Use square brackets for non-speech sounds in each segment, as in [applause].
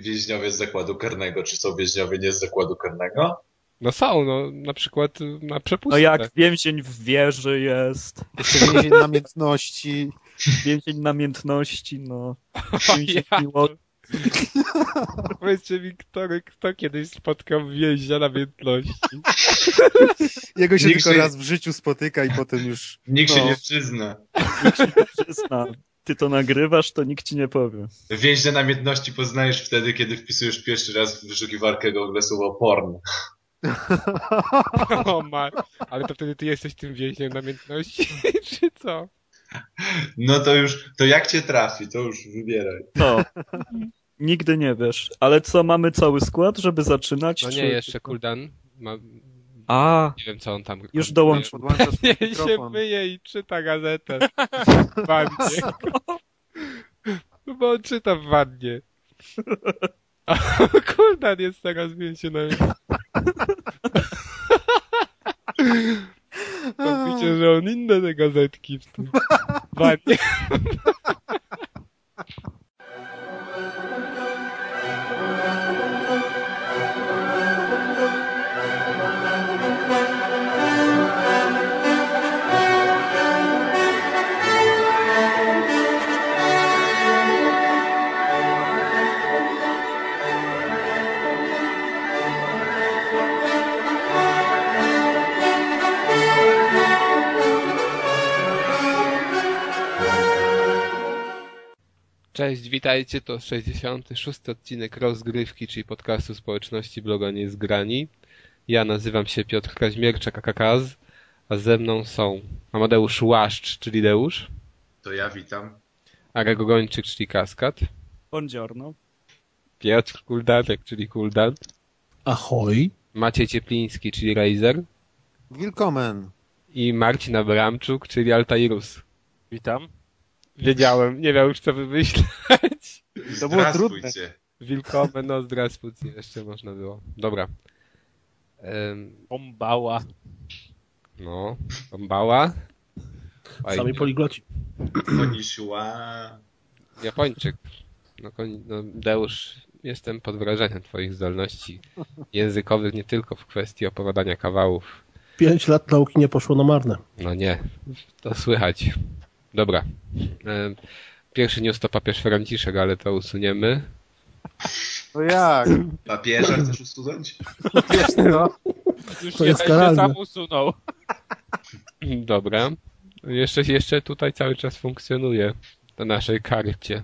więźniowie z zakładu karnego, czy są więźniowie nie z zakładu karnego? No są, no na przykład na przepustce. No jak więzień w wieży jest, Jeszcze więzień namiętności. więzień namiętności, no. [laughs] O, Więzień ja. miłości. [laughs] Powiedzcie mi, kto, kto kiedyś spotkał więźnia namiętności? [laughs] Jego się Nikt tylko się- raz w życiu spotyka i potem już... Nikt się No. nie przyzna. Przyzna. Ty to nagrywasz, to nikt ci nie powie. Więźnia namiętności poznajesz wtedy, kiedy wpisujesz pierwszy raz w wyszukiwarkę Google słowo porn. O ma, ale to wtedy ty jesteś tym więźniem namiętności, [laughs] czy co? No to już, to jak cię trafi, to już wybieraj. No. Nigdy nie wiesz. Ale co, mamy cały skład, żeby zaczynać? No czy- nie, jeszcze Kuldan. Ma, A, nie wiem co on tam... już dołączył. Nie się myje i czyta gazetę [laughs] w wannie. No bo on czyta w wannie. A [laughs] Kuldan jest teraz więźniem [laughs] Widzicie, że on inne te gazetki w tym wannie. Cześć, witajcie, to 66. odcinek rozgrywki, czyli podcastu społeczności bloga Niezgrani. Ja nazywam się Piotr Kaźmierczak, akakaz, a ze mną są Amadeusz Łaszcz, czyli Deusz, To ja witam. Arek Gończyk, czyli Kaskad, Buongiorno. Piotr Kuldanek, czyli Kuldan, Ahoj. Maciej Ciepliński, czyli Razer Willkommen. i Marcin Abramczuk, czyli Altairus. Witam. Wiedziałem, nie miał już co wymyśleć. To było Zdrastwujcie. Wilkowe, no zdrastwujcie, jeszcze można było. Dobra. Em, Bombała. no, bombała. Fajnie. Sami poligloci. Konnichiwa. Japończyk. No, koń- no, Deusz, jestem pod wrażeniem twoich zdolności językowych, nie tylko w kwestii opowiadania kawałów. Pięć lat nauki nie poszło na marne. No nie, to słychać. Dobra. Em, Pierwszy news to papież Franciszek, ale to usuniemy. No jak? [clears throat] Papieża chcesz usunąć? Wiesz no. Już To jest się sam usunął. [clears throat] Dobra. Jeszcze, jeszcze tutaj cały czas funkcjonuje na naszej karcie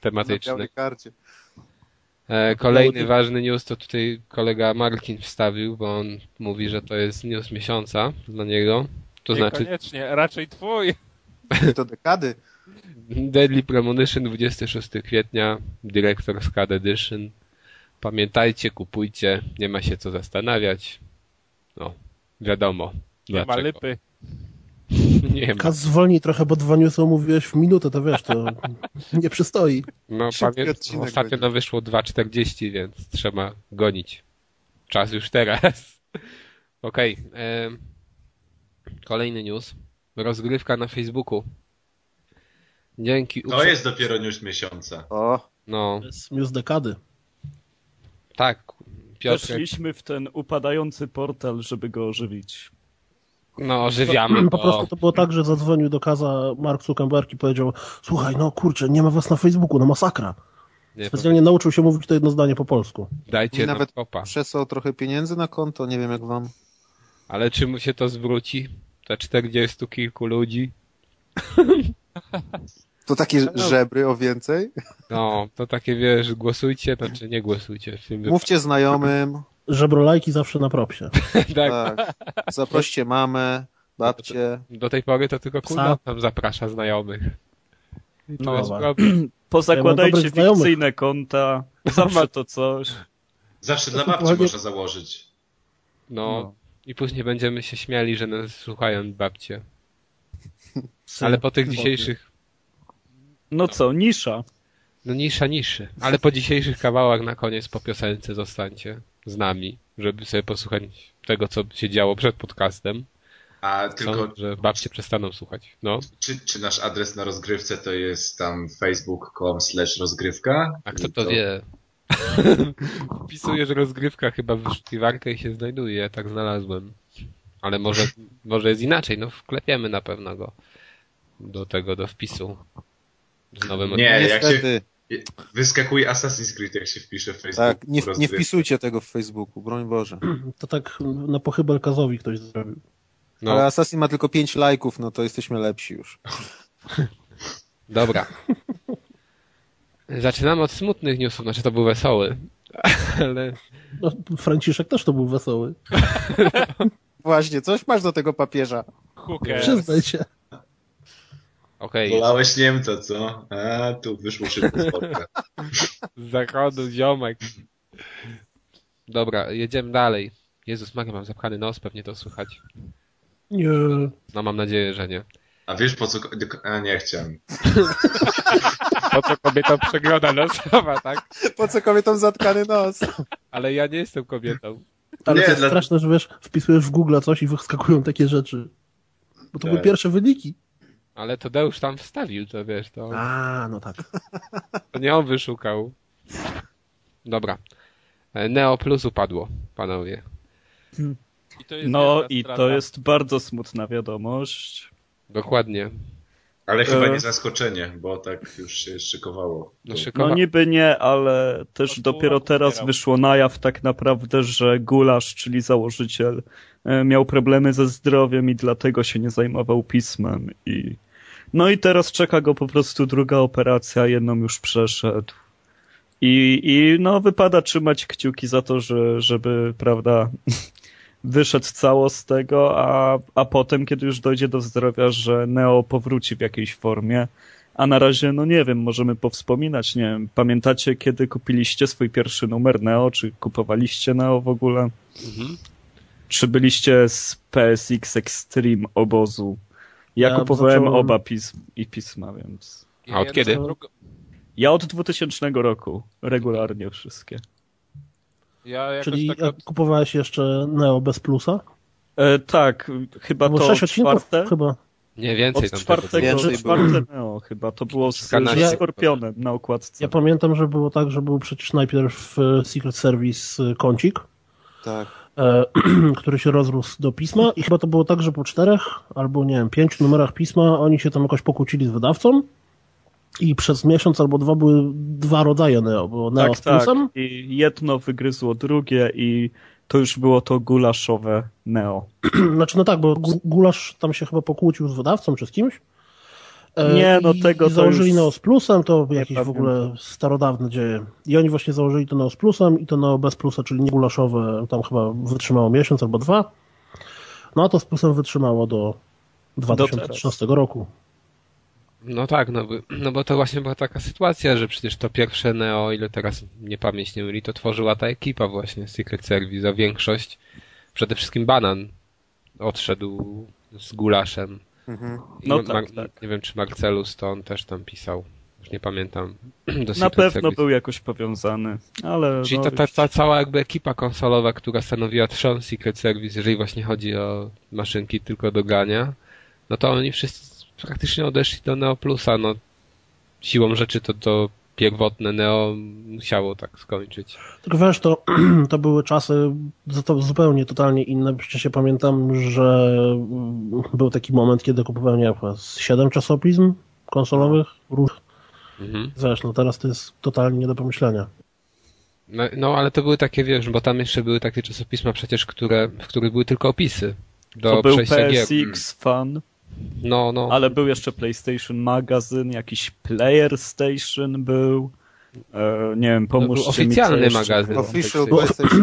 tematycznej. białej karcie. E, Kolejny ważny news to tutaj kolega Markin wstawił, bo on mówi, że to jest news miesiąca dla niego. To znaczy Niekoniecznie, raczej twój. To dekady. Deadly Premonition 26 kwietnia, Director's Cut Edition. Pamiętajcie, kupujcie, nie ma się co zastanawiać. No, wiadomo. Nie ma lypy. [laughs] Nie ma. Kaz zwolnij trochę, bo dwa newsy omówiłeś w minutę, to wiesz, to [laughs] nie przystoi. No, pamię... ostatnio no wyszło 2.40, więc trzeba gonić. Czas już teraz. [laughs] Okej. em, Kolejny news. Rozgrywka na Facebooku. Dzięki. To jest dopiero news miesiąca. O, No, To jest news dekady. tak. Piotr, Weszliśmy w ten upadający portal, żeby go ożywić. no ożywiamy Po prostu to było tak, że zadzwonił do Kaza Mark Zuckerberg i powiedział słuchaj, no kurczę, nie ma was na Facebooku, no masakra. Nie, Specjalnie nauczył się mówić to jedno zdanie po polsku. dajcie I nawet kopa. przesłał trochę pieniędzy na konto, nie wiem jak wam. Ale czy mu się to zwróci? Te 40 kilku ludzi? To takie żebry o więcej. No, to takie wiesz, głosujcie, znaczy nie głosujcie. Mówcie znajomym, Żebrolajki zawsze na propsie. [laughs] Tak, tak. Zaproście mamę, babcię. do tej pory to tylko. Kuldan tam zaprasza znajomych. No, jest dobra. problem. [clears throat] Pozakładajcie znajomych. fikcyjne konta. Zawsze to coś. Zawsze dla babci można założyć. No, i później będziemy się śmiali, że nas słuchają babcie. Ale po tych dzisiejszych, No co, nisza. no nisza niszy, ale po dzisiejszych kawałach na koniec po piosence zostańcie z nami, żeby sobie posłuchać tego, co się działo przed podcastem. A tylko, że babcie przestaną słuchać. No, czy, czy nasz adres na rozgrywce to jest tam facebook.com slash rozgrywka? a kto I to wie? [laughs] Wpisujesz rozgrywka chyba w wyszukiwarkę i się znajduje, ja tak znalazłem. Ale może, może jest inaczej, no wklepiemy na pewno go do tego, do wpisu. Z nowym Nie, jak się Niestety. wyskakuje Assassin's Creed, jak się wpisze w Facebook. Tak, nie, nie wpisujcie tego w Facebooku, broń Boże. To tak na pochybel Kazowi ktoś zrobił. No, Ale Assassin ma tylko 5 lajków, no to jesteśmy lepsi już. dobra. Zaczynamy od smutnych newsów, znaczy to był wesoły. [laughs] Ale No, Franciszek też to był wesoły. [laughs] Właśnie, coś masz do tego papieża. Hooker. Przyznaj się. okej, Wolałeś Niemca, co? A, tu wyszło szybko z [laughs] zachodu ziomek. Dobra, jedziemy dalej. Jezus Maria, mam zapchany nos, pewnie to słychać. Nie. No mam nadzieję, że nie. A wiesz po co... A, nie chciałem. Po co kobietom przegroda nosowa, tak? Po co kobietom zatkany nos? Ale ja nie jestem kobietą. Ale Nie, to jest dla- straszne, że wiesz, wpisujesz w Google coś i wyskakują takie rzeczy. Bo to Tak. były pierwsze wyniki. Ale to Deusz tam wstawił, to wiesz, to, A, no tak. to nie on wyszukał. Dobra. E, Neo Plus upadło, panowie. I to jest No i strata. to jest bardzo smutna wiadomość. Dokładnie. Ale chyba E. nie zaskoczenie, bo tak już się szykowało. No. No niby nie, ale też dopiero teraz wyszło na jaw tak naprawdę, że Gulasz, czyli założyciel, e, miał problemy ze zdrowiem i dlatego się nie zajmował pismem. I... No i teraz czeka go po prostu druga operacja, jedną już przeszedł. I, i no wypada trzymać kciuki za to, że, żeby, prawda, [laughs] wyszedł cało z tego, a, a potem, kiedy już dojdzie do zdrowia, że Neo powróci w jakiejś formie. A na razie, no nie wiem, możemy powspominać, nie wiem, pamiętacie, kiedy kupiliście swój pierwszy numer Neo, czy kupowaliście Neo w ogóle? Mhm. Czy byliście z PSX Extreme obozu? Ja, Ja kupowałem zacząłem- oba pism i pisma, więc... A od kiedy? Ja od 2000 roku regularnie wszystkie. Ja jakoś Czyli tak jak od... kupowałeś jeszcze Neo bez plusa? E, tak, chyba Było to sześć czwarte. chyba. Nie, więcej Od tam czwartego. Więcej było. czwarte Neo chyba, to było z, z Skorpionem na okładce. Ja pamiętam, że było tak, że był przecież najpierw e, Secret Service e, kącik, Tak. e, [clears throat] który się rozrósł do pisma i chyba to było tak, że po czterech albo nie wiem, pięciu numerach pisma oni się tam jakoś pokłócili z wydawcą i przez miesiąc albo dwa były dwa rodzaje Neo, było Neo tak, z plusem tak. I jedno wygryzło drugie i to już było to gulaszowe Neo. [clears throat] Znaczy, no tak, bo Gu- Gulasz tam się chyba pokłócił z wydawcą czy z kimś. E, Nie, no i, tego i to założyli już Neo z plusem, to jakieś w ogóle starodawne dzieje. I oni właśnie założyli to Neo z plusem i to Neo bez plusa, czyli nie gulaszowe, tam chyba wytrzymało miesiąc albo dwa. No a to z plusem wytrzymało do 2013 roku. No tak, no, bo- no bo to właśnie była taka sytuacja, że przecież to pierwsze Neo, ile teraz nie pamięć nie myli, to tworzyła ta ekipa właśnie Secret Service, a większość, przede wszystkim Banan odszedł z Gulaszem. Mhm. No tak, Mar- tak. Nie wiem, czy Marcelus to on też tam pisał. Już nie pamiętam. [clears throat] Do Na Secret pewno Service. był jakoś powiązany, ale Czyli no, ta, ta, ta cała jakby ekipa konsolowa, która stanowiła trzon Secret Service, jeżeli właśnie chodzi o maszynki tylko do grania, no to oni wszyscy praktycznie odeszli do Neo Plusa. No, siłą rzeczy to to pierwotne Neo musiało tak skończyć. Tylko wiesz, to, [clears throat] to były czasy za to zupełnie, totalnie inne. Przecież ja pamiętam, że był taki moment, kiedy kupowałem, nie wiem, z siedem czasopism konsolowych. różnych. Mhm. Wiesz, no teraz to jest totalnie nie do pomyślenia. No, no ale to były takie, wiesz, bo tam jeszcze były takie czasopisma przecież, które, w których były tylko opisy do to był. PSX Fan, No, no. ale był jeszcze PlayStation Magazine, jakiś Player Station był. E, nie wiem, pomóżcie oficjalny mi. co jeszcze magazyn. Official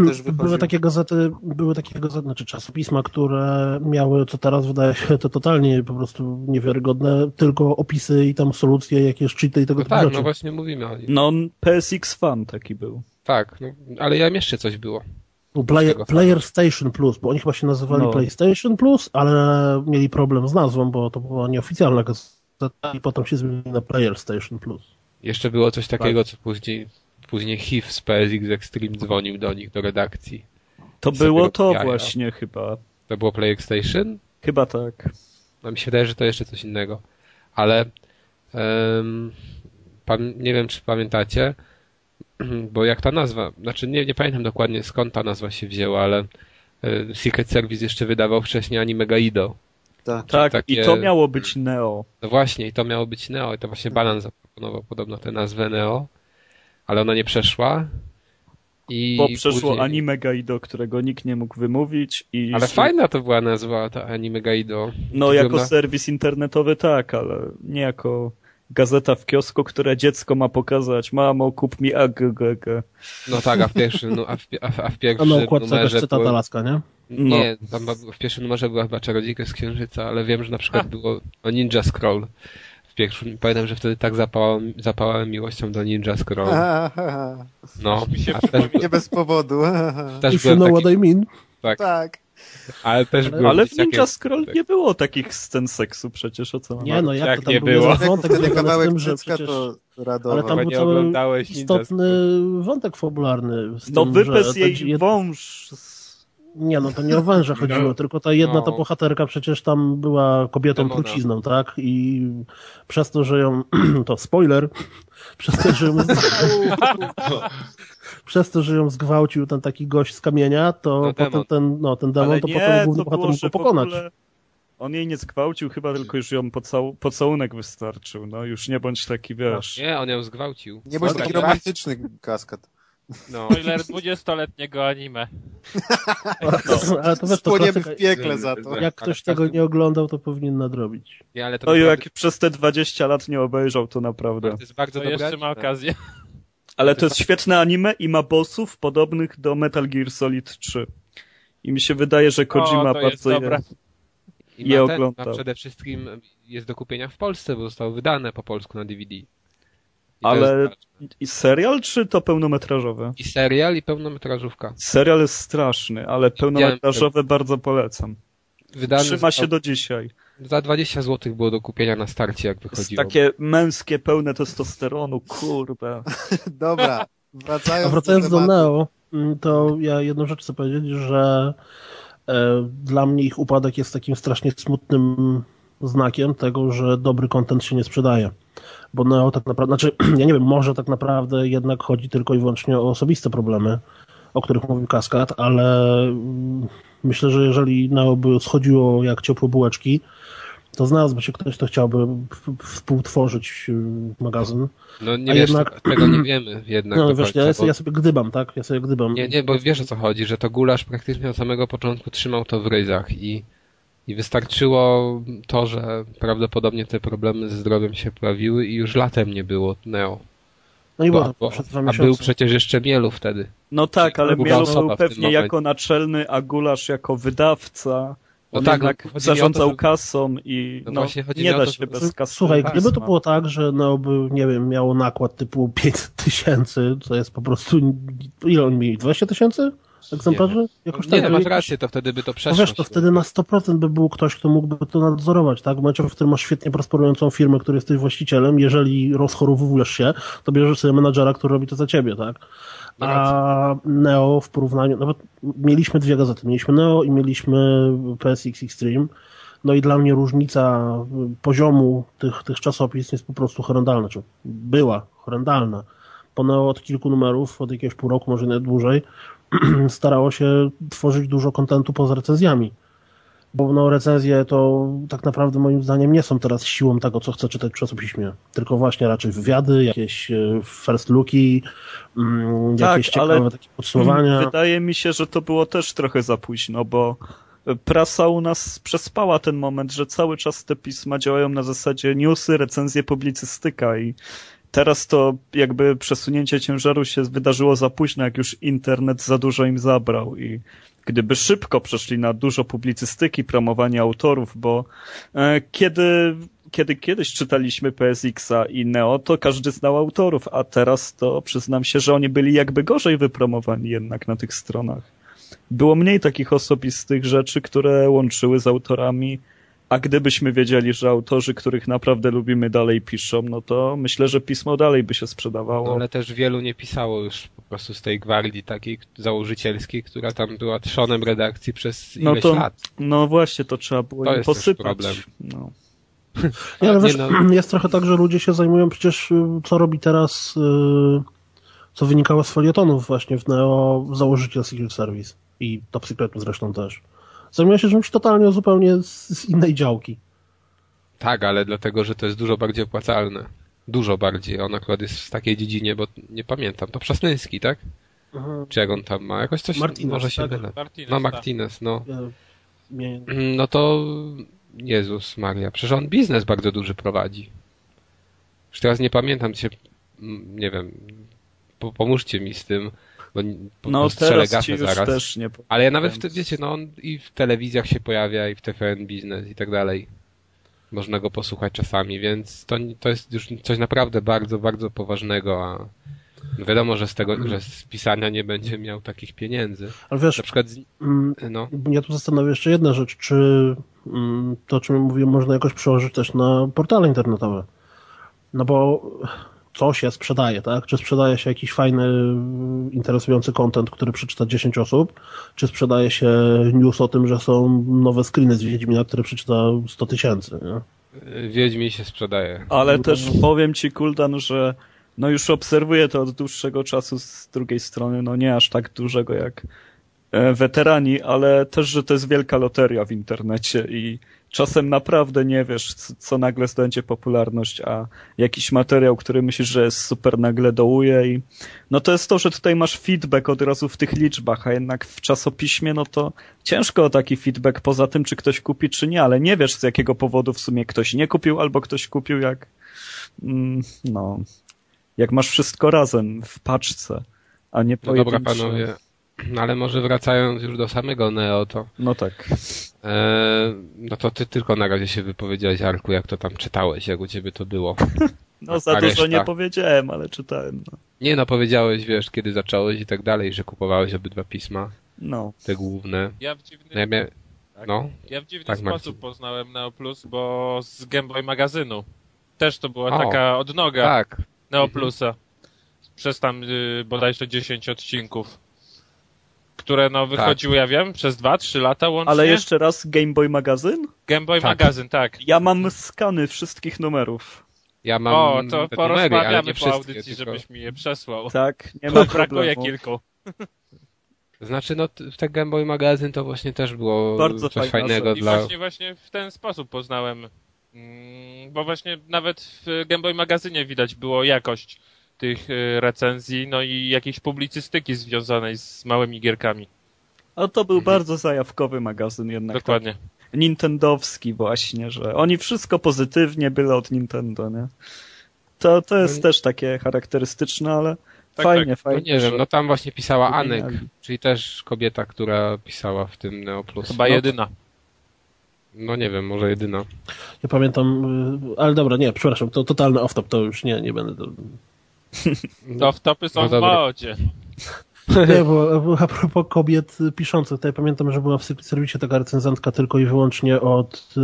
też Były takie gazety, były takie gazety, znaczy czasopisma, które miały, co teraz wydaje się to totalnie po prostu niewiarygodne, tylko opisy i tam solucje, jakieś cheaty i tego No typu tak, rzeczy. no właśnie mówimy o nim. No, PSX Fan taki był. Tak, no, ale ja jeszcze coś było. Był Player, Station Plus, bo oni chyba się nazywali No. PlayStation Plus, ale mieli problem z nazwą, bo to była nieoficjalna gazeta i potem się zmienili na Player Station Plus. Jeszcze było coś takiego, co później, później HIV z PSX Extreme dzwonił do nich, do redakcji. To było to jaja. właśnie chyba. To było PlayStation? Chyba tak. No mi się wydaje, że to jeszcze coś innego. Ale pam- nie wiem, czy pamiętacie, bo jak ta nazwa, znaczy nie, nie pamiętam dokładnie skąd ta nazwa się wzięła, ale e, Secret Service jeszcze wydawał wcześniej anime Gaido. Tak. Tak, takie- i to miało być Neo. No właśnie, i to miało być Neo, i to właśnie Banan zaproponował podobno tę nazwę Neo, ale ona nie przeszła. I Bo przeszło później... anime Gaido, którego nikt nie mógł wymówić i... Ale fajna to była nazwa, ta anime Gaido. No, jako serwis internetowy tak, ale nie jako gazeta w kiosku, które dziecko ma pokazać. Mamo, kup mi AGGG. No tak, a w pierwszym, no, a w, a w, a w A pierwszym na układce jakaś numerze cytat było... Alaska, nie? No. Nie, tam w pierwszym numerze była chyba Czarodziejka z Księżyca, ale wiem, że na przykład było o Ninja Scroll. W pierwszym, pamiętam, że wtedy tak zapałałem, zapałałem miłością do Ninja Scroll. No, Mi się a też, Nie bez powodu. też byłem taki, what I mean. tak. Ale też byłem Ale w. Ninja Scroll nie było takich scen seksu przecież, o co mam Nie, no jak, Jak to tam nie był było? wątek Jak związany z tym, że dziecka przecież... to radowa. Ale tam Chyba był cały istotny wątek fabularny. Z No wypes jej jed- wąż. z- Nie, no to nie o węże [laughs] chodziło, tylko ta jedna No. ta bohaterka przecież tam była kobietą Demona. trucizną, tak? I przez to, że ją, [clears throat] to spoiler, przez to, że ją, [laughs] [laughs] przez to, że ją zgwałcił ten taki gość z kamienia, to No, potem demon. ten, no ten demon, Ale to nie, potem główny to bohater mógł pokonać. ogóle on jej nie zgwałcił, chyba tylko już ją pocał... pocałunek wystarczył. No już nie bądź taki, wiesz. Nie, on ją zgwałcił. Nie bądź taki romantyczny kaskad. No. Spoiler 20-letniego anime. [laughs] Ale to wiesz, to Spłoniemy klasyka, w piekle za to. jak ktoś tego nie oglądał, to powinien nadrobić. Nie, ale to, No naprawdę- jak przez te 20 lat nie obejrzał, to naprawdę. to jest bardzo To dobre jeszcze ma okazję. Ale to jest świetne anime i ma bossów podobnych do Metal Gear Solid 3. I mi się wydaje, że Kojima O, bardzo je... I je ten, ma przede wszystkim jest do kupienia w Polsce, bo zostało wydane po polsku na DVD. I Ale i serial czy to pełnometrażowe? I serial, i pełnometrażówka. Serial jest straszny, ale pełnometrażowe bardzo polecam. Wydany Trzyma się do dzisiaj. Za 20 zł było do kupienia na starcie, jak Jest wychodziło. takie męskie, pełne testosteronu, kurde. [laughs] Dobra, wracając, wracając do tematu. Neo, mm, to ja jedną rzecz chcę powiedzieć, że e, dla mnie ich upadek jest takim strasznie smutnym znakiem tego, że dobry content się nie sprzedaje. Bo Neo tak naprawdę, znaczy, [clears throat] ja nie wiem, może tak naprawdę jednak chodzi tylko i wyłącznie o osobiste problemy, o których mówił Kaskad, ale mm, myślę, że jeżeli Neo by schodziło jak ciepłe bułeczki, to znalazłby się ktoś, kto chciałby współtworzyć y, magazyn. No nie A wiesz, jednak- tego, nie wiemy jednak No wiesz, końca, ja, bo... ja sobie gdybam, tak? Ja sobie gdybam. Nie, nie, bo wiesz o co chodzi, że to Gulasz praktycznie od samego początku trzymał to w ryzach i, i wystarczyło to, że prawdopodobnie te problemy ze zdrowiem się pojawiły i już latem nie było Neo. No i Bo, było bo, przed dwa a był przecież jeszcze Mielu wtedy. No tak, ale osoba był pewnie jako naczelny, a Gulasz jako wydawca. No tak, no, to, zarządzał że- kasą i No no, właśnie chodzi nie da to, się bez kasy. Słuchaj, gdyby to było tak, że no by, nie wiem, miało nakład typu 500 [laughs] tysięcy, to jest po prostu, ile on mieli, 20 tysięcy egzemplarzy? Jakoś Nie, tak. masz jakoś- rację, to wtedy by to No przeszło. wiesz, to wtedy na 100% by był ktoś, kto mógłby to nadzorować, tak? W momencie, w którym masz świetnie prosperującą firmę, który jesteś właścicielem, jeżeli rozchorowujesz się, to bierzesz sobie menadżera, który robi to za ciebie, tak? No A Neo w porównaniu, nawet mieliśmy dwie gazety, mieliśmy Neo i mieliśmy PSX Extreme, no i dla mnie różnica poziomu tych, tych czasopism jest po prostu horrendalna, czy była horrendalna. Po Neo od kilku numerów, od jakiegoś pół roku, może nawet dłużej, [clears throat] starało się tworzyć dużo kontentu poza recenzjami. Bo no, recenzje to tak naprawdę moim zdaniem nie są teraz siłą tego, co chcę czytać w czasopiśmie. Tylko właśnie raczej wywiady, jakieś e, first looki, mm, Tak, jakieś ciekawe ale- takie podsumowania. Wydaje mi się, że to było też trochę za późno, bo prasa u nas przespała ten moment, że cały czas te pisma działają na zasadzie newsy, recenzje, publicystyka i teraz to jakby przesunięcie ciężaru się wydarzyło za późno, jak już internet za dużo im zabrał i gdyby szybko przeszli na dużo publicystyki, promowania autorów, bo e, kiedy kiedy kiedyś czytaliśmy PSX-a i Neo, to każdy znał autorów, a teraz to przyznam się, że oni byli jakby gorzej wypromowani jednak na tych stronach. Było mniej takich osobistych rzeczy, które łączyły z autorami, a gdybyśmy wiedzieli, że autorzy, których naprawdę lubimy, dalej piszą, no to myślę, że pismo dalej by się sprzedawało. No, ale też wielu nie pisało już po prostu z tej gwardii takiej założycielskiej, która tam była trzonem redakcji przez No ileś to- lat. No właśnie, to trzeba było To im jest też posypać. problem. No. Nie, ale Nie wiesz, no. [clears throat] jest trochę tak, że ludzie się zajmują przecież, y, co robi teraz y, co wynikało z felietonów właśnie w Neo założyciel Secret Service i Top Secretu zresztą też. Zajmuje się czymś totalnie zupełnie z, z innej działki. Tak, ale dlatego, że to jest dużo bardziej opłacalne. Dużo bardziej. On akurat jest w takiej dziedzinie, bo nie pamiętam. To Przasnyński, tak? Czy jak on tam ma? Jakoś coś Martinez, może się tak? mylę. Martinez, No tak. Martinez, no. Ja, nie, No to Jezus Maria, przecież on biznes bardzo duży prowadzi. Już teraz nie pamiętam się, mm, nie wiem, po, pomóżcie mi z tym, No postrzelę teraz ci już zaraz. też nie. Ale nawet w te, wiecie, no on i w telewizjach się pojawia, i w TVN Biznes i tak dalej. Można go posłuchać czasami, więc to, to jest już coś naprawdę bardzo, bardzo poważnego, a wiadomo, że z tego, że z pisania nie będzie miał takich pieniędzy. Ale wiesz, Na przykład, mm, no, ja tu zastanawiam jeszcze jedna rzecz, czy mm, to, o czym mówiłem, można jakoś przełożyć też na portale internetowe. No bo co się sprzedaje, tak? Czy sprzedaje się jakiś fajny, interesujący content, który przeczyta 10 osób, czy sprzedaje się news o tym, że są nowe screeny z Wiedźmina, które przeczyta 100 tysięcy, nie? Wiedźmin się sprzedaje. Ale też powiem ci, Kuldan, że no już obserwuję to od dłuższego czasu z drugiej strony, no nie aż tak dużego jak weterani, ale też, że to jest wielka loteria w internecie i czasem naprawdę nie wiesz, co, nagle zdobędzie popularność, a jakiś materiał, który myślisz, że jest super nagle dołuje i no to jest to, że tutaj masz feedback od razu w tych liczbach, a jednak w czasopiśmie, no to ciężko o taki feedback poza tym, czy ktoś kupi, czy nie, ale nie wiesz z jakiego powodu w sumie ktoś nie kupił, albo ktoś kupił jak mm, no, jak masz wszystko razem w paczce, a nie No dobra, pojedyncze. panowie. No ale może wracając już do samego Neo, to No tak. e, no to ty tylko na razie się wypowiedziałeś, Arku, jak to tam czytałeś, jak u ciebie to było. [laughs] No za A dużo reszta? nie powiedziałem, ale czytałem. No. Nie no, powiedziałeś, wiesz, kiedy zacząłeś i tak dalej, że kupowałeś obydwa pisma, no. te główne. Ja w dziwny, No ja mia... Tak. No, ja w dziwny Tak, sposób Marcin. poznałem Neo Plus, bo z Game Boy magazynu. Też to była O, taka odnoga tak. Neo Plusa. Przez tam y, bodajże 10 odcinków. Które no wychodziły, ja wiem, przez 2-3 lata łącznie. Ale jeszcze raz Game Boy magazyn? Game Boy Tak. magazyn, tak. Ja mam skany wszystkich numerów. Ja mam o, to numery, porozmawiamy nie po wszystkie, audycji, tylko... żebyś mi je przesłał. Tak, nie ma [laughs] Brakuje kilku. Znaczy, no, t- w ten Game Boy magazyn to właśnie też było Bardzo coś fajnego. I dla... właśnie, właśnie w ten sposób poznałem. mm, Bo właśnie nawet w Game Boy magazynie widać było jakość tych y, recenzji, no i jakiejś publicystyki związanej z małymi gierkami. A to był bardzo zajawkowy magazyn jednak. Dokładnie. Tak, Nintendowski właśnie, że oni wszystko pozytywnie byle od Nintendo, nie? To, to jest No też takie charakterystyczne, ale Tak, fajnie, No fajnie. nie wiem, że- no tam właśnie pisała Anek, czyli też kobieta, która pisała w tym Neo Plus. Chyba no, jedyna. No nie wiem, może jedyna. Ja pamiętam, y, ale dobra, nie, przepraszam, to totalny off-top, to już nie, nie będę... To... To w topy są No w modzie. Nie, [laughs] bo a propos kobiet piszących, to ja pamiętam, że była w Secret Service taka recenzentka tylko i wyłącznie od...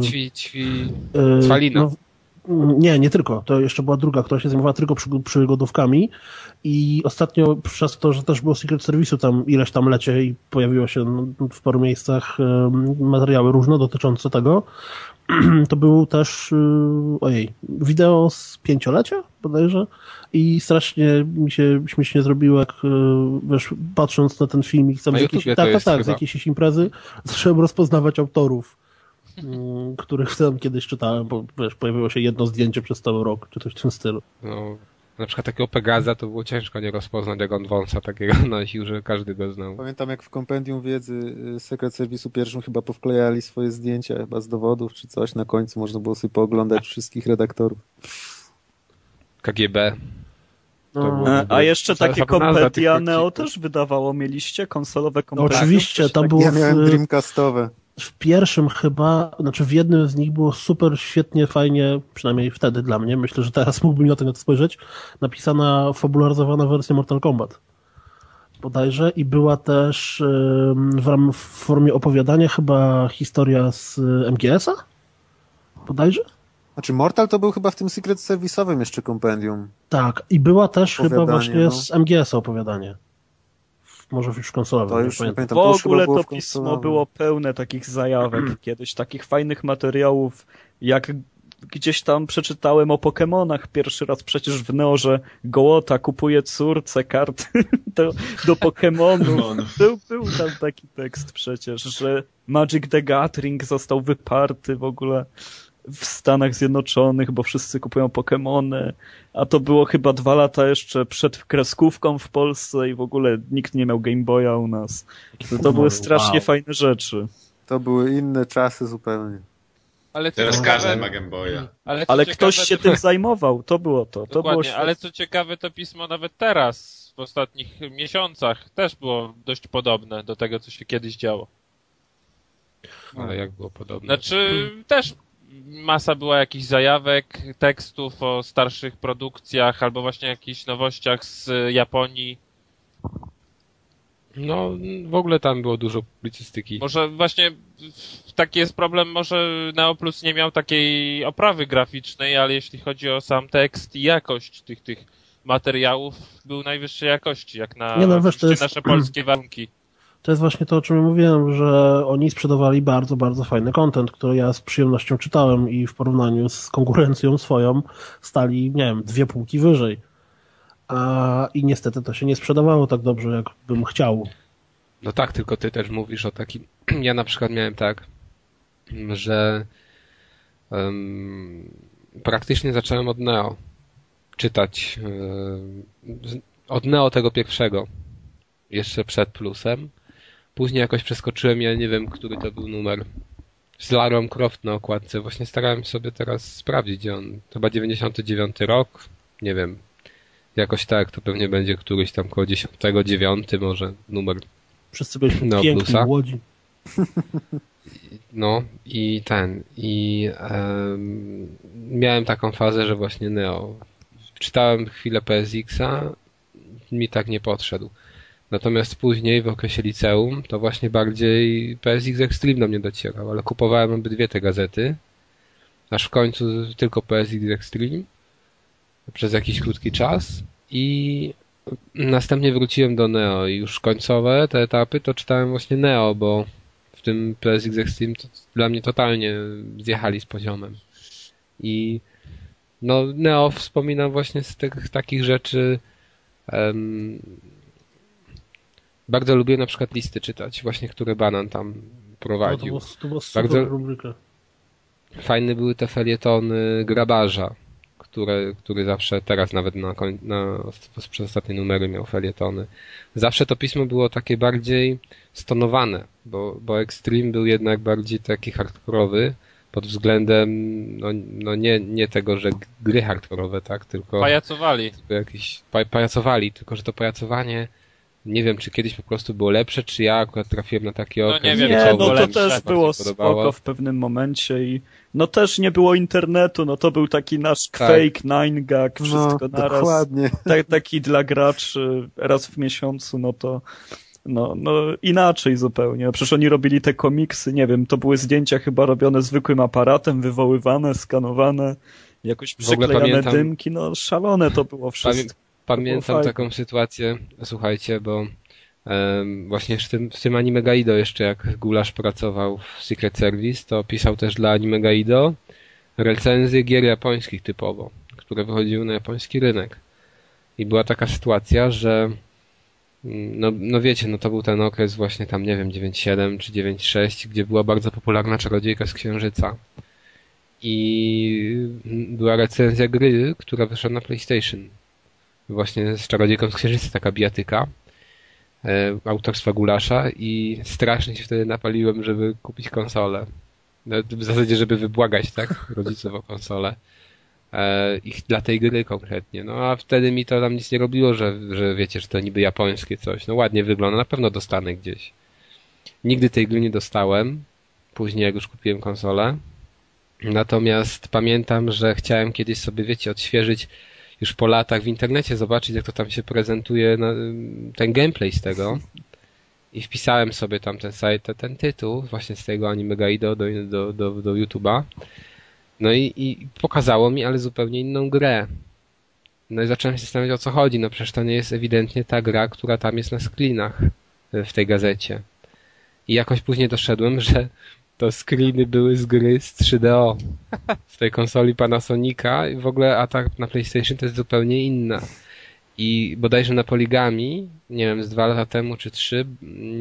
y, Ćwi, ćwi... y, Cwalina. no, nie, nie tylko. To jeszcze była druga, która się zajmowała tylko przyg- przygodówkami i ostatnio przez to, że też było Secret Service'u tam ileś tam lecie i pojawiło się no, w paru miejscach em, materiały różne dotyczące tego, [clears throat] to był też, y, ojej, wideo z pięciolecia bodajże i strasznie mi się śmiesznie zrobiło, jak y, wiesz, patrząc na ten filmik tam Na z jakiejś, tak, jest tak, z jakiejś imprezy, [laughs] zacząłem rozpoznawać autorów mm, których tam kiedyś czytałem, bo wiesz, pojawiło się jedno zdjęcie przez cały rok, czy coś w tym stylu. No, na przykład takiego Pegaza to było ciężko nie rozpoznać, jak on wąsa takiego [laughs] nosił, że każdy go znał. Pamiętam jak w kompendium wiedzy y, Secret Service'u pierwszym chyba powklejali swoje zdjęcia chyba z dowodów czy coś. Na końcu można było sobie pooglądać wszystkich redaktorów. KGB. To No, A jeszcze takie odcinków. Neo też wydawało, mieliście? Konsolowe no kompedia? oczywiście, tam było Ja miałem Dreamcastowe. W pierwszym chyba, znaczy w jednym z nich było super świetnie, fajnie, przynajmniej wtedy dla mnie, myślę, że teraz [laughs] mógłbym na to spojrzeć, napisana, fabularyzowana wersja Mortal Kombat. Bodajże i była też w, ram, w formie opowiadania chyba historia z MGS-a? Bodajże? Znaczy Mortal to był chyba w tym Secret Service'owym jeszcze kompendium. Tak, i była też chyba właśnie no. z MGS-a opowiadanie. Może już konsolowym, To nie już nie pamiętam. pamiętam. W to już chyba ogóle to pismo konsolowym. było pełne takich zajawek [clears throat] kiedyś, takich fajnych materiałów, jak gdzieś tam przeczytałem o Pokemonach pierwszy raz przecież w Neo, że Gołota kupuje córce karty [laughs] do, do Pokemonów. Był, był tam taki tekst przecież, że Magic the Gathering został wyparty w ogóle w Stanach Zjednoczonych, bo wszyscy kupują Pokemony, a to było chyba dwa lata jeszcze przed kreskówką w Polsce i w ogóle nikt nie miał Game Boya u nas. To, to były strasznie Wow. fajne rzeczy. To były inne czasy zupełnie. Ale Teraz ciekawe- każdy ma Game Boya. Ale, Ale ciekawe, ktoś się to- tym zajmował, to było to. To było świetne. ale co ciekawe, to pismo nawet teraz, w ostatnich miesiącach, też było dość podobne do tego, co się kiedyś działo. Ale jak było podobne. Znaczy, też masa była jakichś zajawek, tekstów o starszych produkcjach, albo właśnie jakichś nowościach z Japonii. No, w ogóle tam było dużo publicystyki. Może właśnie taki jest problem, może Neoplus nie miał takiej oprawy graficznej, ale jeśli chodzi o sam tekst i jakość tych, tych materiałów, był najwyższej jakości, jak na Nie no, wiesz, jest- nasze polskie warunki. To jest właśnie to, o czym mówiłem, że oni sprzedawali bardzo, bardzo fajny content, który ja z przyjemnością czytałem i w porównaniu z konkurencją swoją stali, nie wiem, dwie półki wyżej. A, I niestety to się nie sprzedawało tak dobrze, jak bym chciał. No tak, tylko ty też mówisz o takim. [clears throat] Ja na przykład miałem tak, że em, praktycznie zacząłem od Neo czytać. z- od Neo tego pierwszego, jeszcze przed plusem. Później jakoś przeskoczyłem, ja nie wiem, który to był numer. Z Larą Croft na okładce. Właśnie starałem sobie teraz sprawdzić, on. Chyba 99 rok. Nie wiem. Jakoś tak, to pewnie będzie któryś tam koło 10, 9 może numer Wszyscy byliśmy No, piękni, młodzi. No i ten, i em, miałem taką fazę, że właśnie Neo. Czytałem chwilę PSX-a, mi tak nie podszedł. Natomiast później w okresie liceum to właśnie bardziej PSX Extreme do mnie docierał, ale kupowałem obydwie te gazety, aż w końcu tylko PSX Extreme przez jakiś krótki czas i następnie wróciłem do Neo i już końcowe te etapy to czytałem właśnie Neo, bo w tym PSX Extreme to dla mnie totalnie zjechali z poziomem. I no Neo wspominam właśnie z tych takich rzeczy em, bardzo lubię na przykład listy czytać, właśnie które Banan tam No, to prowadził. było, to było super Bardzo- rubryka. Fajne były te felietony Grabarza, które, który zawsze, teraz nawet na, na przez ostatnie numery miał felietony. Zawsze to pismo było takie bardziej stonowane, bo, bo Extreme był jednak bardziej taki hardkorowy pod względem, no, no nie, nie tego, że gry hardkorowe, tak, tylko Pajacowali. tylko jakiś pa, pajacowali, tylko że to pajacowanie nie wiem, czy kiedyś po prostu było lepsze, czy ja akurat trafiłem na taki No okres. nie wiem, Nie, no to lepsze. też było spoko w pewnym momencie i no też nie było internetu, no to był taki nasz Tak. fake nine gag, No, wszystko naraz. dokładnie. Tak, taki dla graczy raz w miesiącu, no to no, no inaczej zupełnie. Przecież oni robili te komiksy, nie wiem, to były zdjęcia chyba robione zwykłym aparatem, wywoływane, skanowane, jakoś przyklejane pamiętam- dymki, no szalone to było wszystko. Pamiętam taką sytuację, słuchajcie, bo em, właśnie w tym, w tym Anime Gaido jeszcze jak Gulasz pracował w Secret Service, to pisał też dla Anime Gaido recenzje gier japońskich typowo, które wychodziły na japoński rynek. I była taka sytuacja, że mm, no, no wiecie, no to był ten okres właśnie tam, nie wiem, 9.7 czy 9.6, gdzie była bardzo popularna czarodziejka z Księżyca. I była recenzja gry, która wyszła na PlayStation właśnie z Czarodziejką z Księżyca, taka bijatyka e, autorstwa Gulasza i strasznie się wtedy napaliłem, żeby kupić konsolę. W zasadzie, żeby wybłagać, tak, rodziców o konsolę. E, ich dla tej gry konkretnie. No a wtedy mi to tam nic nie robiło, że, że wiecie, że to niby japońskie coś. No ładnie wygląda, na pewno dostanę gdzieś. Nigdy tej gry nie dostałem. Później jak już kupiłem konsolę. Natomiast pamiętam, że chciałem kiedyś sobie, wiecie, odświeżyć już po latach w internecie, zobaczyć jak to tam się prezentuje, ten gameplay z tego. I wpisałem sobie tam ten site, ten tytuł właśnie z tego Anime Gaido do, do, do, do YouTube'a. No i, i pokazało mi, ale zupełnie inną grę. No i zacząłem się zastanawiać o co chodzi. No przecież to nie jest ewidentnie ta gra, która tam jest na screenach e, w tej gazecie. I jakoś później doszedłem, że to screeny były z gry z 3DO. Z tej konsoli Panasonica i w ogóle atak na PlayStation to jest zupełnie inna. I bodajże na Poligami, nie wiem, z dwa lata temu czy trzy,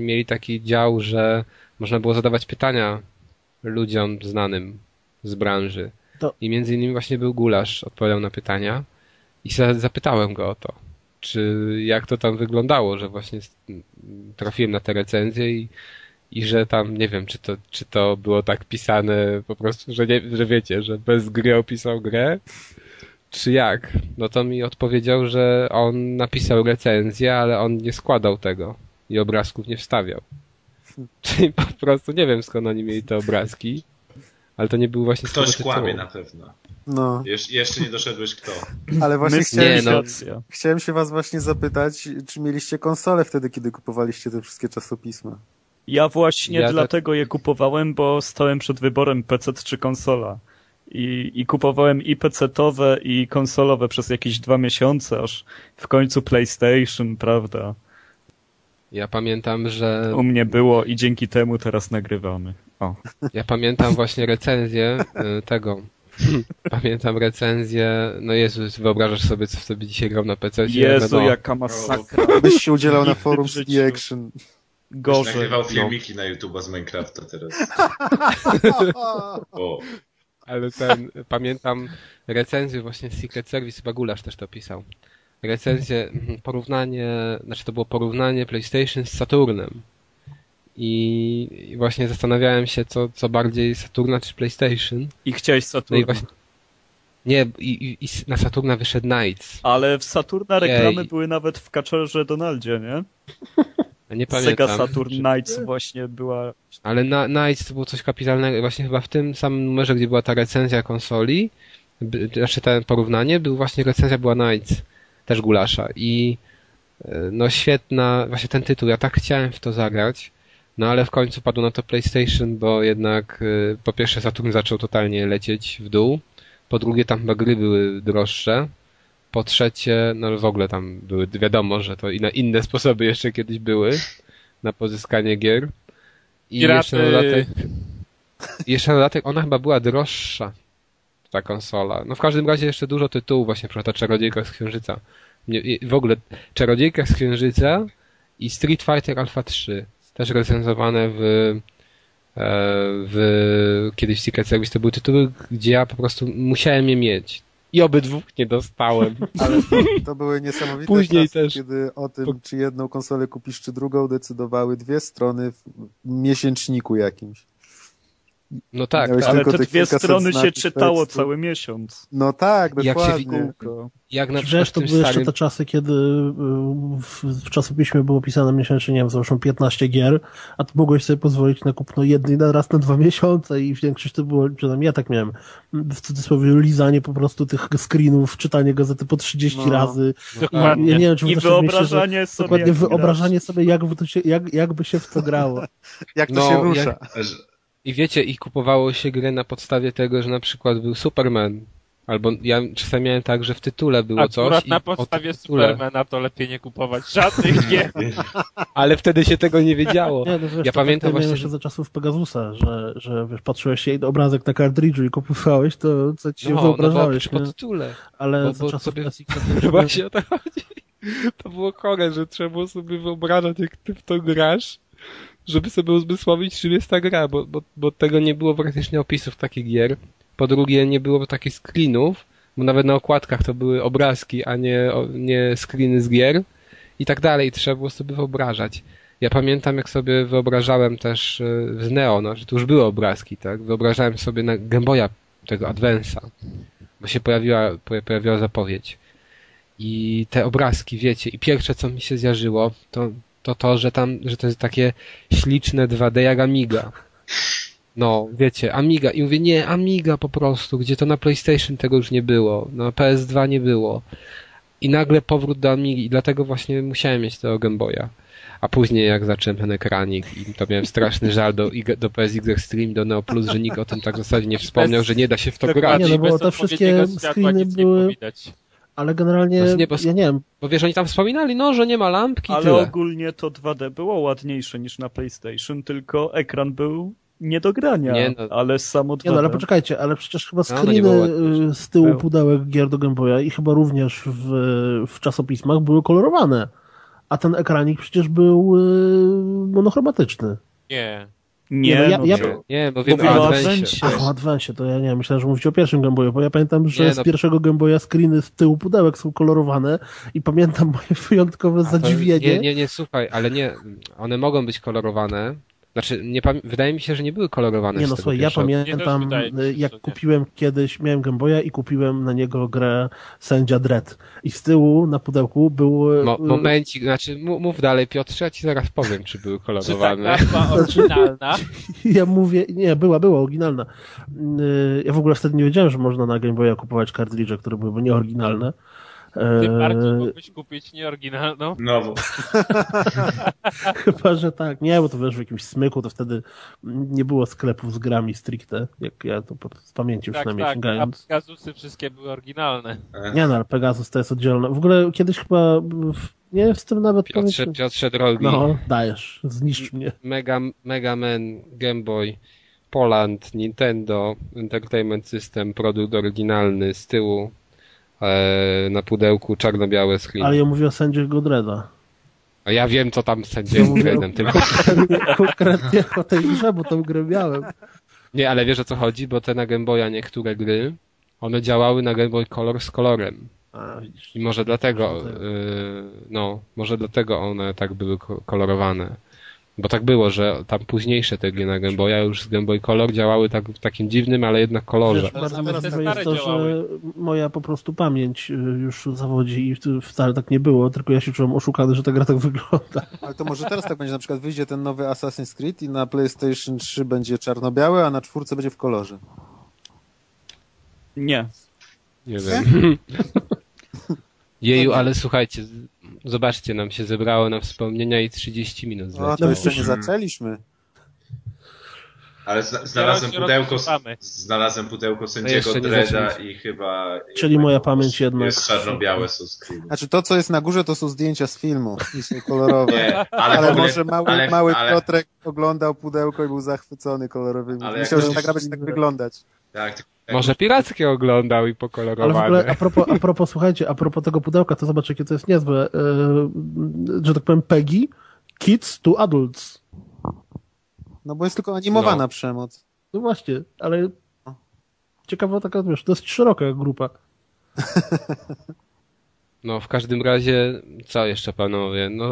mieli taki dział, że można było zadawać pytania ludziom znanym z branży. To- I między innymi właśnie był Gulasz, odpowiadał na pytania i za- zapytałem go o to. Czy jak to tam wyglądało, że właśnie trafiłem na te recenzje i, i że tam, nie wiem, czy to, czy to było tak pisane po prostu, że, nie, że wiecie, że bez gry opisał grę, czy jak? No to mi odpowiedział, że on napisał recenzję, ale on nie składał tego i obrazków nie wstawiał. [laughs] Czyli po prostu nie wiem skąd oni mieli te obrazki, ale to nie był właśnie Ktoś kłamie na pewno. No, Jesz jeszcze nie doszedłeś kto. [laughs] ale właśnie chciałem, Nie, się, no. Chciałem się was właśnie zapytać, czy mieliście konsolę wtedy, kiedy kupowaliście te wszystkie czasopisma? Ja właśnie Ja tak- dlatego je kupowałem, bo stałem przed wyborem PC czy konsola. I, I kupowałem i PC-towe, i konsolowe przez jakieś dwa miesiące, aż w końcu PlayStation, prawda? Ja pamiętam, że U mnie było i dzięki temu teraz nagrywamy. O. Ja pamiętam właśnie recenzję y, tego. [laughs] Pamiętam recenzję, no Jezus, wyobrażasz sobie, co sobie dzisiaj grał na PC? Jezu, no, jaka masakra. Byś się udzielał na forum W Action. Gorzej. Gorzej. nagrywał filmiki na YouTube'a z Minecrafta teraz. [laughs] O, Ale ten, pamiętam recenzję właśnie Secret Service, chyba Gulasz też to pisał. Recenzję, mhm, porównanie, znaczy to było porównanie PlayStation z Saturnem. I, właśnie zastanawiałem się, co, co bardziej Saturna czy PlayStation. I chciałeś No i Saturna. właśnie, nie, i, i, i na Saturna wyszedł Knights. Ale w Saturna reklamy Jej. były nawet w Kaczerze Donaldzie, nie? [laughs] Nie Sega pamiętam. Saturn Nights właśnie była... Ale na Nights to było coś kapitalnego. Właśnie chyba w tym samym numerze, gdzie była ta recenzja konsoli, by- znaczy to porównanie, był właśnie recenzja była Nights, też Gulasza. I e, no świetna, właśnie ten tytuł, ja tak chciałem w to zagrać, no ale w końcu padło na to PlayStation, bo jednak e, po pierwsze Saturn zaczął totalnie lecieć w dół, po drugie tam chyba gry były droższe, po trzecie, no w ogóle tam były, wiadomo, że to i na inne sposoby jeszcze kiedyś były na pozyskanie gier. I Piraty. jeszcze na dodatek, jeszcze na dodatek ona chyba była droższa, ta konsola. No w każdym razie jeszcze dużo tytułów, właśnie przykład ta Czarodziejka z Księżyca. W ogóle Czarodziejka z Księżyca i Street Fighter Alpha 3, też recenzowane w, e, w kiedyś Secret Service, to były tytuły, gdzie ja po prostu musiałem je mieć. I obydwu nie dostałem. [laughs] Ale to, to były niesamowite Później czasy, też. kiedy o tym, czy jedną konsolę kupisz, czy drugą, decydowały dwie strony w miesięczniku jakimś. No tak, tak. Ale te dwie strony się czytało tekstu. cały miesiąc. No tak, Jak się dokładnie. Jak na przykład Wiesz, to były jeszcze te czasy, kiedy y, w, w czasopiśmie było pisane miesięcznie, nie wiem, załóżmy 15 gier, a ty mogłeś sobie pozwolić na kupno jednej na raz na dwa [laughs] miesiące i większość to było, przynajmniej ja tak miałem, w cudzysłowie lizanie po prostu tych screenów, czytanie gazety po 30 No. razy. I, Dokładnie. ja nie wiem, czy I tak mieliście, że- wyobrażanie sobie... Dokładnie jak wyobrażanie sobie, jak, by to się, jak, jakby się w to grało. [laughs] Jak to No, się rusza. jak- I wiecie, i kupowało się gry na podstawie tego, że na przykład był Superman. Albo ja czasami miałem tak, że w tytule było Akurat coś. i na podstawie tytule. Supermana to lepiej nie kupować żadnych [laughs] gier. Ale wtedy się tego nie wiedziało. [laughs] Nie, no wiesz, Ja to pamiętam tak właśnie, jeszcze za czasów Pegasusa, że, że wiesz, patrzyłeś się i obrazek na kartridżu i kupowałeś, to co ci się No, no wyobrażałeś, przy nie? podtytule. Ale bo- za bo czasów sobie- [laughs] już Właśnie o to chodzi. To było chore, że trzeba było sobie wyobrażać, jak ty w to grasz, żeby sobie uzmysłowić, czym jest ta gra, bo, bo, bo tego nie było praktycznie opisów takich gier. Po drugie, nie było takich screenów, bo nawet na okładkach to były obrazki, a nie, nie screeny z gier i tak dalej. Trzeba było sobie wyobrażać. Ja pamiętam, jak sobie wyobrażałem też e, z Neo, no, że tu już były obrazki, tak? Wyobrażałem sobie na Game Boya tego Advance'a, bo się pojawiła, poja- pojawiła zapowiedź. I te obrazki, wiecie, i pierwsze co mi się zjarzyło, to to, to że tam, że to jest takie śliczne 2D jak Amiga. No, wiecie, Amiga. I mówię, nie, Amiga po prostu, gdzie to na PlayStation tego już nie było, na PS2 nie było. I nagle powrót do Amigi i dlatego właśnie musiałem mieć tego Game Boya. A później jak zacząłem ten ekranik i to miałem straszny [laughs] żal do, do PSX Extreme, do Neo Plus, że nikt o tym tak w zasadzie nie wspomniał, że nie da się w to grać. Nie, no bo bez te wszystkie screeny były-. Ale generalnie, Właśnie nie, bo- ja nie wiem, Bo wiesz, oni tam wspominali, no, że nie ma lampki i Ale tyle. ogólnie to 2D było ładniejsze niż na PlayStation, tylko ekran był nie do grania, Nie no. ale samo Nie no, ale 2D. poczekajcie, ale przecież chyba No, no screeny y, z tyłu pudełek gier do Game Boya i chyba również w, w czasopismach były kolorowane. A ten ekranik przecież był y, monochromatyczny. Nie. Nie, Nie, no ja- no ja- nie. Nie, mówimy o. Ach, o Advance, to ja nie myślałem, że mówicie o pierwszym Game bo ja pamiętam, że Nie, z no- pierwszego Game Boya screeny z tyłu pudełek są kolorowane i pamiętam moje wyjątkowe A zadziwienie. Nie, nie, nie, słuchaj, ale nie, one mogą być kolorowane. Znaczy, nie, wydaje mi się, że nie były kolorowane Nie no, słuchaj, ja pamiętam, się, y, jak kupiłem kiedyś, miałem Game Boya i kupiłem na niego grę Sędzia Dredd. I z tyłu na pudełku był... y, Mo momencik, znaczy mów, dalej Piotrze, ja ci zaraz powiem, czy były Czy ta kolorowane. [laughs] oryginalna? [laughs] Ja mówię, nie, była, była oryginalna. Y, Ja w ogóle wtedy nie wiedziałem, że można na Game Boya kupować kartridże, które były nieoryginalne. Tym bardziej E, mógłbyś kupić nieoryginalną. [laughs] Nowo. Chyba, że tak. Nie, bo to wiesz, w jakimś smyku to wtedy nie było sklepów z grami stricte, jak ja to z pamięci Tak, przynajmniej tak. Sięgając. Pegasusy wszystkie były oryginalne. Nie no, ale Pegasus to jest oddzielne. W ogóle kiedyś chyba, w, nie wiem, z tym nawet Piotrze, pamiętam. Piotrze drogi, No, dajesz, zniszcz mnie. Mega, Mega Man, Game Boy, Poland, Nintendo, Entertainment System, produkt oryginalny z tyłu, na pudełku czarno-białe screen. Ale ja mówię o sędziego Dreda. A ja wiem, co tam Ja sędzią mówię Gredem, tylko [laughs] konkretnie o tej grze, bo tą grę miałem. nie, ale wiesz o co chodzi, bo te na Game Boya niektóre gry, one działały na Game Boy Color z kolorem. A. I może dlatego, yy, no, może dlatego one tak były ko- kolorowane. Bo tak było, że tam późniejsze te gry na Game Boya już z Game Boy Color działały tak, w takim dziwnym, ale jednak kolorze. Wiesz, bardzo możliwe jest to, że moja po prostu pamięć y, już zawodzi i w- wcale tak nie było, tylko ja się czułem oszukany, że ta gra tak wygląda. Ale to może teraz tak będzie, na przykład wyjdzie ten nowy Assassin's Creed i na PlayStation 3 będzie czarno-białe, a na czwórce będzie w kolorze. Nie. Nie wiem. [laughs] Jeju, ale słuchajcie, zobaczcie, nam się zebrało na wspomnienia i 30 minut No, zleciało. to jeszcze nie zaczęliśmy. Ale zna, znalazłem pudełko, znalazłem pudełko sędziego Dreda i chyba... Czyli jednak moja pamięć jednak- Jest czarno-białe są screeny. Znaczy to, co jest na górze, to są zdjęcia z filmu i są kolorowe. Nie, ale, Ale, ogóle, może mały, ale, mały ale, Piotrek oglądał pudełko i był zachwycony kolorowymi. Ale Myślał, że ta gra będzie tak wyglądać. tak, [laughs] Może pirackie oglądał i Ale w ogóle, pokolorowane. a propos, a propos, słuchajcie, a propos tego pudełka, to zobaczcie, jakie to jest niezłe. E, że tak powiem, PEGI, Kids to Adults. No bo jest tylko animowana No. przemoc. No właśnie, ale ciekawa taka, wiesz, dość szeroka grupa. [laughs] No, w każdym razie, co jeszcze panowie? No,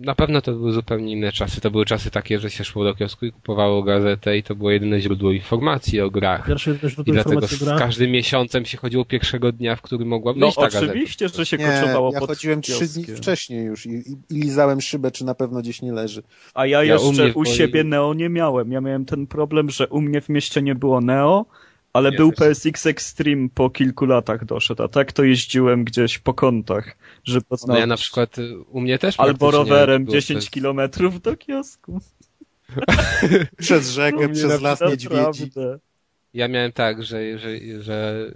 na pewno to były zupełnie inne czasy. To były czasy takie, że się szło do kiosku i kupowało gazetę i to było jedyne źródło informacji o grach. Pierwsze I źródło dlatego informacji z gra. każdym miesiącem się chodziło pierwszego dnia, w którym mogła No wyjść ta gazeta. oczywiście, że się Nie, koczowało ja pod chodziłem trzy dni wcześniej już i, i, i lizałem szybę, czy na pewno gdzieś nie leży. A ja Ja jeszcze u mnie u siebie Neo nie miałem. Ja miałem ten problem, że u mnie w mieście nie było Neo, ale był też. PSX Extreme po kilku latach doszedł, a tak to jeździłem gdzieś po kątach, żeby No poznać. ja na przykład, y, u mnie też Albo rowerem było 10 przez- kilometrów do kiosku. [laughs] Przez rzekę, przez las naprawdę. niedźwiedzi. Ja miałem tak, że, że, że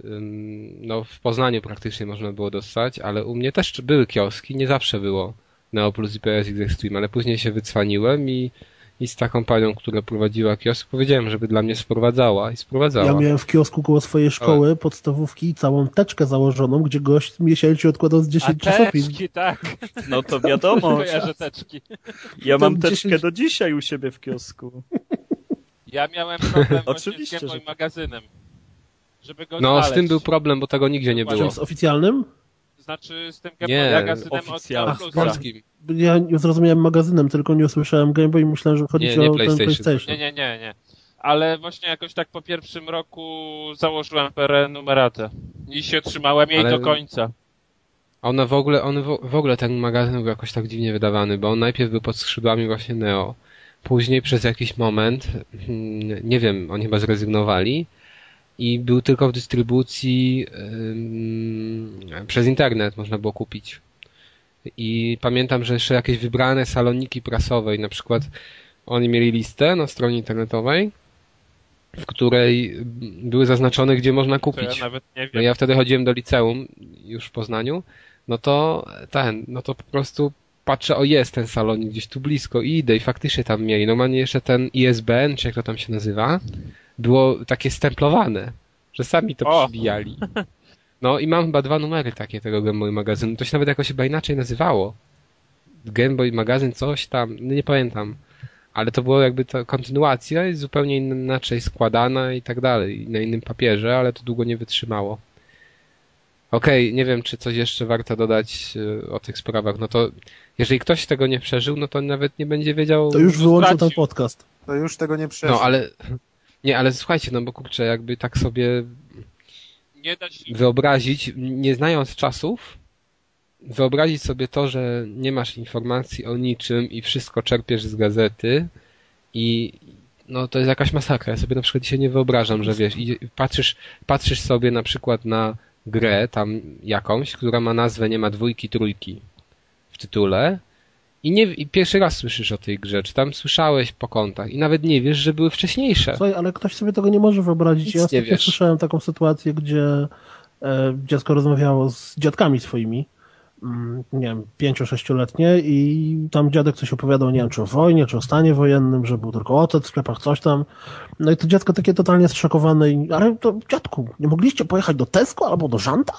no, w Poznaniu praktycznie można było dostać, ale u mnie też były kioski, nie zawsze było Neo Plus i PSX Extreme, ale później się wycwaniłem i, i z taką panią, która prowadziła kiosk, powiedziałem, żeby dla mnie sprowadzała i sprowadzała. Ja miałem w kiosku koło swojej szkoły podstawówki całą teczkę założoną, gdzie gość miesięcznie odkładał z A 10 czasopism. teczki, tak. No to wiadomo. [laughs] Kojarzę teczki. Ja mam teczkę 10 do dzisiaj u siebie w kiosku. Ja miałem problem [laughs] Oczywiście, z Boy że- magazynem. Żeby go No, znaleźć. z tym był problem, bo tego nigdzie nie było. Z oficjalnym? Znaczy z tym Game Nie, Boy magazynem od Plusa. polskim. Ja nie zrozumiałem magazynem, tylko nie usłyszałem Game Boy i myślałem, że chodzi Nie, nie o ten PlayStation. PlayStation. Nie, nie, nie, nie. Ale właśnie jakoś tak po pierwszym roku założyłem perenumeratę. I się trzymałem jej Ale- do końca. One w ogóle, on w, ogóle ten magazyn był jakoś tak dziwnie wydawany, bo on najpierw był pod skrzydłami właśnie Neo. Później przez jakiś moment, hmm, nie wiem, oni chyba zrezygnowali i był tylko w dystrybucji ym, przez internet można było kupić. I pamiętam, że jeszcze jakieś wybrane saloniki prasowe i na przykład oni mieli listę na stronie internetowej, w której były zaznaczone, gdzie można kupić. ja nawet nie No ja wtedy chodziłem do liceum już w Poznaniu, no to ten, no to po prostu patrzę, o jest ten salonik gdzieś tu blisko i idę i faktycznie tam mieli. Normalnie jeszcze ten ISBN, czy jak to tam się nazywa, było takie stemplowane, że sami to O. przybijali. [laughs] No i mam chyba dwa numery takie tego Game Boy magazynu. To się nawet jakoś chyba inaczej nazywało. Game Boy magazyn coś tam, no nie pamiętam. Ale to było jakby ta kontynuacja i zupełnie inaczej składana i tak dalej. Na innym papierze, ale to długo nie wytrzymało. Okej, nie wiem, czy coś jeszcze warto dodać e, o tych sprawach. No to jeżeli ktoś tego nie przeżył, no to nawet nie będzie wiedział. To już wyłączył ten podcast. To już tego nie przeżył. No ale. Nie, ale słuchajcie, no bo kurczę, jakby tak sobie. Wyobrazić, nie znając czasów, wyobrazić sobie to, że nie masz informacji o niczym i wszystko czerpiesz z gazety i no to jest jakaś masakra. Ja sobie na przykład dzisiaj nie wyobrażam, że wiesz, patrzysz, patrzysz sobie na przykład na grę tam jakąś, która ma nazwę nie ma dwójki, trójki w tytule i, nie, i pierwszy raz słyszysz o tej grze, czy tam słyszałeś po kątach i nawet nie wiesz, że były wcześniejsze. Słuchaj, ale ktoś sobie tego nie może wyobrazić. Nic ja nie wiesz. słyszałem taką sytuację, gdzie e, dziecko rozmawiało z dziadkami swoimi, mm, nie wiem, pięcio-sześcioletnie i tam dziadek coś opowiadał, nie wiem, czy o wojnie, czy o stanie wojennym, że był tylko ocet w sklepach, coś tam. No i to dziecko takie totalnie zszokowane i, ale to dziadku, nie mogliście pojechać do Tesco albo do Żanta?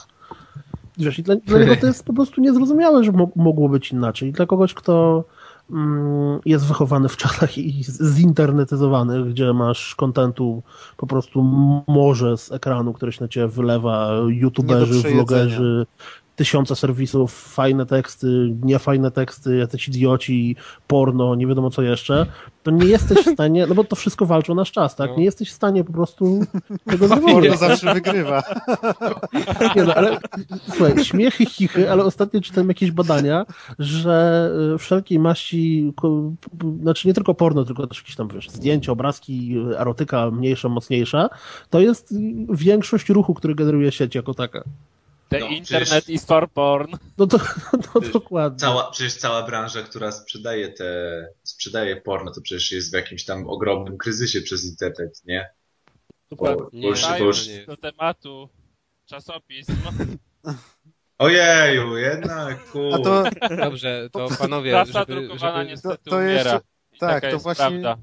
Wiesz, i dla, dla niego to jest po prostu niezrozumiałe, że mo- mogło być inaczej. I dla kogoś, kto mm, jest wychowany w czasach i zinternetyzowanych, gdzie masz kontentu po prostu morze z ekranu, które się na ciebie wylewa, youtuberzy, vlogerzy, tysiące serwisów, fajne teksty, niefajne teksty, jacyś idioci, porno, nie wiadomo co jeszcze, to nie jesteś w stanie, no bo to wszystko walczy o nasz czas, tak? No. Nie jesteś w stanie po prostu tego Porno zrobić. [laughs] zawsze wygrywa. [laughs] Nie no, ale słuchaj, śmiechy, chichy, ale ostatnio czytałem jakieś badania, że y, wszelkiej maści, znaczy nie tylko porno, tylko też jakieś tam, wiesz, zdjęcia, obrazki, erotyka mniejsza, mocniejsza, to jest większość ruchu, który generuje sieć jako taka. The No, internet przecież- is for porn. No to, [laughs] no dokładnie. Cała, przecież cała branża, która sprzedaje te, sprzedaje porno, to przecież jest w jakimś tam ogromnym kryzysie przez internet, nie? Dokładnie. Bo, Nie, bo już, do tematu czasopism. [laughs] Ojeju, jednak, ku... A to, Dobrze, to panowie, Prasa żeby, drukowana żeby... niestety To- to umiera. jeszcze- tak, to jest właśnie- prawda.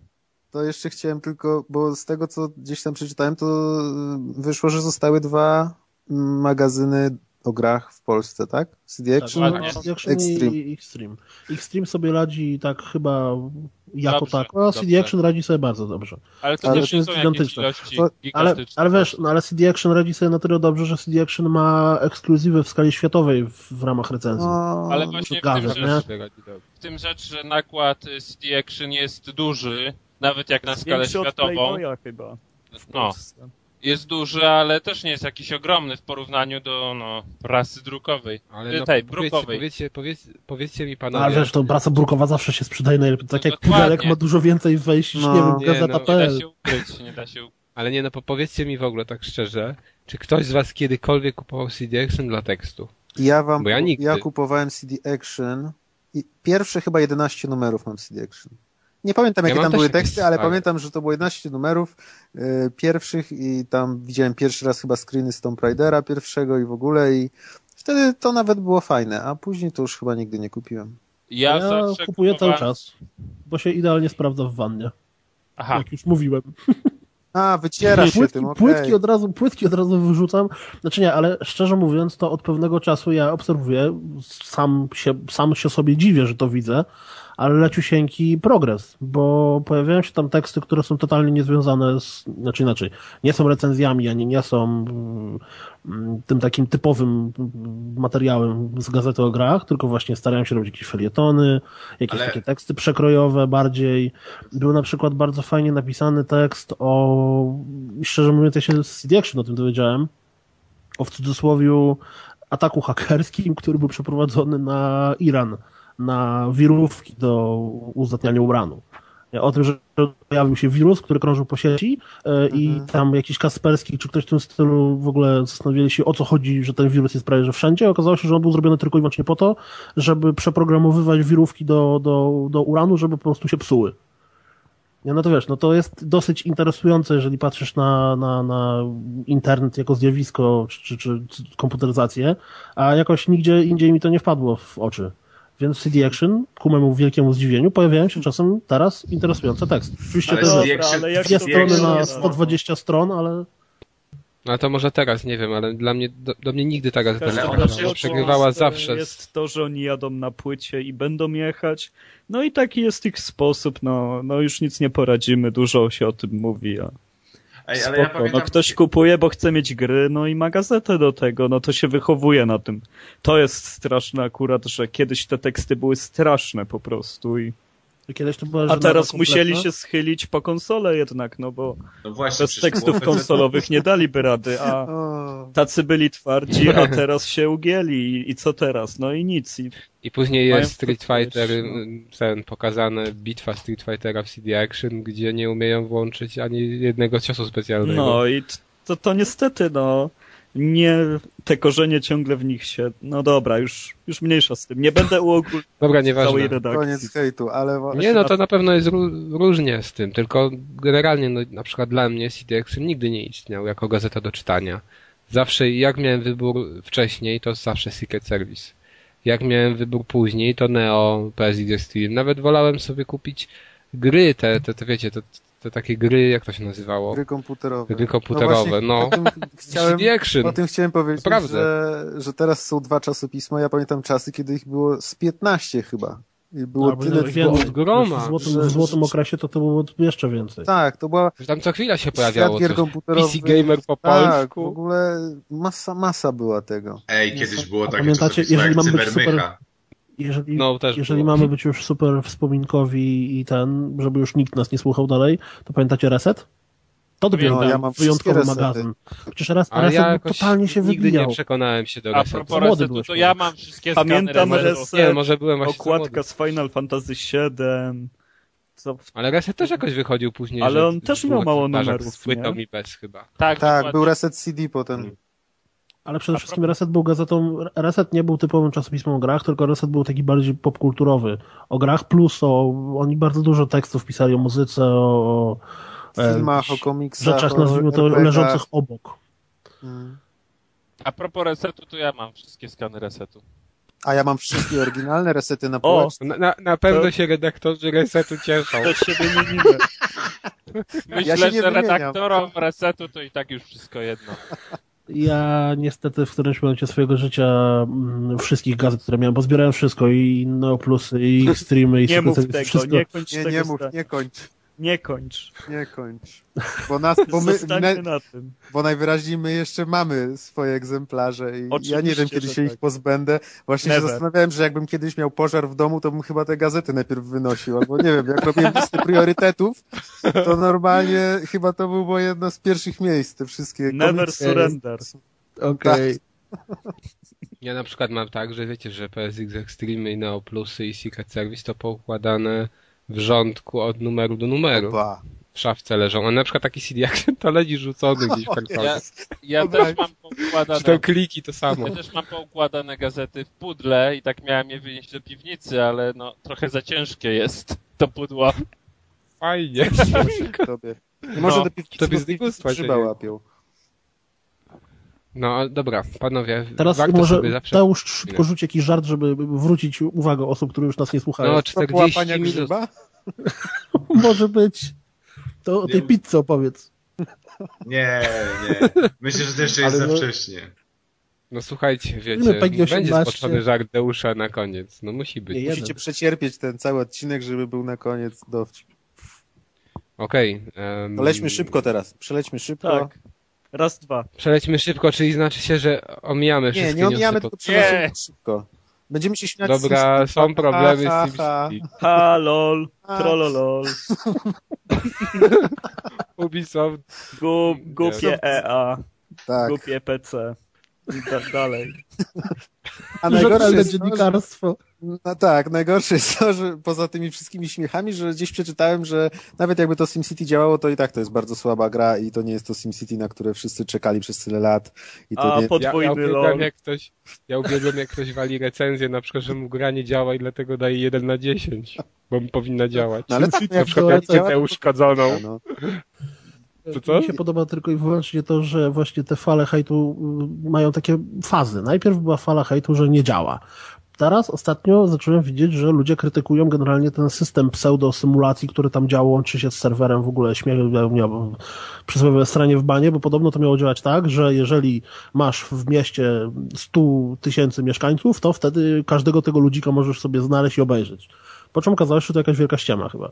to jeszcze chciałem tylko, bo z tego, co gdzieś tam przeczytałem, to y, wyszło, że zostały dwa magazyny o grach w Polsce, tak? CD Action, Dokładnie. CD Action Extreme. i Extreme. Extreme sobie radzi tak chyba jako Dobrze, tako, a CD dobrze. Action radzi sobie bardzo dobrze. Ale to Ale też jest gigantyczne. ale, ale wiesz, no ale CD Action radzi sobie na tyle dobrze, że CD Action ma ekskluzywy w skali światowej w, w ramach recenzji. No, Ale właśnie w Gazet, tym, nie? rzecz, w tym rzecz, że nakład CD Action jest duży, nawet jak na skalę Większy od światową. Playboya chyba. w No. Jest duży, ale też nie jest jakiś ogromny w porównaniu do no, prasy drukowej. Ale no, tej, powiedzcie, brukowej. powiedzcie, powiedzcie, powiedzcie mi No, panowie, ale wiesz, to prasa brukowa zawsze się sprzedaje najlepiej. Tak No jak pudelek ma dużo więcej wejść niż, No. nie wiem, Nie, no, Nie da się ukryć, nie da się ukryć. ale nie no, po- powiedzcie mi w ogóle tak szczerze, czy ktoś z was kiedykolwiek kupował CD Action dla tekstu? Ja wam, Bo ja nigdy. ja kupowałem CD Action i pierwsze chyba 11 numerów mam CD Action. Nie pamiętam, Ja jakie mam tam były jakieś teksty, ale pamiętam, że to było 11 numerów y, pierwszych i tam widziałem pierwszy raz chyba screeny z Tomb Raidera pierwszego i w ogóle i wtedy to nawet było fajne, a później to już chyba nigdy nie kupiłem. Ja, Ja kupuję cały kupowałem- czas, bo się idealnie sprawdza w wannie, Aha, jak już mówiłem. A, wyciera się płytki, tym, okej. płytki, od razu, płytki od razu wyrzucam. Znaczy nie, ale szczerze mówiąc, to od pewnego czasu ja obserwuję, sam się, sam się sobie dziwię, że to widzę, ale leciusieńki progres, bo pojawiają się tam teksty, które są totalnie niezwiązane z, znaczy inaczej, nie są recenzjami, ani nie są mm, tym takim typowym materiałem z gazety o grach, tylko właśnie starają się robić jakieś felietony, jakieś Ale- takie teksty przekrojowe bardziej. Był na przykład bardzo fajnie napisany tekst o, szczerze mówiąc, ja się z CD Action o tym dowiedziałem, o w cudzysłowiu ataku hakerskim, który był przeprowadzony na Iran, na wirówki do uzdatniania uranu. O tym, że pojawił się wirus, który krążył po sieci e, i Mhm. tam jakiś Kasperski czy ktoś w tym stylu w ogóle zastanowili się o co chodzi, że ten wirus jest prawie że wszędzie. Okazało się, że on był zrobiony tylko i wyłącznie po to, żeby przeprogramowywać wirówki do, do, do uranu, żeby po prostu się psuły. No to wiesz, no to jest dosyć interesujące, jeżeli patrzysz na, na, na internet jako zjawisko, czy, czy, czy komputeryzację, a jakoś nigdzie indziej mi to nie wpadło w oczy. Więc w CD Action, ku memu wielkiemu zdziwieniu, pojawiają się czasem teraz interesujące teksty. Oczywiście Ale to jest dwie strony na jest 120 stron, ale No to może teraz, nie wiem, ale dla mnie, do, do mnie nigdy ta gazeta Każdy nie ona przegrywała. przecież Przegrywała jest, zawsze. Jest to, że oni jadą na płycie i będą jechać. No i taki jest ich sposób, no, no już nic nie poradzimy, dużo się o tym mówi, a Ej, spoko. ja pamiętam, No ktoś kupuje, bo chce mieć gry, no i ma gazetę do tego, no to się wychowuje na tym. To jest straszne akurat, że kiedyś te teksty były straszne po prostu i... kiedyś to była A teraz musieli się schylić po konsolę jednak, no bo no właśnie, bez tekstów konsolowych nie daliby rady, a [laughs] tacy byli twardzi, a [laughs] teraz się ugięli i, co teraz? No i nic. I I później jest Street Fighter, no. ten pokazane bitwa Street Fightera w CD Action, gdzie nie umieją włączyć ani jednego ciosu specjalnego. No i to, to niestety, no, nie, te korzenie ciągle w nich się, no dobra, już, już mniejsza z tym. Nie będę uogólniał Dobra, całej nieważne. redakcji. koniec hejtu, ale Nie, no to na pewno jest ró- różnie z tym, tylko generalnie, no, na przykład dla mnie CD Action nigdy nie istniał jako gazeta do czytania. Zawsze, jak miałem wybór wcześniej, to zawsze Secret Service. Jak miałem wybór później, to Neo, PSX Extreme. Nawet wolałem sobie kupić gry, te, te, te wiecie, te, te takie gry, jak to się nazywało? gry komputerowe. Gry komputerowe, właśnie no. O tym [laughs] chciałem, o tym chciałem powiedzieć, Naprawdę. że, że teraz są dwa czasopisma. Ja pamiętam czasy, kiedy ich było z 15 chyba. I było Albo tyle więcej. od groma. W złotym, w złotym okresie to, to było jeszcze więcej. Tak, to była Że Tam co chwila się pojawiało gier komputerowych. PC Gamer po Tak, w polsku. ogóle masa, masa była tego. Ej, kiedyś było takie pamiętacie, jeżeli mamy być Cybermycha. Jeżeli, No, też jeżeli mamy być już super wspominkowi i ten, żeby już nikt nas nie słuchał dalej, to pamiętacie Reset? To dopiero No, ja mam wyjątkowy resety. magazyn. Przecież Ale Reset ja totalnie się nigdy wybijał. nie przekonałem się do A resetu. propos młody resetu, byłeś to ja mam wszystkie Pamiętam reset, Nie, może byłem okładka z Final Fantasy VII, co, Ale Reset też jakoś wychodził później. Ale on też miał mało numerów, Z płytą nie? i bez chyba. Tak, Tak, był Reset CD potem. Ale przede wszystkim Reset był gazetą, Reset nie był typowym czasopismem o grach, tylko Reset był taki bardziej popkulturowy. O grach plus, o, oni bardzo dużo tekstów pisali o muzyce, o, e, filmach, o komiksach, rzeczach, o nazwijmy to, RPG-ach. leżących obok. Mm. A propos resetu, to ja mam wszystkie skany resetu. A ja mam wszystkie oryginalne resety na O, półeczce. Na, na, na pewno To- się redaktorzy Resetu cieszą. to się wymienimy. Myślę, się nie że wymieniam. redaktorom resetu to i tak już wszystko jedno. Ja niestety w którymś momencie swojego życia mm, wszystkich gazet, które miałem, bo zbierałem wszystko i Neoplusy, i [laughs] Extreme, i Nie mów tego, wszystko. nie kończ Nie, tego. nie mów, nie kończ. Nie kończ. Nie kończ. Bo, nas, bo, my, ne, na tym. bo najwyraźniej my jeszcze mamy swoje egzemplarze i ja Oczywiście, nie wiem, kiedy się tak. ich pozbędę. Właśnie się Never. zastanawiałem, że jakbym kiedyś miał pożar w domu, to bym chyba te gazety najpierw wynosił, albo nie wiem, jak robiłem listę priorytetów, to normalnie chyba to było jedno z pierwszych miejsc, te wszystkie Never komiksy. surrender. Okej. Ja na przykład mam tak, że wiecie, że PSX Extreme i Neo Plusy i Secret Service to poukładane w rządku od numeru do numeru. Ba. W szafce leżą. A na przykład taki CD Action to leży rzucony gdzieś w kartonie. Ja, ja też mam poukładane... Czy tam kliki to samo. Ja też mam poukładane gazety w pudle i tak miałem je wynieść do piwnicy, ale no trochę za ciężkie jest to pudło. Fajnie. Tobie. Nie może No, do piwnicy, tobie z dzieje. łapią. No ale dobra, panowie, Teraz warto może sobie zawsze... Teusz szybko rzuć jakiś żart, żeby wrócić uwagę osób, które już nas nie słuchają. No, Propos 40 łapania minut. grzyba? [laughs] Może być. To o tej Nie. pizzy opowiedz. Nie, nie. Myślę, że to jeszcze jest Ale za no- wcześnie. No słuchajcie, wiecie, PEGI będzie 18. spoczony żart Deusza na koniec. No musi być. Nie. Musicie przecierpieć ten cały odcinek, żeby był na koniec dowcip. Okej. em, No lećmy szybko teraz. Przelećmy szybko. Tak. Raz, dwa. Przelećmy szybko, czyli znaczy się, że omijamy Nie, wszystkie nie omijamy, newsy tylko przelecimy szybko. Będziemy się śmiać z Dobra, SimCity. są problemy Ha, z ha, SimCity. Ha, lol, [laughs] A. trollolol. Ubisoft. Gu, głupie EA, Tak. głupie PC. I tak dalej. A najgorsze że, dziennikarstwo. No tak, najgorsze jest to, że poza tymi wszystkimi śmiechami, że gdzieś przeczytałem, że nawet jakby to SimCity działało, to i tak to jest bardzo słaba gra i to nie jest to SimCity, na które wszyscy czekali przez tyle lat. I to A nie... pod- Ja, ja Podwójny uwielbiam jak ktoś, ja uwielbiam jak ktoś wali recenzję, na przykład, że mu gra nie działa i dlatego daje 1 na 10, bo mi powinna działać. No ale tak, no na jak przykład nie działa, to- uszkodzoną. No. To co? Mi się podoba tylko i wyłącznie to, że właśnie te fale hejtu mają takie fazy. Najpierw była fala hejtu, że nie działa. Teraz ostatnio zacząłem widzieć, że ludzie krytykują generalnie ten system pseudo-symulacji, który tam działa, łączy się z serwerem w ogóle śmiech, miał przysłowiowe stranie w banie, bo podobno to miało działać tak, że jeżeli masz w mieście 100 tysięcy mieszkańców, to wtedy każdego tego ludzika możesz sobie znaleźć i obejrzeć. Po czym okazało się, że to jakaś wielka ściema chyba.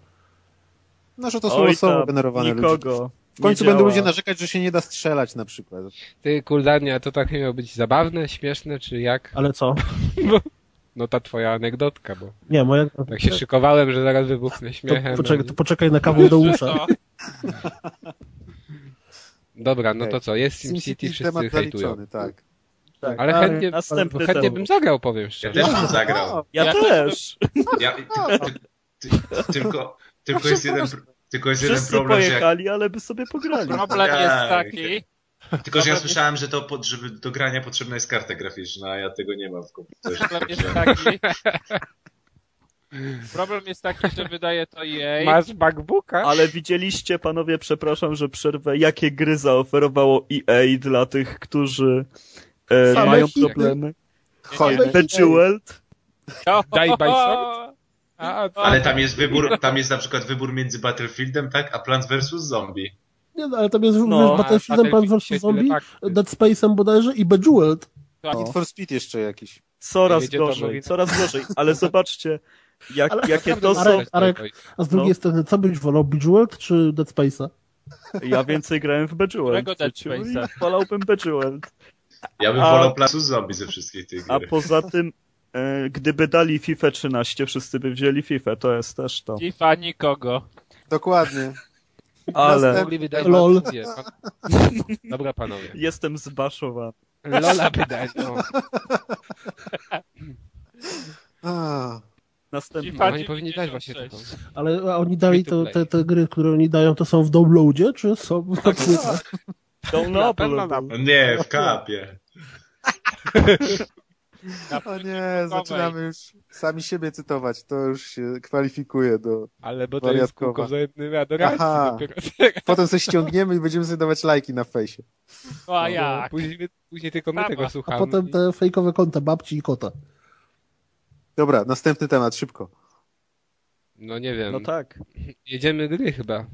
No, że to są losowo tam, generowane ludzie. nikogo. W końcu będą ludzie narzekać, że się nie da strzelać na przykład. Ty, Kuldania, to tak miało być zabawne, śmieszne, czy jak? Ale co? [laughs] No ta twoja anegdotka, bo Nie, moja... tak się szykowałem, że zaraz wybuchnę śmiechem. to, poczekaj, no to poczekaj na kawał do usza. I... Dobra, no to co, jest SimCity SimCity, wszyscy temat hejtują. zaliczony, tak. Tak, Ale chętnie, następny chętnie bym zagrał, powiem Ja szczerze. też bym zagrał. Ja, Ja też. Ja, ty, ty, ty, tylko, tylko jest jeden, tylko jest jeden Wszyscy problem, że jak, pojechali, ale by sobie pograli. problem Tak. jest taki, tylko że ja słyszałem, że to pod, żeby do grania potrzebna jest karta graficzna, a ja tego nie mam w komputerze. problem jest taki, problem jest taki, że wydaje to EA. Masz MacBooka? Ale widzieliście, panowie, przepraszam, że przerwę, jakie gry zaoferowało EA dla tych, którzy e, mają hity. problemy? Hojny. Bejeweled? Daj Bison? A, a, Ale tam jest wybór, tam jest na przykład wybór między Battlefieldem, tak, a Plants vs. Zombie. Nie, no, ale tam jest No, no, Battlefieldem, Plan vs. się Zombie, tak- Dead Space'em bodajże i Bejeweled. Need for Speed jeszcze jakiś. Coraz gorzej, coraz gorzej. Ale zobaczcie, jak, Ale jakie to są... Arek, Arek, A z drugiej No. strony, co byś wolał, Bejeweled czy Dead Space'a? Ja więcej grałem w Bejeweled. Którego Dead Space'a? Wolałbym Bejeweled. Ja bym A- wolał Plants vs. Zombie ze wszystkich tych A gier. poza tym, e, gdyby dali FIFA 13, wszyscy by wzięli FIFA, to jest też to. FIFA nikogo. Dokładnie. Ale Mogli wydać Lol. decyzję. [laughs] Dobra, panowie. jestem zbaszowany. Lola wydać, no. [laughs] Następny. FIFA No i powinni dać właśnie 96. taką. Ale a oni dali to te, te gry, które oni dają, to są w downloadzie, czy są na Tak, No nie, w kapie. [laughs] o nie, zaczynamy już sami siebie cytować. To już się kwalifikuje do... Ale bo to jest kółko wzajemnej adoracji. Potem coś ściągniemy i będziemy sobie dawać lajki na fejsie. No a jak? Później, my- później tylko my tego A słuchamy. potem te fejkowe konta babci i kota. Dobra, następny temat, szybko. No nie wiem. No tak. Jedziemy gry chyba.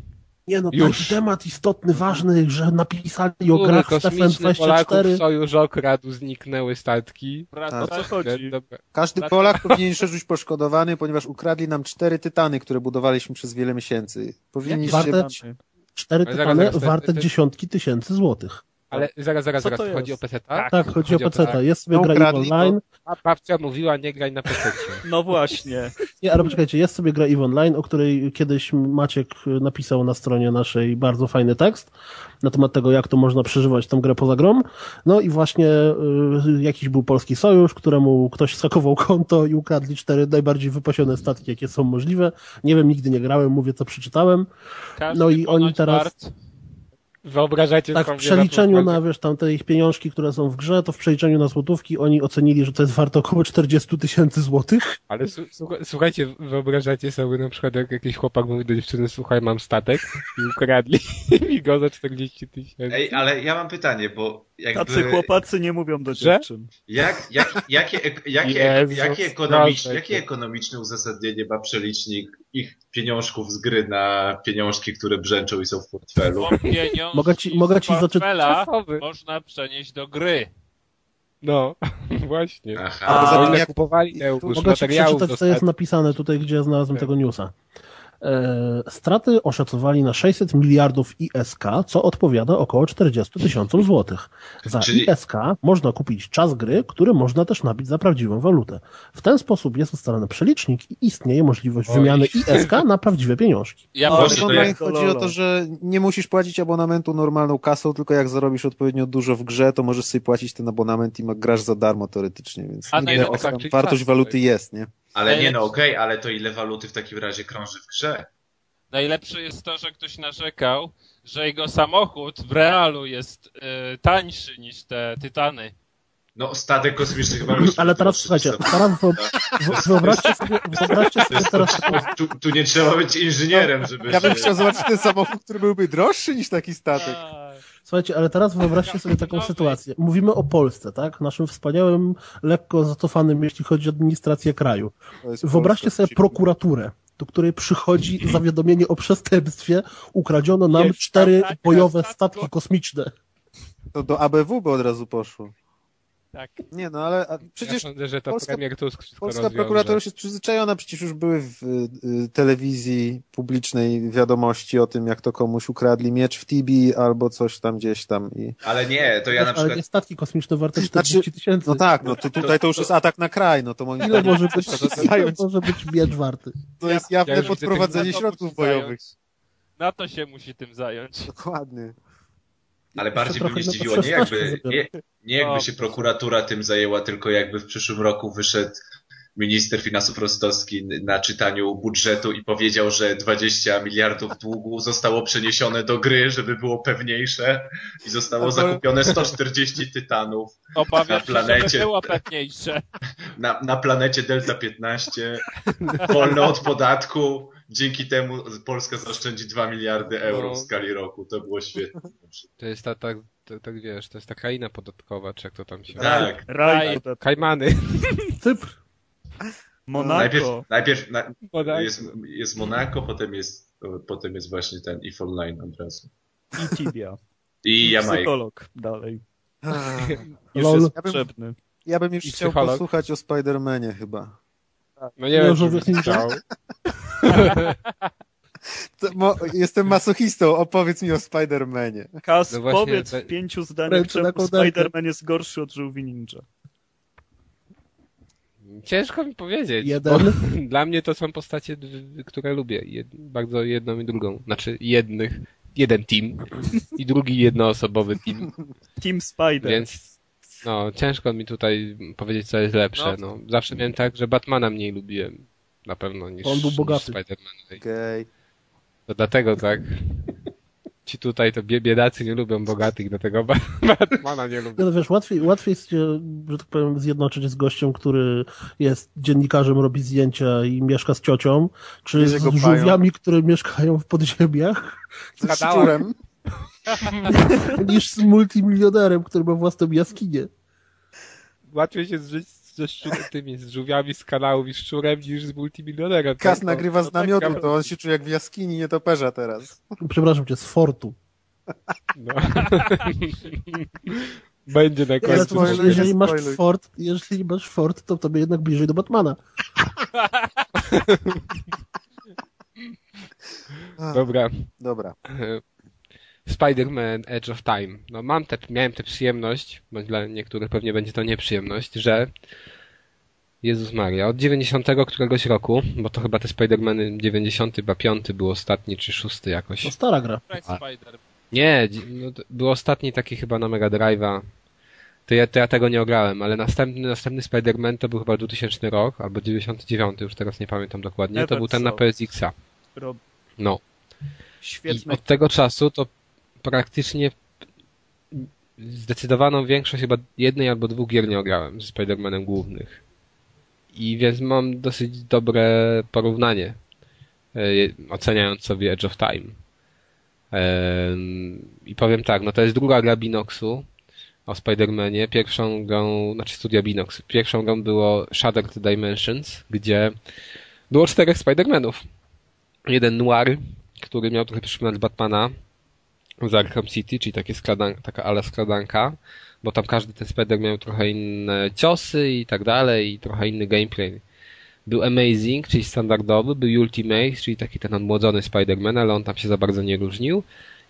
Nie no, Już. taki temat istotny, ważny, że napisali o grach Stefan kosmiczny Polaków 24. sojusz okradł, zniknęły statki. Wraca- O co chodzi? Dobra. Każdy Dlatego- Polak [laughs] powinien się czuć poszkodowany, ponieważ ukradli nam cztery tytany, które budowaliśmy przez wiele miesięcy. Powinniście Warte-. Cztery zaraz, tytany zaraz, warte dziesiątki tysięcy złotych. Ale zaraz, zaraz, zaraz. to Chodzi o? PC, Tak. Tak, chodzi o PC. tak. Jest sobie No, gra EVE. Online. A babcia mówiła, nie graj na PC. [laughs] No właśnie. Nie, ale poczekajcie, jest sobie gra EVE Online, o której kiedyś Maciek napisał na stronie naszej bardzo fajny tekst na temat tego, jak to można przeżywać tę grę poza grą. No i właśnie y, jakiś był polski sojusz, któremu ktoś sakował konto i ukradli cztery najbardziej wypasione statki, jakie są możliwe. Nie wiem, nigdy nie grałem, mówię co przeczytałem. Każdy No i oni teraz- Wyobrażacie Tak, w przeliczeniu na wiesz, tam te ich pieniążki, które są w grze, to w przeliczeniu na złotówki oni ocenili, że to jest warte około 40 tysięcy złotych. Ale słuchajcie, wyobrażacie sobie na przykład, jak jakiś chłopak mówi do dziewczyny, słuchaj, mam statek i ukradli [laughs] mi go za 40 tysięcy. Ej, ale ja mam pytanie, bo Tacy jakby... chłopacy nie mówią do dziewczyn. Jak, jak, jakie, jakie, jakie, ekonomiczne, jakie ekonomiczne uzasadnienie ma przelicznik ich pieniążków z gry na pieniążki, które brzęczą i są w portfelu? Bo Mogę ci- mogę ci z portfela można przenieść do gry. No, [laughs] właśnie. Aha. A, A, poza tym oni jak- kupowali te już Mogę ci materiałów przeczytać, co jest napisane tutaj, gdzie znalazłem tego newsa. E, straty oszacowali na 600 miliardów ISK, co odpowiada około 40 tysiącom złotych. Za Czyli- ISK można kupić czas gry, który można też nabić za prawdziwą walutę. W ten sposób jest ustalony przelicznik i istnieje możliwość Oj. wymiany ISK na prawdziwe pieniążki. [laughs] Ja to online jak- chodzi o to, że nie musisz płacić abonamentu normalną kasą, tylko jak zarobisz odpowiednio dużo w grze, to możesz sobie płacić ten abonament i grasz za darmo teoretycznie, więc A tam czyli wartość waluty tak. jest, nie? Ale nie no, okej, ale to ile waluty w takim razie krąży w grze? Najlepsze jest to, że ktoś narzekał, że jego samochód w realu jest e, tańszy niż te tytany. No, statek kosmiczny chyba musi [laughs] Ale teraz słuchajcie, teraz wyo- wyobraźcie sobie, wyobraźcie sobie teraz tu, tu nie trzeba być inżynierem, żeby Ja bym chciał zobaczyć ten samochód, który byłby droższy niż taki statek. Słuchajcie, ale teraz wyobraźcie sobie taką sytuację. Mówimy o Polsce, tak? Naszym wspaniałym, lekko zacofanym, jeśli chodzi o administrację kraju. Wyobraźcie sobie prokuraturę, do której przychodzi [clears throat] zawiadomienie o przestępstwie. Ukradziono nam cztery ataka bojowe statku. statki kosmiczne. To do ABW by od razu poszło. Tak. Nie no, ale a Ja przecież sądzę, że to Polska- premier Tusk wszystko polska rozwiąże. prokuratura już jest przyzwyczajona, przecież już były w y, y, telewizji publicznej wiadomości o tym, jak to komuś ukradli miecz w Tibi albo coś tam gdzieś tam. I... Ale nie, to ja na Ale przykład nie statki kosmiczne warte Znaczy, 40 tysięcy. No tak, no to tutaj to już jest atak na kraj, no to moim Ile zdaniem może być, to, ile zająć, może być miecz warty? to jest Ja jawne widzę podprowadzenie środków bojowych. zająć. Na to się musi tym zająć. Dokładnie. Ale bardziej by mnie zdziwiło nie jakby, 16 nie, nie jakby No. się prokuratura tym zajęła, tylko jakby w przyszłym roku wyszedł minister finansów Rostowski na czytaniu budżetu i powiedział, że 20 miliardów długu zostało przeniesione do gry, żeby było pewniejsze i zostało zakupione 140 tytanów Obawiam Na się, planecie. żeby było pewniejsze. [laughs] na, na planecie Delta 15, wolne od podatku. Dzięki temu Polska zaoszczędzi 2 miliardy euro No. w skali roku. To było świetne. To jest ta, ta, ta, tak wiesz, to jest ta kraina podatkowa, czy jak to tam się... Tak. Raj. Kajmany. Cypr. Monako. Najpierw, najpierw na, jest, jest Monako, potem jest, potem jest właśnie ten if online od razu. I Tibia. I Jamajka. Psycholog dalej. Już Lol. jest Ja bym- potrzebny. Ja bym już I chciał psycholog. posłuchać o Spider-Manie chyba. No nie wiem, Może czy chciał. [laughs] To, mo, jestem masochistą, opowiedz mi o Spider-Manie. Kas, No właśnie, powiedz w pięciu zdaniach, czemu. Spider-Man jest gorszy od żółwi ninja. Ciężko mi powiedzieć. Jeden. bo [laughs] Dla mnie to są postacie, które lubię. Jed, bardzo jedną i drugą. Znaczy jednych, jeden team i drugi jednoosobowy team. Team Spider. Więc no, ciężko mi tutaj powiedzieć, co jest lepsze. No. Zawsze miałem tak, że Batmana mniej lubiłem. Na pewno niż, On był bogaty. niż Spider-Man. Okej. To dlatego tak. Ci tutaj to bie- biedacy nie lubią bogatych, dlatego Ba- [laughs] Batmana nie lubią. no wiesz, łatwiej, łatwiej jest się, że tak powiem, zjednoczyć z gościem, który jest dziennikarzem, robi zdjęcia i mieszka z ciocią, czy z go żółwiami, które mieszkają w podziemiach, Z szczurem. [laughs] niż z multimilionerem, który ma własną jaskinię. Łatwiej się zżyć ze szczurem, tymi z żółwiami z kanałów i szczurem niż z multimilionerem. Kas tak? nagrywa z tak namiotu, gawę. to on się czuje jak w jaskini nietoperza teraz. Przepraszam cię, z Fortu. No. [laughs] Będzie na końcu. znaczy, nie jeżeli masz. Ford, jeżeli masz Ford, to tobie jednak bliżej do Batmana. [laughs] [laughs] Dobra. Dobra. Spider-Man Edge of Time. No mam te, miałem tę przyjemność, bądź dla niektórych pewnie będzie to nieprzyjemność, że Jezus Maria, od 90 któregoś roku, bo to chyba te Spider-Many 90 chyba 5 był ostatni, czy 6 jakoś. To stara gra. A. Spider. Nie, no, to był ostatni taki chyba na Mega Drive'a. To ja, to ja tego nie ograłem, ale następny, następny Spider-Man to był chyba 2000 rok, albo 99, już teraz nie pamiętam dokładnie. To był ten na saw. PSX-a. No. Świetny. I od tego czasu to praktycznie zdecydowaną większość chyba jednej albo dwóch gier nie ograłem z Spider-Manem głównych. I więc mam dosyć dobre porównanie, e, oceniając sobie Edge of Time. I powiem tak, no to jest druga gra Binoxu o Spider-Manie. Pierwszą grą, znaczy studia Binox. Pierwszą grą było Shattered Dimensions, gdzie było czterech Spider-Manów. Jeden Noir, który miał trochę przypominać Batmana z Arkham City, czyli takie skradan taka ala skradanka, bo tam każdy ten Spider miał trochę inne ciosy i tak dalej, i trochę inny gameplay. Był Amazing, czyli standardowy, był Ultimate, czyli taki ten odmłodzony Spider-Man, ale on tam się za bardzo nie różnił.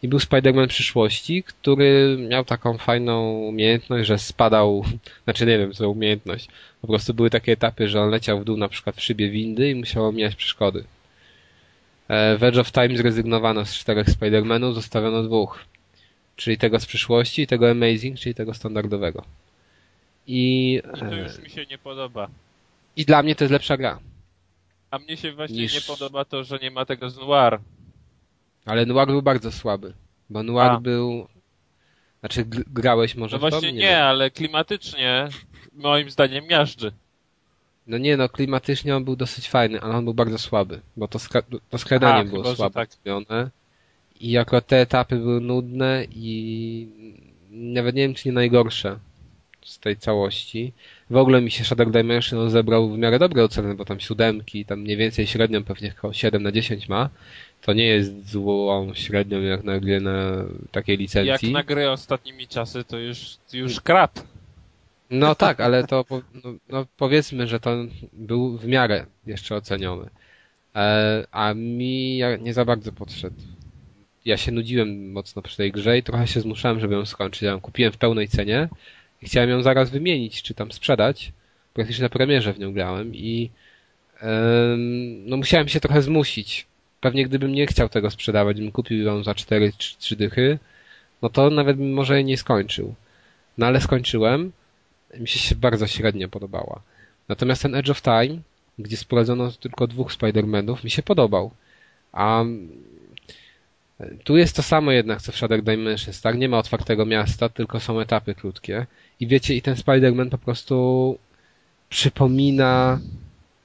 I był Spider-Man przyszłości, który miał taką fajną umiejętność, że spadał, [laughs] znaczy nie wiem co umiejętność, po prostu były takie etapy, że on leciał w dół na przykład w szybie windy i musiał omijać przeszkody. E, W Edge of Time zrezygnowano z czterech Spider-Manów, zostawiono dwóch. Czyli tego z przyszłości i tego Amazing, czyli tego standardowego. I, to e, już mi się nie podoba. i dla mnie to jest lepsza gra. A mnie się właśnie Niż- nie podoba to, że nie ma tego z Noir. Ale Noir był bardzo słaby. Bo Noir A. był... Znaczy gr- grałeś może No w to? właśnie nie, wiem. ale klimatycznie moim zdaniem miażdży. No nie no, klimatycznie on był dosyć fajny, ale on był bardzo słaby. Bo to, skra- to skradanie było chyba, że słabe tak. zrobione. I akurat te etapy były nudne i nawet nie wiem, czy nie najgorsze z tej całości. W ogóle mi się Shadow Dimension zebrał w miarę dobre oceny, bo tam siódemki, tam mniej więcej średnią pewnie około 7 na 10 ma. To nie jest złą średnią jak na gry na takiej licencji. Jak na gry ostatnimi czasy, to już, już krap. No tak, ale to no, no powiedzmy, że to był w miarę jeszcze oceniony. E, a mi nie za bardzo podszedł. Ja się nudziłem mocno przy tej grze i trochę się zmuszałem, żeby ją skończyć. Ja ją kupiłem w pełnej cenie i chciałem ją zaraz wymienić, czy tam sprzedać. Praktycznie na premierze w nią grałem i no musiałem się trochę zmusić. Pewnie gdybym nie chciał tego sprzedawać, bym kupił ją za 4 czy 3 dychy, no to nawet bym może nie skończył. No ale skończyłem. Mi się bardzo średnio podobała. Natomiast ten Edge of Time, gdzie sprowadzono tylko dwóch Spider-Manów, mi się podobał. A tu jest to samo jednak, co w Shadow Dimensions, tak? Nie ma otwartego miasta, tylko są etapy krótkie. I wiecie, i ten Spider-Man po prostu przypomina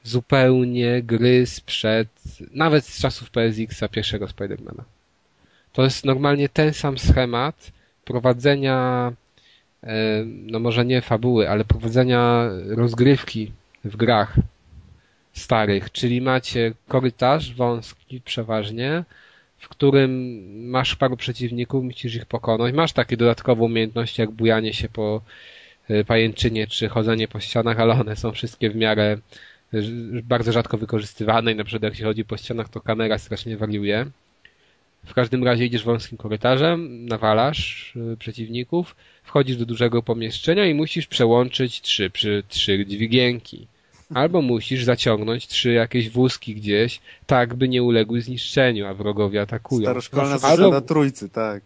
zupełnie gry sprzed, nawet z czasów PSX-a pierwszego Spidermana. To jest normalnie ten sam schemat prowadzenia, no może nie fabuły, ale prowadzenia rozgrywki w grach starych, czyli macie korytarz wąski przeważnie, w którym masz paru przeciwników, musisz ich pokonać. Masz takie dodatkowe umiejętności jak bujanie się po e, pajęczynie czy chodzenie po ścianach, ale one są wszystkie w miarę bardzo rzadko wykorzystywane i na przykład jak się chodzi po ścianach, to kamera strasznie wariuje. W każdym razie idziesz wąskim korytarzem, nawalasz y, przeciwników, wchodzisz do dużego pomieszczenia i musisz przełączyć trzy, przy, trzy dźwigienki. Albo musisz zaciągnąć trzy jakieś wózki gdzieś, tak by nie uległy zniszczeniu, a wrogowie atakują. Staroszkolna zasada albo, trójcy, tak.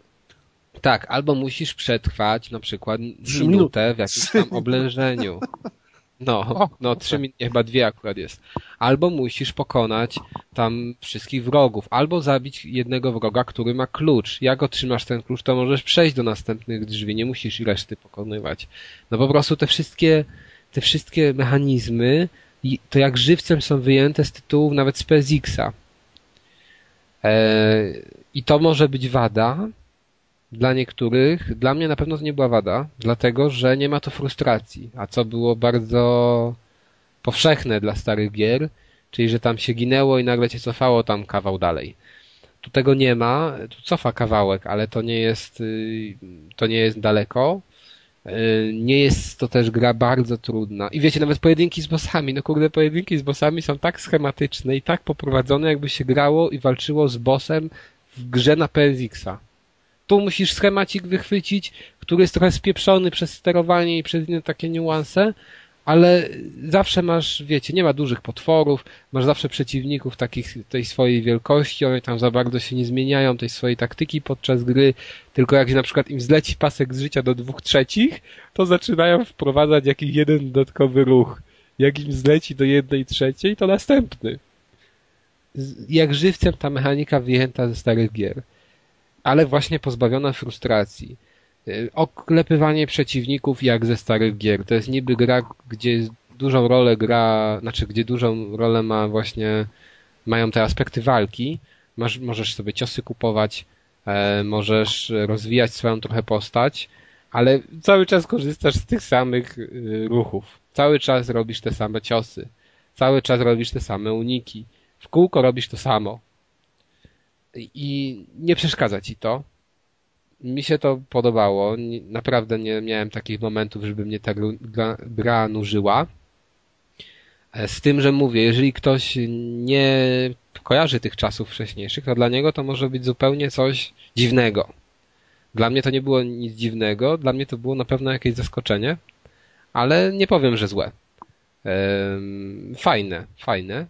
Tak, albo musisz przetrwać na przykład minutę w jakimś tam oblężeniu. [laughs] No, no trzy minuty, chyba dwie akurat jest. Albo musisz pokonać tam wszystkich wrogów, albo zabić jednego wroga, który ma klucz. Jak otrzymasz ten klucz, to możesz przejść do następnych drzwi, nie musisz reszty pokonywać. No po prostu te wszystkie, te wszystkie mechanizmy, to jak żywcem są wyjęte z tytułów nawet z PSX-a. Eee, I to może być wada, dla niektórych, dla mnie na pewno to nie była wada, dlatego że nie ma to frustracji, a co było bardzo powszechne dla starych gier, czyli że tam się ginęło i nagle cię cofało tam kawał dalej. Tu tego nie ma, tu cofa kawałek, ale to nie jest, y, to nie jest daleko. Y, nie jest to też gra bardzo trudna. I wiecie, nawet pojedynki z bossami, no kurde, pojedynki z bossami są tak schematyczne i tak poprowadzone, jakby się grało i walczyło z bossem w grze na PSX-a tu musisz schemacik wychwycić, który jest trochę spieprzony przez sterowanie i przez inne takie niuanse, ale zawsze masz, wiecie, nie ma dużych potworów, masz zawsze przeciwników takich tej swojej wielkości, one tam za bardzo się nie zmieniają, tej swojej taktyki podczas gry, tylko jak na przykład im zleci pasek z życia do dwóch trzecich, to zaczynają wprowadzać jakiś jeden dodatkowy ruch. Jak im zleci do jednej trzeciej, to następny. Jak żywcem ta mechanika wyjęta ze starych gier ale właśnie pozbawiona frustracji. Y, oklepywanie przeciwników jak ze starych gier. To jest niby gra, gdzie dużą rolę gra, znaczy gdzie dużą rolę ma właśnie, mają te aspekty walki. Masz, możesz sobie ciosy kupować, e, możesz rozwijać swoją trochę postać, ale cały czas korzystasz z tych samych y, ruchów. Cały czas robisz te same ciosy. Cały czas robisz te same uniki. W kółko robisz to samo i nie przeszkadza ci to. Mi się to podobało. Naprawdę nie miałem takich momentów, żeby mnie ta gra, gra nużyła. E, z tym, że mówię, jeżeli ktoś nie kojarzy tych czasów wcześniejszych, to dla niego to może być zupełnie coś dziwnego. Dla mnie to nie było nic dziwnego, dla mnie to było na pewno jakieś zaskoczenie, ale nie powiem, że złe. Fajne, fajne.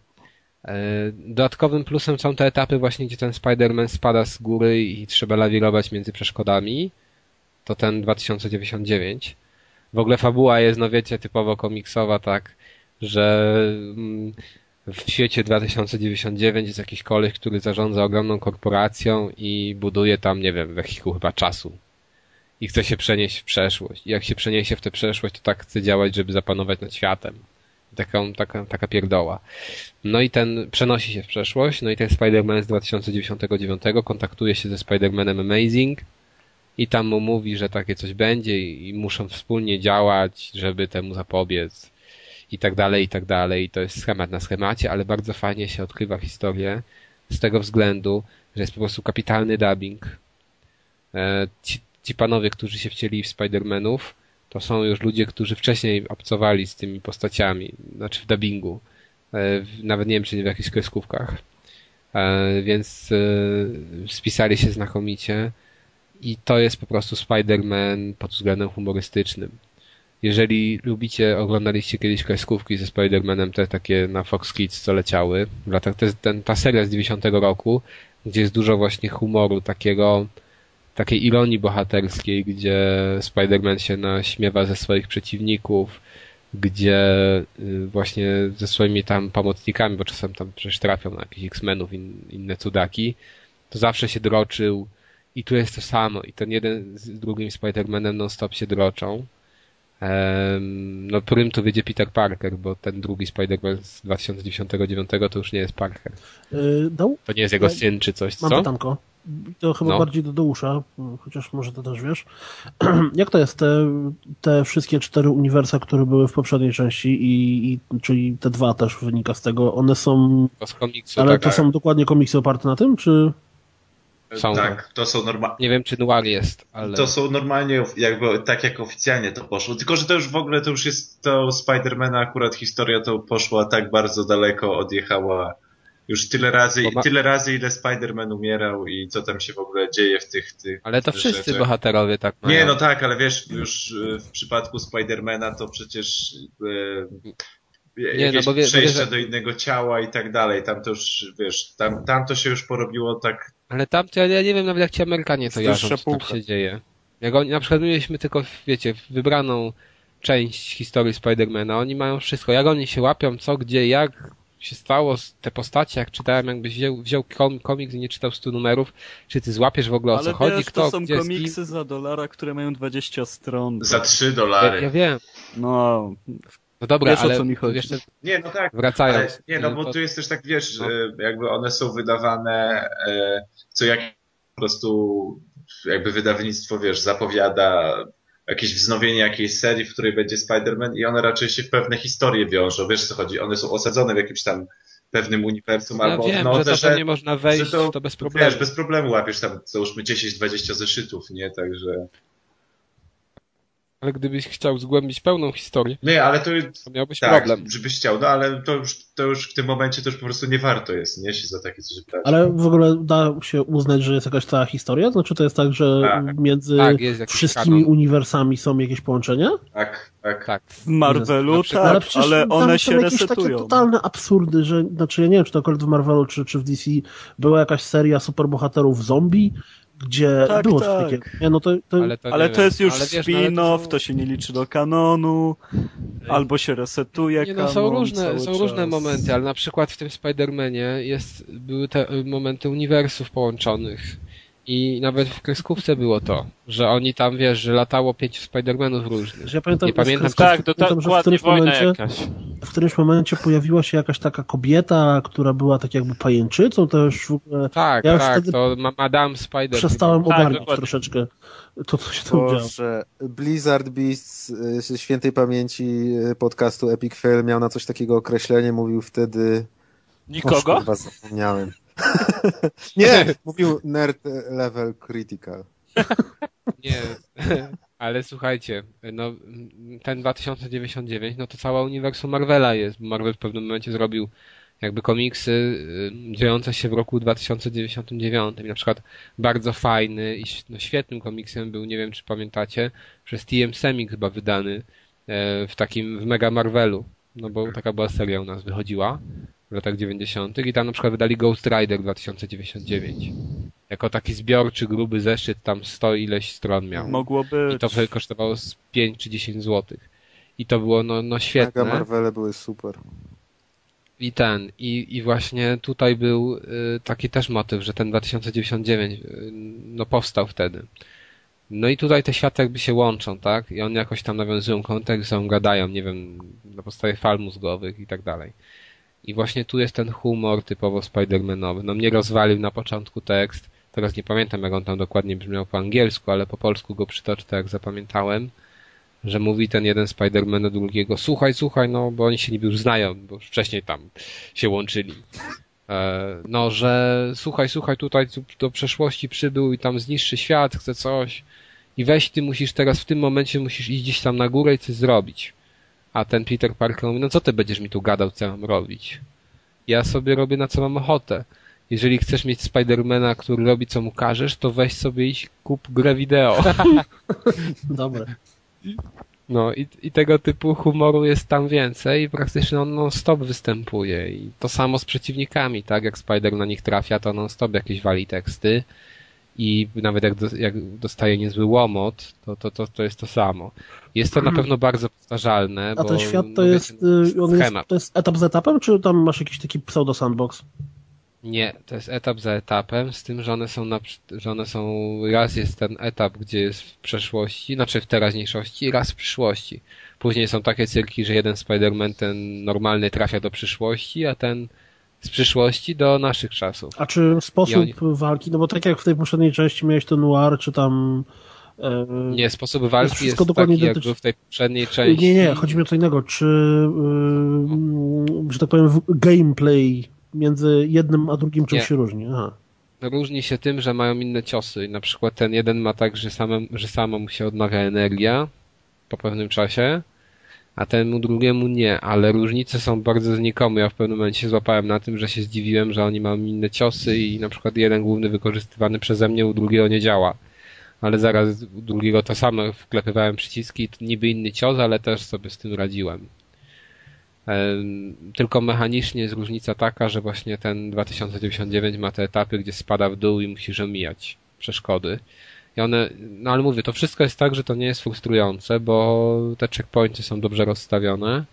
E, dodatkowym plusem są te etapy właśnie, gdzie ten Spider-Man spada z góry i trzeba lawirować między przeszkodami. To ten 2099. W ogóle fabuła jest, no wiecie, typowo komiksowa, tak, że mm, w świecie 2099 jest jakiś koleś, który zarządza ogromną korporacją i buduje tam, nie wiem, wehikuł chyba czasu. I chce się przenieść w przeszłość. I jak się przeniesie w tę przeszłość, to tak chce działać, żeby zapanować nad światem Taką, taka, taka pierdoła. No i ten przenosi się w przeszłość, no i ten Spider-Man z 2099 kontaktuje się ze Spider-Manem Amazing i tam mu mówi, że takie coś będzie i muszą wspólnie działać, żeby temu zapobiec i tak dalej, i tak dalej. I to jest schemat na schemacie, ale bardzo fajnie się odkrywa historię z tego względu, że jest po prostu kapitalny dubbing. E, ci, ci panowie, którzy się wcieli w Spider-Manów, to są już ludzie, którzy wcześniej obcowali z tymi postaciami, znaczy w dubbingu. E, nawet nie wiem, czy nie w jakichś kreskówkach. E, więc spisali się znakomicie i to jest po prostu Spider-Man pod względem humorystycznym. Jeżeli lubicie, oglądaliście kiedyś kreskówki ze Spider-Manem, te takie na Fox Kids, co leciały w latach, to jest ten, ta seria z 90 roku, gdzie jest dużo właśnie humoru, takiego, takiej ironii bohaterskiej, gdzie Spider-Man się naśmiewa ze swoich przeciwników, gdzie y, właśnie ze swoimi tam pomocnikami, bo czasem tam przecież trafią na jakichś X-Menów, in, inne cudaki, to zawsze się droczył i tu jest to samo. I ten jeden z drugim Spider-Manem non-stop się droczą. Um, no prym tu wiedzie Peter Parker, bo ten drugi Spider-Man z 2099 to już nie jest Parker. Yy, to nie jest jego syn czy coś, Mam co? pytanko. To chyba no. bardziej do Deusza, chociaż może to też wiesz. [clears throat] Jak to jest te, te wszystkie cztery uniwersa, które były w poprzedniej części i, i czyli te dwa też wynika z tego, one są... To z komiksu, ale tak, to są dokładnie komiksy oparte na tym, czy... Są. Tak, to są normalnie. Nie wiem, czy Noir jest, ale. To są normalnie, jakby tak jak oficjalnie to poszło. Tylko, że to już w ogóle to już jest to Spidermana akurat historia to poszła tak bardzo daleko, odjechała już tyle razy, ma... tyle razy ile Spider-Man umierał i co tam się w ogóle dzieje w tych. tych ale to wszyscy rzeczach. bohaterowie tak mają. Nie, no tak, ale wiesz, już e, w przypadku Spidermana to przecież. E, nie, jakieś no bo wie, przejścia że... do innego ciała i tak dalej. Tam to już, wiesz, tam, tam to się już porobiło tak ale tam to ja nie wiem nawet jak ci Amerykanie to jarzą, co tam się dzieje. Jak oni, na przykład mieliśmy tylko, wiecie, wybraną część historii Spidermana, oni mają wszystko. Jak oni się łapią, co, gdzie, jak się stało, te postacie, jak czytałem, jakbyś wziął, wziął komiks i nie czytał 100 numerów, czy ty złapiesz w ogóle o Ale co wiesz, chodzi, kto, to są komiksy za dolara, które mają 20 stron. Za 3 dolary. Ja, ja wiem. No, no dobra, wiesz, ale o co mi chodzi. Wiesz, nie, no tak. Wracając. Ale, nie, no bo to... tu jest też tak, wiesz, no. jakby one są wydawane e, co jak po prostu jakby wydawnictwo, wiesz, zapowiada jakieś wznowienie jakiejś serii, w której będzie Spider-Man i one raczej się w pewne historie wiążą. Wiesz co chodzi? One są osadzone w jakimś tam pewnym uniwersum ja albo wiem, no, że, że nie można wejść, to, to, bez problemu. Wiesz, bez problemu łapiesz tam, załóżmy 10-20 zeszytów, nie? Także... Ale gdybyś chciał zgłębić pełną historię, nie, ale to, to miałbyś tak, problem. żebyś chciał, no ale to już, to już w tym momencie to już po prostu nie warto jest, nie? Się za takie coś brać. Ale w ogóle da się uznać, że jest jakaś cała historia? Znaczy to jest tak, że tak. między tak, wszystkimi kanon. uniwersami są jakieś połączenia? Tak, tak. tak. W Marvelu tak, ale, ale one się resetują. takie totalne absurdy, że, znaczy ja nie wiem, czy to akurat w Marvelu, czy, czy w DC była jakaś seria superbohaterów zombie, gdzie tak, było tak. takie. Nie, no to, to... Ale to, ale to jest już no, spin-off, to, to, się nie liczy do kanonu, albo się resetuje nie, no, są różne, są czas. różne momenty, ale na przykład w tym Spider-Manie jest, były te momenty uniwersów połączonych. I nawet w kreskówce było to, że oni tam, wiesz, że latało pięciu Spider-Manów różnych. Ja pamiętam, nie pamiętam, tak, to, że w którymś, momencie, jakaś. w którymś momencie pojawiła się jakaś taka kobieta, która była tak jakby pajęczycą, to już w ogóle... Tak, ja tak, to Madame Spider. Przestałem tak, ogarniać dokładnie. troszeczkę to, co się tam działo. Blizzard Beasts z świętej pamięci podcastu Epic Fail miał na coś takiego określenie, mówił wtedy... Nikogo? O, zapomniałem. Nie, [laughs] mówił nerd level critical. nie, [laughs] ale słuchajcie, no ten 2099, no to cała uniwersum Marvela jest. Marvel w pewnym momencie zrobił jakby komiksy y, dziejące się w roku 2099. I na przykład bardzo fajny i no, świetnym komiksem był, nie wiem czy pamiętacie, przez TM Semik chyba wydany e, w takim, w Mega Marvelu. No bo taka była seria u nas wychodziła w latach 90. i tam na przykład wydali Ghost Rider 2099. Jako taki zbiorczy, gruby zeszyt, tam 100 ileś stron miał. Mogłoby. I to kosztowało z 5 czy 10 zł. I to było no, no świetne. Mega Marvele były super. I ten, i, i właśnie tutaj był y, taki też motyw, że ten 2099 y, no powstał wtedy. No i tutaj te światy jakby się łączą, tak? I one jakoś tam nawiązują ze sobą gadają, nie wiem, na podstawie fal mózgowych i tak dalej. I właśnie tu jest ten humor typowo Spider-Manowy. No mnie rozwalił na początku tekst. Teraz nie pamiętam, jak on tam dokładnie brzmiał po angielsku, ale po polsku go przytoczę, tak jak zapamiętałem. Że mówi ten jeden Spider-Man do drugiego, słuchaj, słuchaj, no bo oni się niby już znają, bo już wcześniej tam się łączyli. E, no, że słuchaj, słuchaj, tutaj do przeszłości przybył i tam zniszczy świat, chce coś. I weź, ty musisz teraz w tym momencie musisz iść gdzieś tam na górę i coś zrobić. A ten Peter Parker mówi, no co ty będziesz mi tu gadał, co mam robić? Ja sobie robię na co mam ochotę. Jeżeli chcesz mieć Spidermana, który robi co mu każesz, to weź sobie iść kup grę wideo. [laughs] Dobre. No i, i tego typu humoru jest tam więcej i praktycznie on non-stop występuje. I to samo z przeciwnikami, tak? Jak Spider na nich trafia, to non-stop jakieś wali teksty i nawet jak, do, jak dostaje niezły łomot, to, to, to, to jest to samo. Jest to na pewno bardzo powtarzalne. A bo, ten świat to no, jest, wiecie, y, on jest, to jest etap z etapem, czy tam masz jakiś taki pseudo-sandbox? Nie, to jest etap za etapem, z tym, że one są na, że one są, raz jest ten etap, gdzie jest w przeszłości, znaczy w teraźniejszości, raz w przyszłości. Później są takie cyrki, że jeden Spider-Man, ten normalny trafia do przyszłości, a ten z przyszłości do naszych czasów. A czy sposób I walki, no bo tak jak w tej poprzedniej części miałeś ten noir, czy tam... E, Nie, sposób walki jest, dokładnie taki, jak w tej poprzedniej części. nie, nie, chodzi mi o co innego. Czy, y, że tak powiem, gameplay między jednym a drugim czym Nie. się różni? Aha. Różni się tym, że mają inne ciosy. Na przykład ten jeden ma tak, że, samym, że sama mu się odnawia energia po pewnym czasie, a temu drugiemu nie, ale różnice są bardzo znikome. Ja w pewnym momencie złapałem na tym, że się zdziwiłem, że oni mają inne ciosy i na przykład jeden główny wykorzystywany przeze mnie, u drugiego nie działa. Ale zaraz u drugiego to samo wklepywałem przyciski, niby inny cios, ale też sobie z tym radziłem. Em, Tylko mechanicznie jest różnica taka, że właśnie ten 2099 ma te etapy, gdzie spada w dół i musisz omijać przeszkody. I one, no ale mówię, to wszystko jest tak, że to nie jest frustrujące, bo te checkpointy są dobrze rozstawione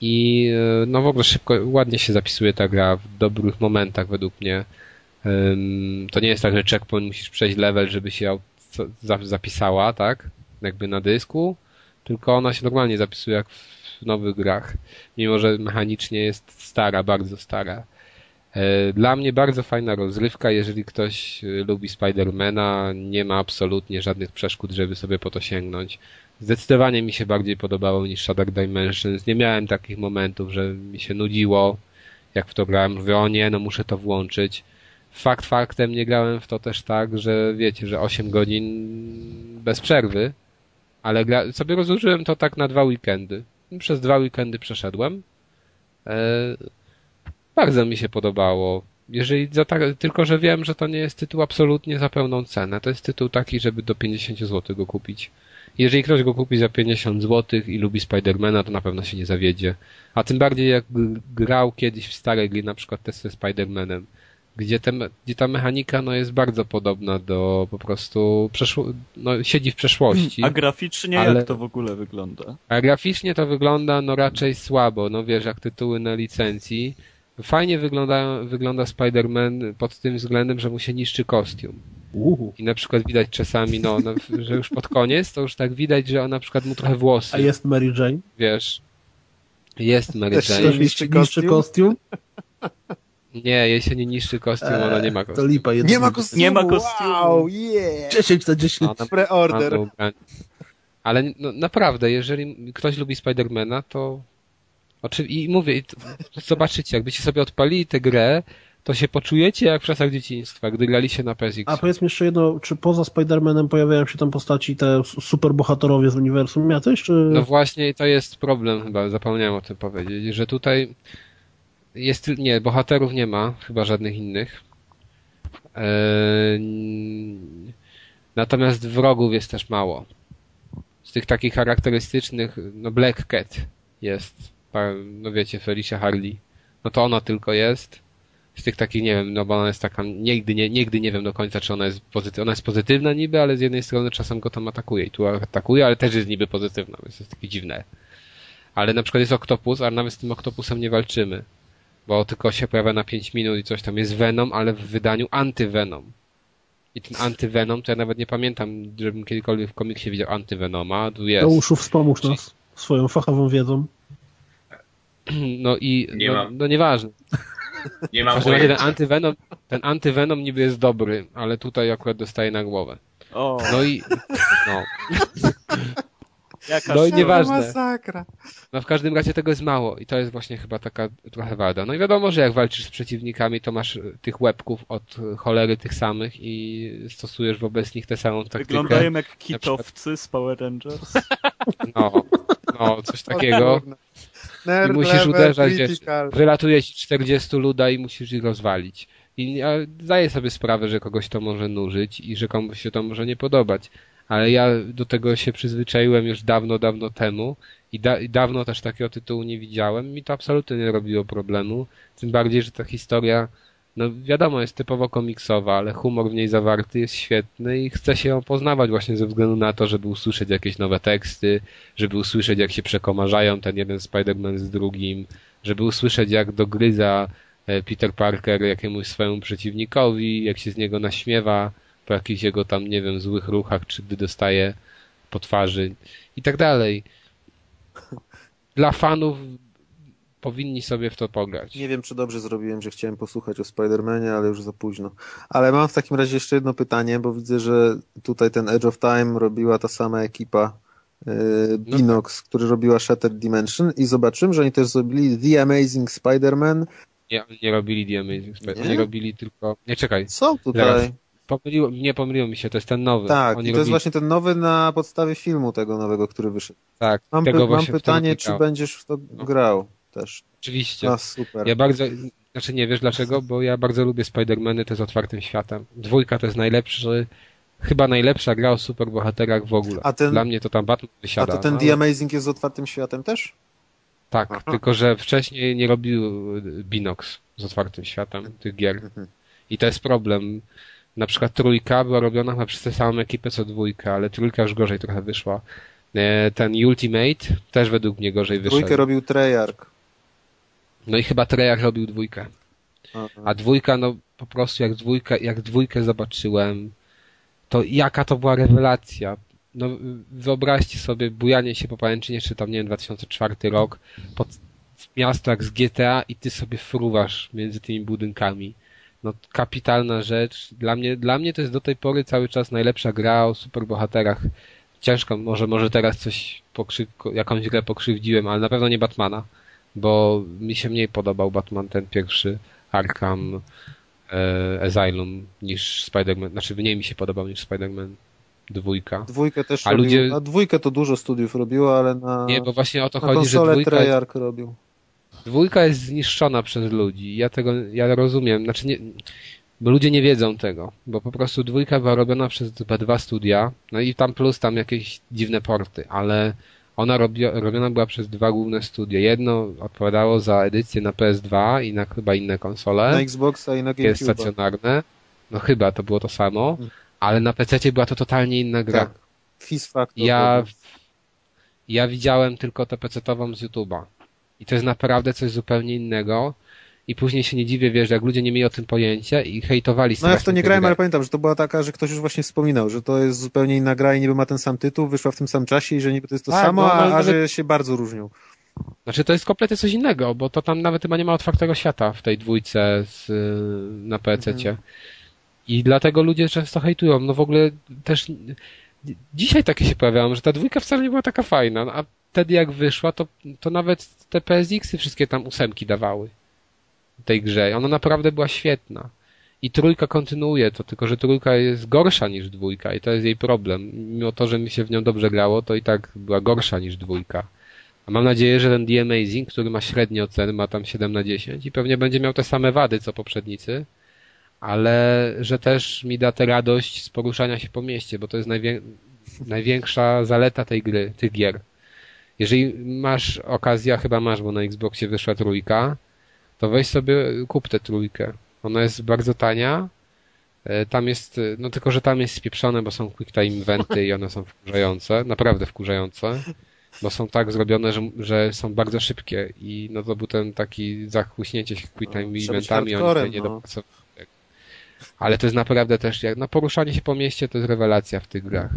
i e, no w ogóle szybko, ładnie się zapisuje ta gra w dobrych momentach według mnie. To nie jest tak, że checkpoint musisz przejść level, żeby się zapisała, tak? Jakby na dysku, tylko ona się normalnie zapisuje jak w nowych grach, mimo że mechanicznie jest stara, bardzo stara. E, Dla mnie bardzo fajna rozrywka, jeżeli ktoś e, lubi Spidermana, nie ma absolutnie żadnych przeszkód, żeby sobie po to sięgnąć. Zdecydowanie mi się bardziej podobało niż Shadow Dimensions. Nie miałem takich momentów, że mi się nudziło, jak w to grałem. Mówię, o nie, no muszę to włączyć. Fakt faktem nie grałem w to też tak, że wiecie, że 8 godzin bez przerwy, ale gra... sobie rozłożyłem to tak na dwa weekendy. Przez dwa weekendy przeszedłem. E, bardzo mi się podobało. Jeżeli tak, tylko, że wiem, że to nie jest tytuł absolutnie za pełną cenę. To jest tytuł taki, żeby do 50 zł go kupić. Jeżeli ktoś go kupi za 50 zł i lubi Spidermana, to na pewno się nie zawiedzie. A tym bardziej jak grał kiedyś w stare gry, na przykład te ze Spidermanem, gdzie, te, gdzie ta mechanika no, jest bardzo podobna do po prostu przeszło, no, siedzi w przeszłości. A graficznie Ale- jak to w ogóle wygląda? A graficznie to wygląda no raczej słabo, no wiesz, jak tytuły na licencji. Fajnie wygląda, wygląda Spider-Man pod tym względem, że mu się niszczy kostium. Uhu. I na przykład widać czasami, no, no, że już pod koniec, to już tak widać, że on na przykład mu trochę włosy, A jest Mary Jane? wiesz. Jest Mary Też Jane. Też niszczy niszczy, niszczy kostium? kostium? Nie, jej się nie niszczy kostium, ona nie ma Eee, To kostiumu. lipa. Nie ma kostiumu! Nie ma kostiumu. Wow, yeah! 10 na 10. Ona Preorder. Ale no, naprawdę, jeżeli ktoś lubi Spidermana, to oczy... i mówię, i to- zobaczycie, jakbyście sobie odpalili tę grę, to się poczujecie jak w czasach dzieciństwa, gdy graliście na PSX. A powiedz mi jeszcze jedno, czy poza Spider-Manem pojawiają się tam postaci te superbohaterowie z uniwersum jacyś, czy... No właśnie to jest problem chyba, zapomniałem o tym powiedzieć, że tutaj jest, nie, bohaterów nie ma, chyba żadnych innych. Eee, natomiast wrogów jest też mało. Z tych takich charakterystycznych, no Black Cat jest, no wiecie, Felicia Harley. No to ona tylko jest. Z tych takich, nie wiem, no bo ona jest taka, nigdy nie, nigdy nie wiem do końca, czy ona jest pozytywna. Ona jest pozytywna niby, ale z jednej strony czasem go tam atakuje i tu atakuje, ale też jest niby pozytywna, więc to jest takie dziwne. Ale na przykład jest Oktopus, ale nawet z tym Oktopusem nie walczymy. Bo tylko się pojawia na 5 minut i coś tam. Jest Venom, ale w wydaniu anty-Venom. I ten antyvenom, to ja nawet nie pamiętam, żebym kiedykolwiek w komiksie widział antyvenoma. Tu To jest. uszu wspomóż nas swoją fachową wiedzą. No i Nie no, mam. no nieważne. Nie mam razie ten pojęcia. antyvenom, ten antyvenom niby jest dobry, ale tutaj akurat dostaje na głowę. O, No i no, jaka no i nieważne. Masakra. No w każdym razie tego jest mało i to jest właśnie chyba taka trochę wada. No i wiadomo, że jak walczysz z przeciwnikami, to masz y, tych łebków od cholery tych samych i stosujesz wobec nich tę samą taktykę. Wyglądają jak kitowcy z Power Rangers. No, no, coś takiego. Nerd I musisz uderzać, wiesz, wylatuje ci 40 luda i musisz ich rozwalić. I ja zdaję sobie sprawę, że kogoś to może nużyć i że komuś się to może nie podobać. Ale ja do tego się przyzwyczaiłem już dawno, dawno temu i, da, i dawno też takiego tytułu nie widziałem. Mi to absolutnie nie robiło problemu. Tym bardziej, że ta historia, no wiadomo, jest typowo komiksowa, ale humor w niej zawarty jest świetny i chce się ją poznawać właśnie ze względu na to, żeby usłyszeć jakieś nowe teksty, żeby usłyszeć jak się przekomarzają ten jeden Spider-Man z drugim, żeby usłyszeć jak dogryza e, Peter Parker jakiemuś swojemu przeciwnikowi, jak się z niego naśmiewa po jakichś jego tam, nie wiem, złych ruchach, czy gdy dostaje po twarzy i tak dalej. Dla fanów powinni sobie w to pograć. Nie wiem, czy dobrze zrobiłem, że chciałem posłuchać o Spider-Manie, ale już za późno. Ale mam w takim razie jeszcze jedno pytanie, bo widzę, że tutaj ten Edge of Time robiła ta sama ekipa yy, Binox, który robiła Shattered Dimension i zobaczyłem, że oni też zrobili The Amazing Spider-Man. Nie, nie robili The Amazing Spider. Nie? Oni robili tylko... Nie, czekaj. Co tutaj? Zaraz. Pomyliło, nie pomyliło mi się, to jest ten nowy. Tak, oni to jest robili, właśnie ten nowy na podstawie filmu tego nowego, który wyszedł. tak, Mam, py- mam pytanie, czy będziesz w to grał też. Oczywiście. A, super. Ja bardzo, znaczy nie wiesz dlaczego, bo ja bardzo lubię Spider-Many te z otwartym światem. Dwójka to jest najlepszy, chyba najlepsza gra o superbohaterach w ogóle. A ten- Dla mnie to tam Batman A wysiada. to ten no, The Amazing jest z otwartym światem też? Tak, Aha. tylko że wcześniej nie robił Binox z otwartym światem tych gier. Mhm. I to jest problem. Na przykład trójka była robiona chyba przez tę samą ekipę co dwójka, ale trójka już gorzej trochę wyszła. E, Ten Ultimate też według mnie gorzej wyszedł. Dwójkę robił Treyarch. No i chyba Treyarch robił dwójkę. Aha. A dwójka, no po prostu jak dwójkę, jak dwójkę zobaczyłem, to jaka to była rewelacja. No wyobraźcie sobie bujanie się po pajęczynie, czy tam nie wiem, 2004 rok, pod miasto jak z GTA i ty sobie fruwasz między tymi budynkami. No kapitalna rzecz. Dla mnie, dla mnie to jest do tej pory cały czas najlepsza gra o superbohaterach. Ciężko, może, może teraz coś pokrzyw, jakąś grę pokrzywdziłem, ale na pewno nie Batmana, bo mi się mniej podobał Batman ten pierwszy Arkham e, Asylum niż Spider-Man, znaczy mniej mi się podobał niż Spider-Man dwójka. Dwójkę też A robił. ludzie- A dwójkę to dużo studiów robiło, ale na, Nie, bo właśnie o to na chodzi, że dwójka, Treyarch robił. dwójka jest zniszczona przez ludzi. Ja tego, ja rozumiem, znaczy nie, bo ludzie nie wiedzą tego, bo po prostu dwójka była robiona przez dwa studia, no i tam plus tam jakieś dziwne porty, ale ona robi, robiona była przez dwa główne studia. Jedno odpowiadało za edycję na PS2 i na chyba inne konsole. Na Xboxa i na jest GameCube. stacjonarne. No chyba to było to samo, ale na PC była to totalnie inna gra. Tak. Factor. Ja, ja widziałem tylko tę PC-ową z YouTube'a. I to jest naprawdę coś zupełnie innego. I później się nie dziwię, wiesz, jak ludzie nie mieli o tym pojęcia i hejtowali No ja w to nie grałem, ale pamiętam, że to była taka, że ktoś już właśnie wspominał, że to jest zupełnie inna gra i niby ma ten sam tytuł, wyszła w tym samym czasie i że niby to jest to Tak, samo, no, a, ale a nawet- że się bardzo różnią. Znaczy to jest kompletnie coś innego, bo to tam nawet chyba nie ma otwartego świata w tej dwójce z, y, na PC-cie. Mhm. I dlatego ludzie często hejtują. No w ogóle też dzisiaj takie się pojawiają, że ta dwójka wcale nie była taka fajna, no, a wtedy jak wyszła, to, to nawet te PSX-y wszystkie tam ósemki dawały tej grze. Ona naprawdę była świetna. I trójka kontynuuje to, tylko że trójka jest gorsza niż dwójka i to jest jej problem. Mimo to, że mi się w nią dobrze grało, to i tak była gorsza niż dwójka. A mam nadzieję, że ten The Amazing, który ma średnie oceny, ma tam 7 na 10 i pewnie będzie miał te same wady co poprzednicy, ale że też mi da tę radość z poruszania się po mieście, bo to jest najwię... największa zaleta tej gry, tych gier. Jeżeli masz okazję, chyba masz, bo na Xboxie wyszła trójka, to weź sobie, kup tę trójkę. Ona jest bardzo tania. E, Tam jest, e, no tylko, że tam jest spieprzone, bo są quick time eventy i one są wkurzające, [laughs] naprawdę wkurzające, bo są tak zrobione, że, że są bardzo szybkie i no to był ten taki zachłyśnięcie się quick time No, eventami, oni tutaj nie no. dopracowali. Ale to jest naprawdę też, jak, no poruszanie się po mieście to jest rewelacja w tych grach.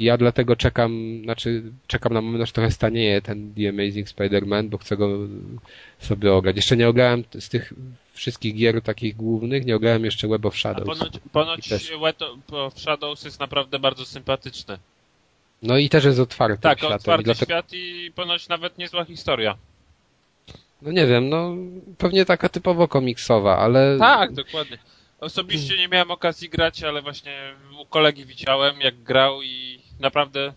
Ja dlatego czekam, znaczy czekam na moment, aż trochę stanieje ten The Amazing Spider-Man, bo chcę go sobie ograć. Jeszcze nie ograłem z tych wszystkich gier takich głównych, nie ograłem jeszcze Web of A Shadows. ponoć, ponoć też. Wet of Shadows jest naprawdę bardzo sympatyczny. No i też jest otwarty Tak, światem. i otwarty dlatego, świat i ponoć nawet niezła historia. No nie wiem, no pewnie taka typowo komiksowa, ale... Tak, dokładnie. Osobiście nie miałem okazji grać, ale właśnie u kolegi widziałem, jak grał i naprawdę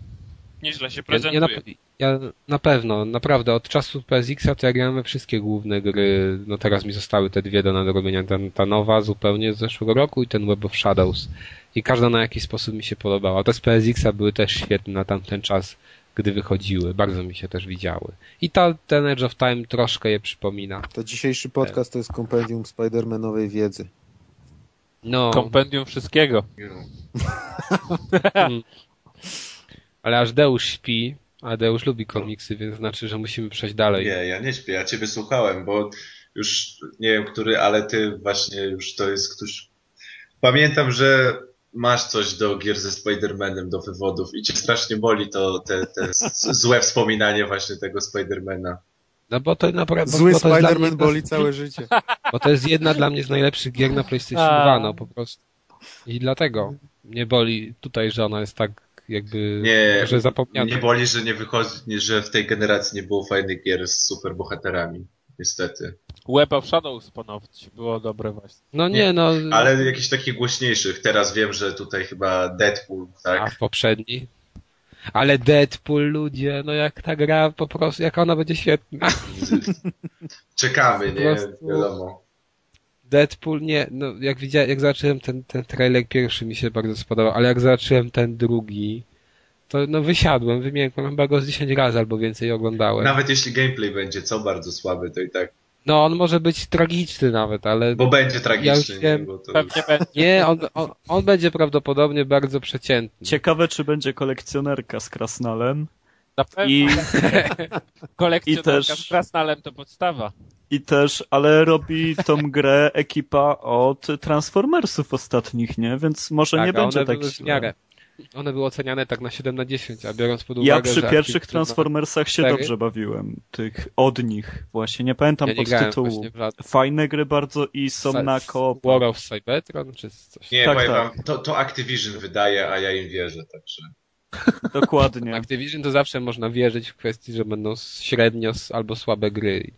nieźle się Ja, ja, na, prezentuje. ja na pewno, naprawdę, od czasu PSX-a to ja grałem we wszystkie główne gry. No teraz mi zostały te dwie do nadrobienia. Ta, ta nowa zupełnie z zeszłego roku i ten Web of Shadows. I każda na jakiś sposób mi się podobała. Te z PSX-a były też świetne na tamten czas, gdy wychodziły. Bardzo mi się też widziały. I ta, ten Edge of Time troszkę je przypomina. To dzisiejszy podcast to jest kompendium Spider-Manowej wiedzy. No, Kompendium wszystkiego. [laughs] mm. Ale aż Deusz śpi, a Deusz lubi komiksy, więc znaczy, że musimy przejść dalej. Nie, ja nie śpię, ja ciebie słuchałem, bo już nie wiem który, ale ty właśnie już to jest ktoś. Pamiętam, że masz coś do gier ze Spider-Manem, do wywodów i cię strasznie boli to te, te złe wspominanie właśnie tego Spider-Mana. No bo to naprawdę... Zły Spider-Man boli całe życie. [laughs] Bo to jest jedna dla mnie z najlepszych gier na PlayStation A. 2, no po prostu. I dlatego mnie boli tutaj, że ona jest tak jakby, Nie, że zapomniana. mnie boli, że nie wychodzi, nie- że w tej generacji nie było fajnych gier z superbohaterami. Niestety. Web of Shadows ponoć było dobre właśnie. No nie, Nie, no, Ale jakichś takich głośniejszych. Teraz wiem, że tutaj chyba Deadpool, a tak? w poprzedni. Ale Deadpool, ludzie, no jak ta gra po prostu, jak ona będzie świetna. Czekamy, nie prostu- wiadomo. Deadpool, nie, no jak widziałem, jak zobaczyłem ten, ten trailer pierwszy mi się bardzo spodobał, ale jak zobaczyłem ten drugi, to no wysiadłem, wymiękłem, chyba go z 10 razy albo więcej oglądałem. Nawet jeśli gameplay będzie co bardzo słaby, to i tak. No on może być tragiczny nawet, ale Bo będzie Ja tragiczny, już nie? wiem. Bo to Pewnie będzie. nie, on, on, on będzie prawdopodobnie bardzo przeciętny. Ciekawe, czy będzie kolekcjonerka z Krasnalem. Na pewno I, [laughs] kolekcjonerka i też- z Krasnalem to podstawa. I też, ale robi tą grę ekipa od Transformersów ostatnich, nie? Więc może Tak, nie będzie tak źle. One były oceniane tak na 7 na 10, a biorąc pod uwagę, Ja przy że pierwszych Transformersach się cztery. dobrze bawiłem. Tych od nich. Właśnie, nie pamiętam Ja nie podtytułu. Fajne gry bardzo i są Sa- na koop. War of Cybertron, czy coś. Nie, Tak, powiem tak. wam, to, to Activision wydaje, a ja im wierzę, także. Dokładnie. [laughs] Activision to zawsze można wierzyć w kwestii, że będą średnio albo słabe gry.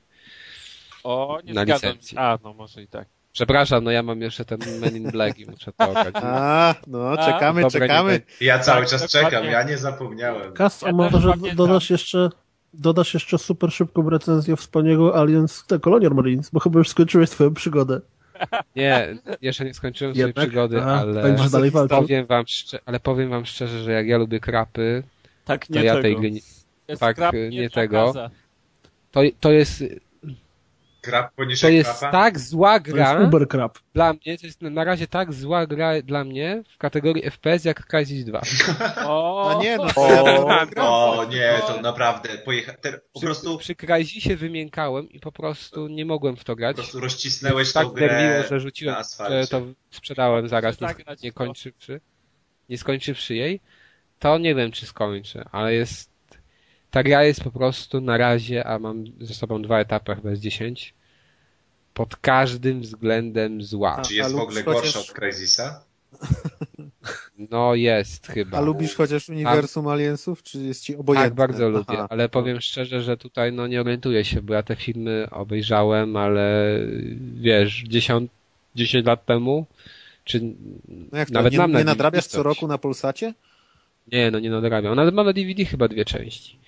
O, nie Na zgadzam licencji. się. A, no może i tak. Przepraszam, no ja mam jeszcze ten Men in Black i muszę to ograć. A, no, A, czekamy, dobra, czekamy. Ja cały Tak, czas czekam, ja nie zapomniałem. Kas, a Ja może dodasz jeszcze, dodasz jeszcze super szybką recenzję wspaniałego Aliens The Colonial Marines, bo chyba już skończyłeś swoją przygodę. [laughs] Nie, jeszcze nie skończyłem swojej przygody, A, ale walczył. powiem wam, szczerze, ale powiem wam szczerze, że jak ja lubię krapy, Tak, to nie ja tego. tej gry Tak, nie nie tego. to, to jest, Krab poniżej to jest krapa? tak zła To jest gra Uber Crab. dla mnie, to jest na razie tak zła gra dla mnie w kategorii FPS jak Crysis 2. [laughs] O, A nie, no O, grał. O nie, to naprawdę, pojecha... te, po Przy, prostu, przy Crysisie wymiękałem i po prostu nie mogłem w to po grać. prostu rozcisnęłeś tak tą grę derwiło, że rzuciłem, że to sprzedałem zaraz, nie, Zagrać nie to. kończywszy, nie skończywszy jej, to nie wiem, czy skończę, ale jest, ta gra jest po prostu na razie, a mam ze sobą dwa etapy chyba z 10, pod każdym względem zła. Czy jest A w ogóle gorsza chociaż- od Crysisa? [laughs] No jest chyba. A lubisz chociaż uniwersum Aliensów, czy jest ci obojętne? Tak, bardzo lubię, Aha. ale powiem szczerze, że tutaj no nie orientuję się, bo ja te filmy obejrzałem, ale wiesz, 10, 10 lat temu, czy No jak to, nawet nie, mam na nie nadrabiasz co roku na Polsacie? Nie, no nie nadrabiam. Nawet mam na DVD chyba dwie części.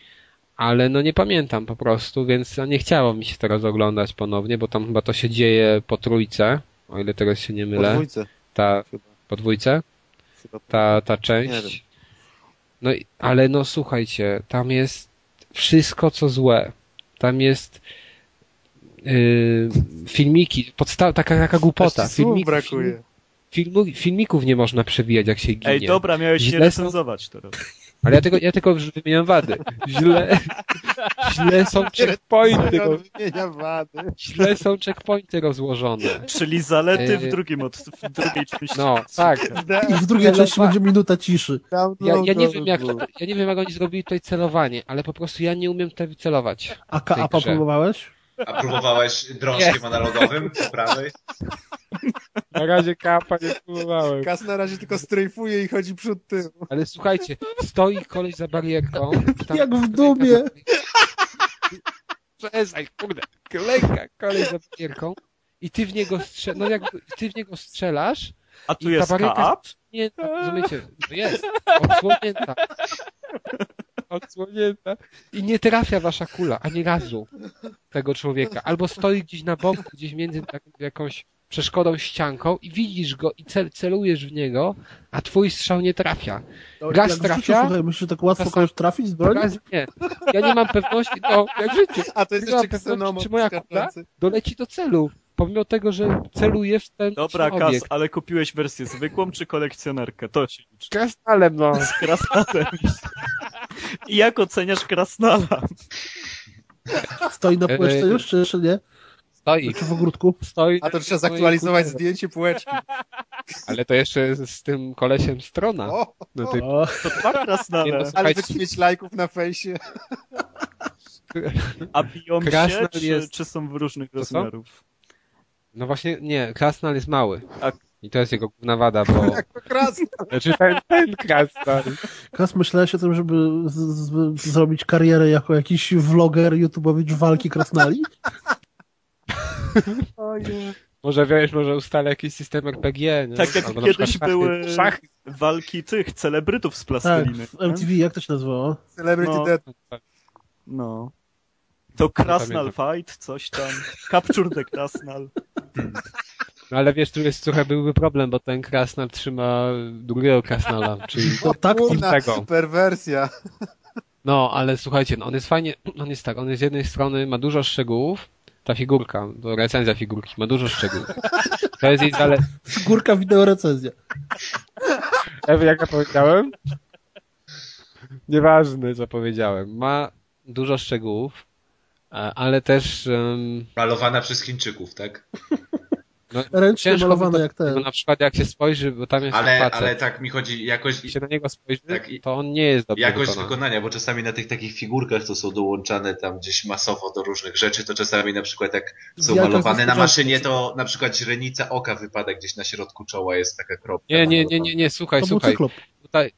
Ale no nie pamiętam po prostu, więc no nie chciało mi się teraz oglądać ponownie, bo tam chyba to się dzieje po trójce, o ile teraz się nie Po mylę. dwójce Ta, chyba. po dwójce? chyba. ta, ta Nie część. wiem. No i, ale no słuchajcie, tam jest wszystko co złe. Tam jest yy, filmiki, podstaw, taka, taka głupota. Filmik, brakuje. filmu, filmików nie można przewijać jak się ginie. Ej, dobra, miałeś Źle są- recenzować teraz. Ale ja tylko, ja tylko wymieniam wady. Źle, źle są checkpointy, wady. źle są checkpointy rozłożone. Czyli zalety w, Yy. drugim od, w drugiej części. No, tak. I w drugiej Celowa- części będzie minuta ciszy. Ja, ja nie wiem jak, ja nie wiem jak oni zrobili tutaj celowanie, ale po prostu ja nie umiem tutaj wycelować. A grze. próbowałeś? A próbowałeś drążkiem analogowym po prawej? Na razie kapa nie próbowałem. Kas na razie tylko strajfuje i chodzi przód tył. Ale słuchajcie, stoi koleś za barierką. tam Jak w Dumie. Przestań, kurde. Kolejka, koleś za barierką i ty w niego strze... no jak ty w niego strzelasz, A tu I ta jest barierka nie, rozumiecie, jest, odsłonięta. Odsłonięta. I nie trafia wasza kula, ani razu tego człowieka. Albo stoi gdzieś na boku, gdzieś między taką, jakąś przeszkodą, ścianką i widzisz go i cel, celujesz w niego, a twój strzał nie trafia. No, Gaz jak w życiu, trafia? Słuchaj, myślisz, że tak łatwo Czasem- kogoś trafić z broni? Nie. Ja nie mam pewności, no, jak w życiu. A to jest Nie mam jeszcze pewności, ksenomot czy moja kula doleci do celu. Pomimo tego, że celujesz w ten Dobra, Kas, obiekt. ale kupiłeś wersję zwykłą czy kolekcjonerkę? To się liczy. Krasnalem, no. Z krasnalem. I jak oceniasz krasnala? Stoi na Ej, półeczce ej. już, czy jeszcze nie? Stoi, Czy w ogródku? stoi. A to trzeba zaktualizować zdjęcie półeczki. [laughs] Ale to jeszcze z, tym kolesiem strona. O, No ty, O, To dwa Nie, krasnale. no, ale mieć lajków na fejsie. A biją się, Krasnal czy, jest- czy są w różnych To rozmiarów? no właśnie, nie, krasnal jest mały. A- I to jest jego główna wada, bo... [laughs] Jak to krasno. Znaczy ten, ten krasnal. Kas myślałeś o tym, żeby z, z, zrobić karierę jako jakiś vloger, youtubowicz walki krasnali? [laughs] Może wiesz, może ustalę jakiś system RPG, nie? Tak jak Albo kiedyś były Szachy. walki tych celebrytów z Tak, plasteliny. w MTV, jak to się nazywało? Celebrity No. Death. No. To Krasnal. Fight, coś tam. Capture the Krasnal. [laughs] No ale wiesz, tu jest trochę byłby problem, bo ten krasnal trzyma drugiego krasnala, czyli [laughs] No tak, tego. perwersja. No, ale słuchajcie, no on jest fajnie, on jest tak, on z jednej strony ma dużo szczegółów, ta figurka, to recenzja figurki, ma dużo szczegółów. To jest jej zale... górka wideo recenzja. [laughs] Ewy, jak ja powiedziałem? Nieważne, co powiedziałem. Ma dużo szczegółów, e, ale też em, Malowana przez Chińczyków, tak? No, Ręcznie malowane to- jak ten. Na przykład jak się spojrzy, bo tam jest Ale, facet, ale tak mi chodzi jakoś jak się na niego spojrzy, Tak, to on nie jest dobrze jakość wykonany. wykonania, bo czasami na tych takich figurkach, co są dołączane tam gdzieś masowo do różnych rzeczy, to czasami na przykład jak są malowane na maszynie, to na przykład źrenica oka wypada gdzieś na środku czoła, jest taka kropka. Nie, nie, nie, nie, nie, słuchaj, To słuchaj. Tutaj,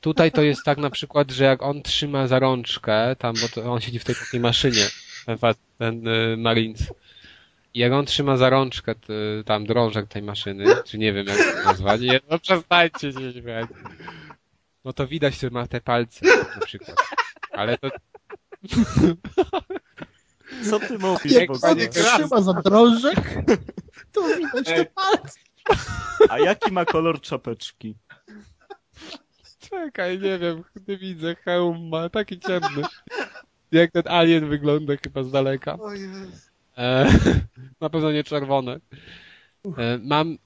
tutaj to jest tak na przykład, że jak on trzyma za rączkę, tam, bo to on siedzi w tej takiej maszynie, ten, ten y, Marines. Jak on trzyma za rączkę t, tam drążek tej maszyny, czy nie wiem jak to nazwać, nie, no przestańcie się śmiać. No to widać, że ma te palce na przykład. Ale to [laughs] Co ty mówisz Jak Jak trzyma za drążek, to widać te palce. A jaki ma kolor czapeczki? Czekaj, nie wiem, nie widzę, hełm ma taki ciemny. Jak ten alien wygląda chyba z daleka. O Jezu. E, [laughs] na pewno nie czerwone. E, mam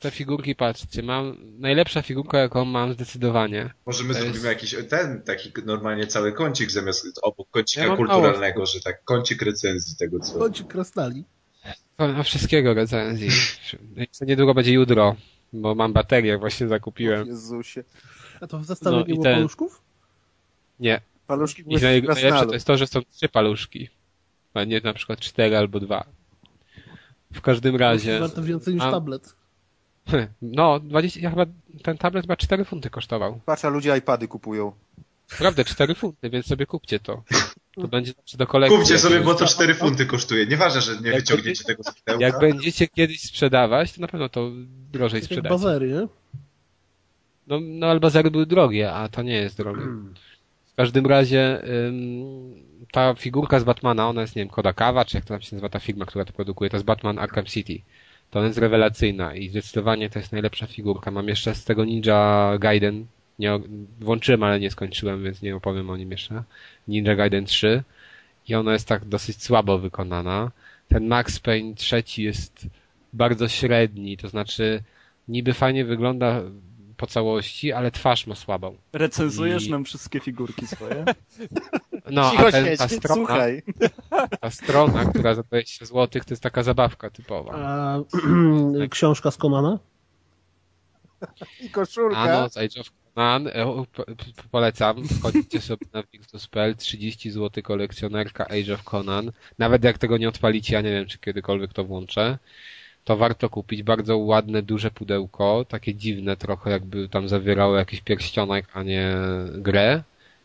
te figurki, patrzcie, mam najlepsza figurka, jaką mam zdecydowanie. Może my To zrobimy jest- jakiś ten taki normalnie cały kącik zamiast obok kącika Ja kulturalnego, że tak kącik recenzji tego co. Chodź krasnali. Mam wszystkiego recenzji. Jeszcze niedługo będzie jutro, bo mam baterię, właśnie O zakupiłem. Jezusie. A to w zestawie No nie było ten- paluszków? Nie. Paluszki I naj, najlepsze to jest to, że są trzy paluszki. A nie na przykład cztery albo dwa. W każdym razie. Warto więcej niż A- tablet. [laughs] No, 20, ja chyba ten tablet chyba 4 funty kosztował. Patrz, a ludzie iPady kupują. Naprawdę 4 funty, więc sobie kupcie to. [laughs] To będzie zawsze do kolekcji. Kupcie sobie, bo to Jak- 4 funty kosztuje. Nieważne, że nie Jak wyciągniecie tego z pudełka. Jak będziecie kiedyś sprzedawać, to na pewno to drożej Jak sprzedacie. bazery, nie? No, no ale bazery były drogie, a to nie jest drogie. W każdym razie ym, ta figurka z Batmana, ona jest, nie wiem, Kodakawa, czy jak to tam się nazywa ta firma, która to produkuje, to jest Batman Arkham City. To ona jest rewelacyjna i zdecydowanie to jest najlepsza figurka. Mam jeszcze z tego Ninja Gaiden, nie, włączyłem, ale nie skończyłem, więc nie opowiem o nim jeszcze. Ninja Gaiden 3 i ona jest tak dosyć słabo wykonana. Ten Max Payne trzeci jest bardzo średni, to znaczy niby fajnie wygląda po całości, ale twarz ma słabą. Recenzujesz I- nam wszystkie figurki swoje? [laughs] No, Cicho a ten, ta, strona, słuchaj. [laughs] ta strona, która za 20 zł, to jest taka zabawka typowa. A, [clears throat] książka z Konana? [laughs] I koszulka. A no, z Age of Conan, e, polecam, wchodzicie sobie na Victus.pl, 30 zł kolekcjonerka Age of Conan. Nawet jak tego nie odpalicie, ja nie wiem, czy kiedykolwiek to włączę, to warto kupić. Bardzo ładne, duże pudełko, takie dziwne trochę, jakby tam zawierało jakiś pierścionek, a nie grę.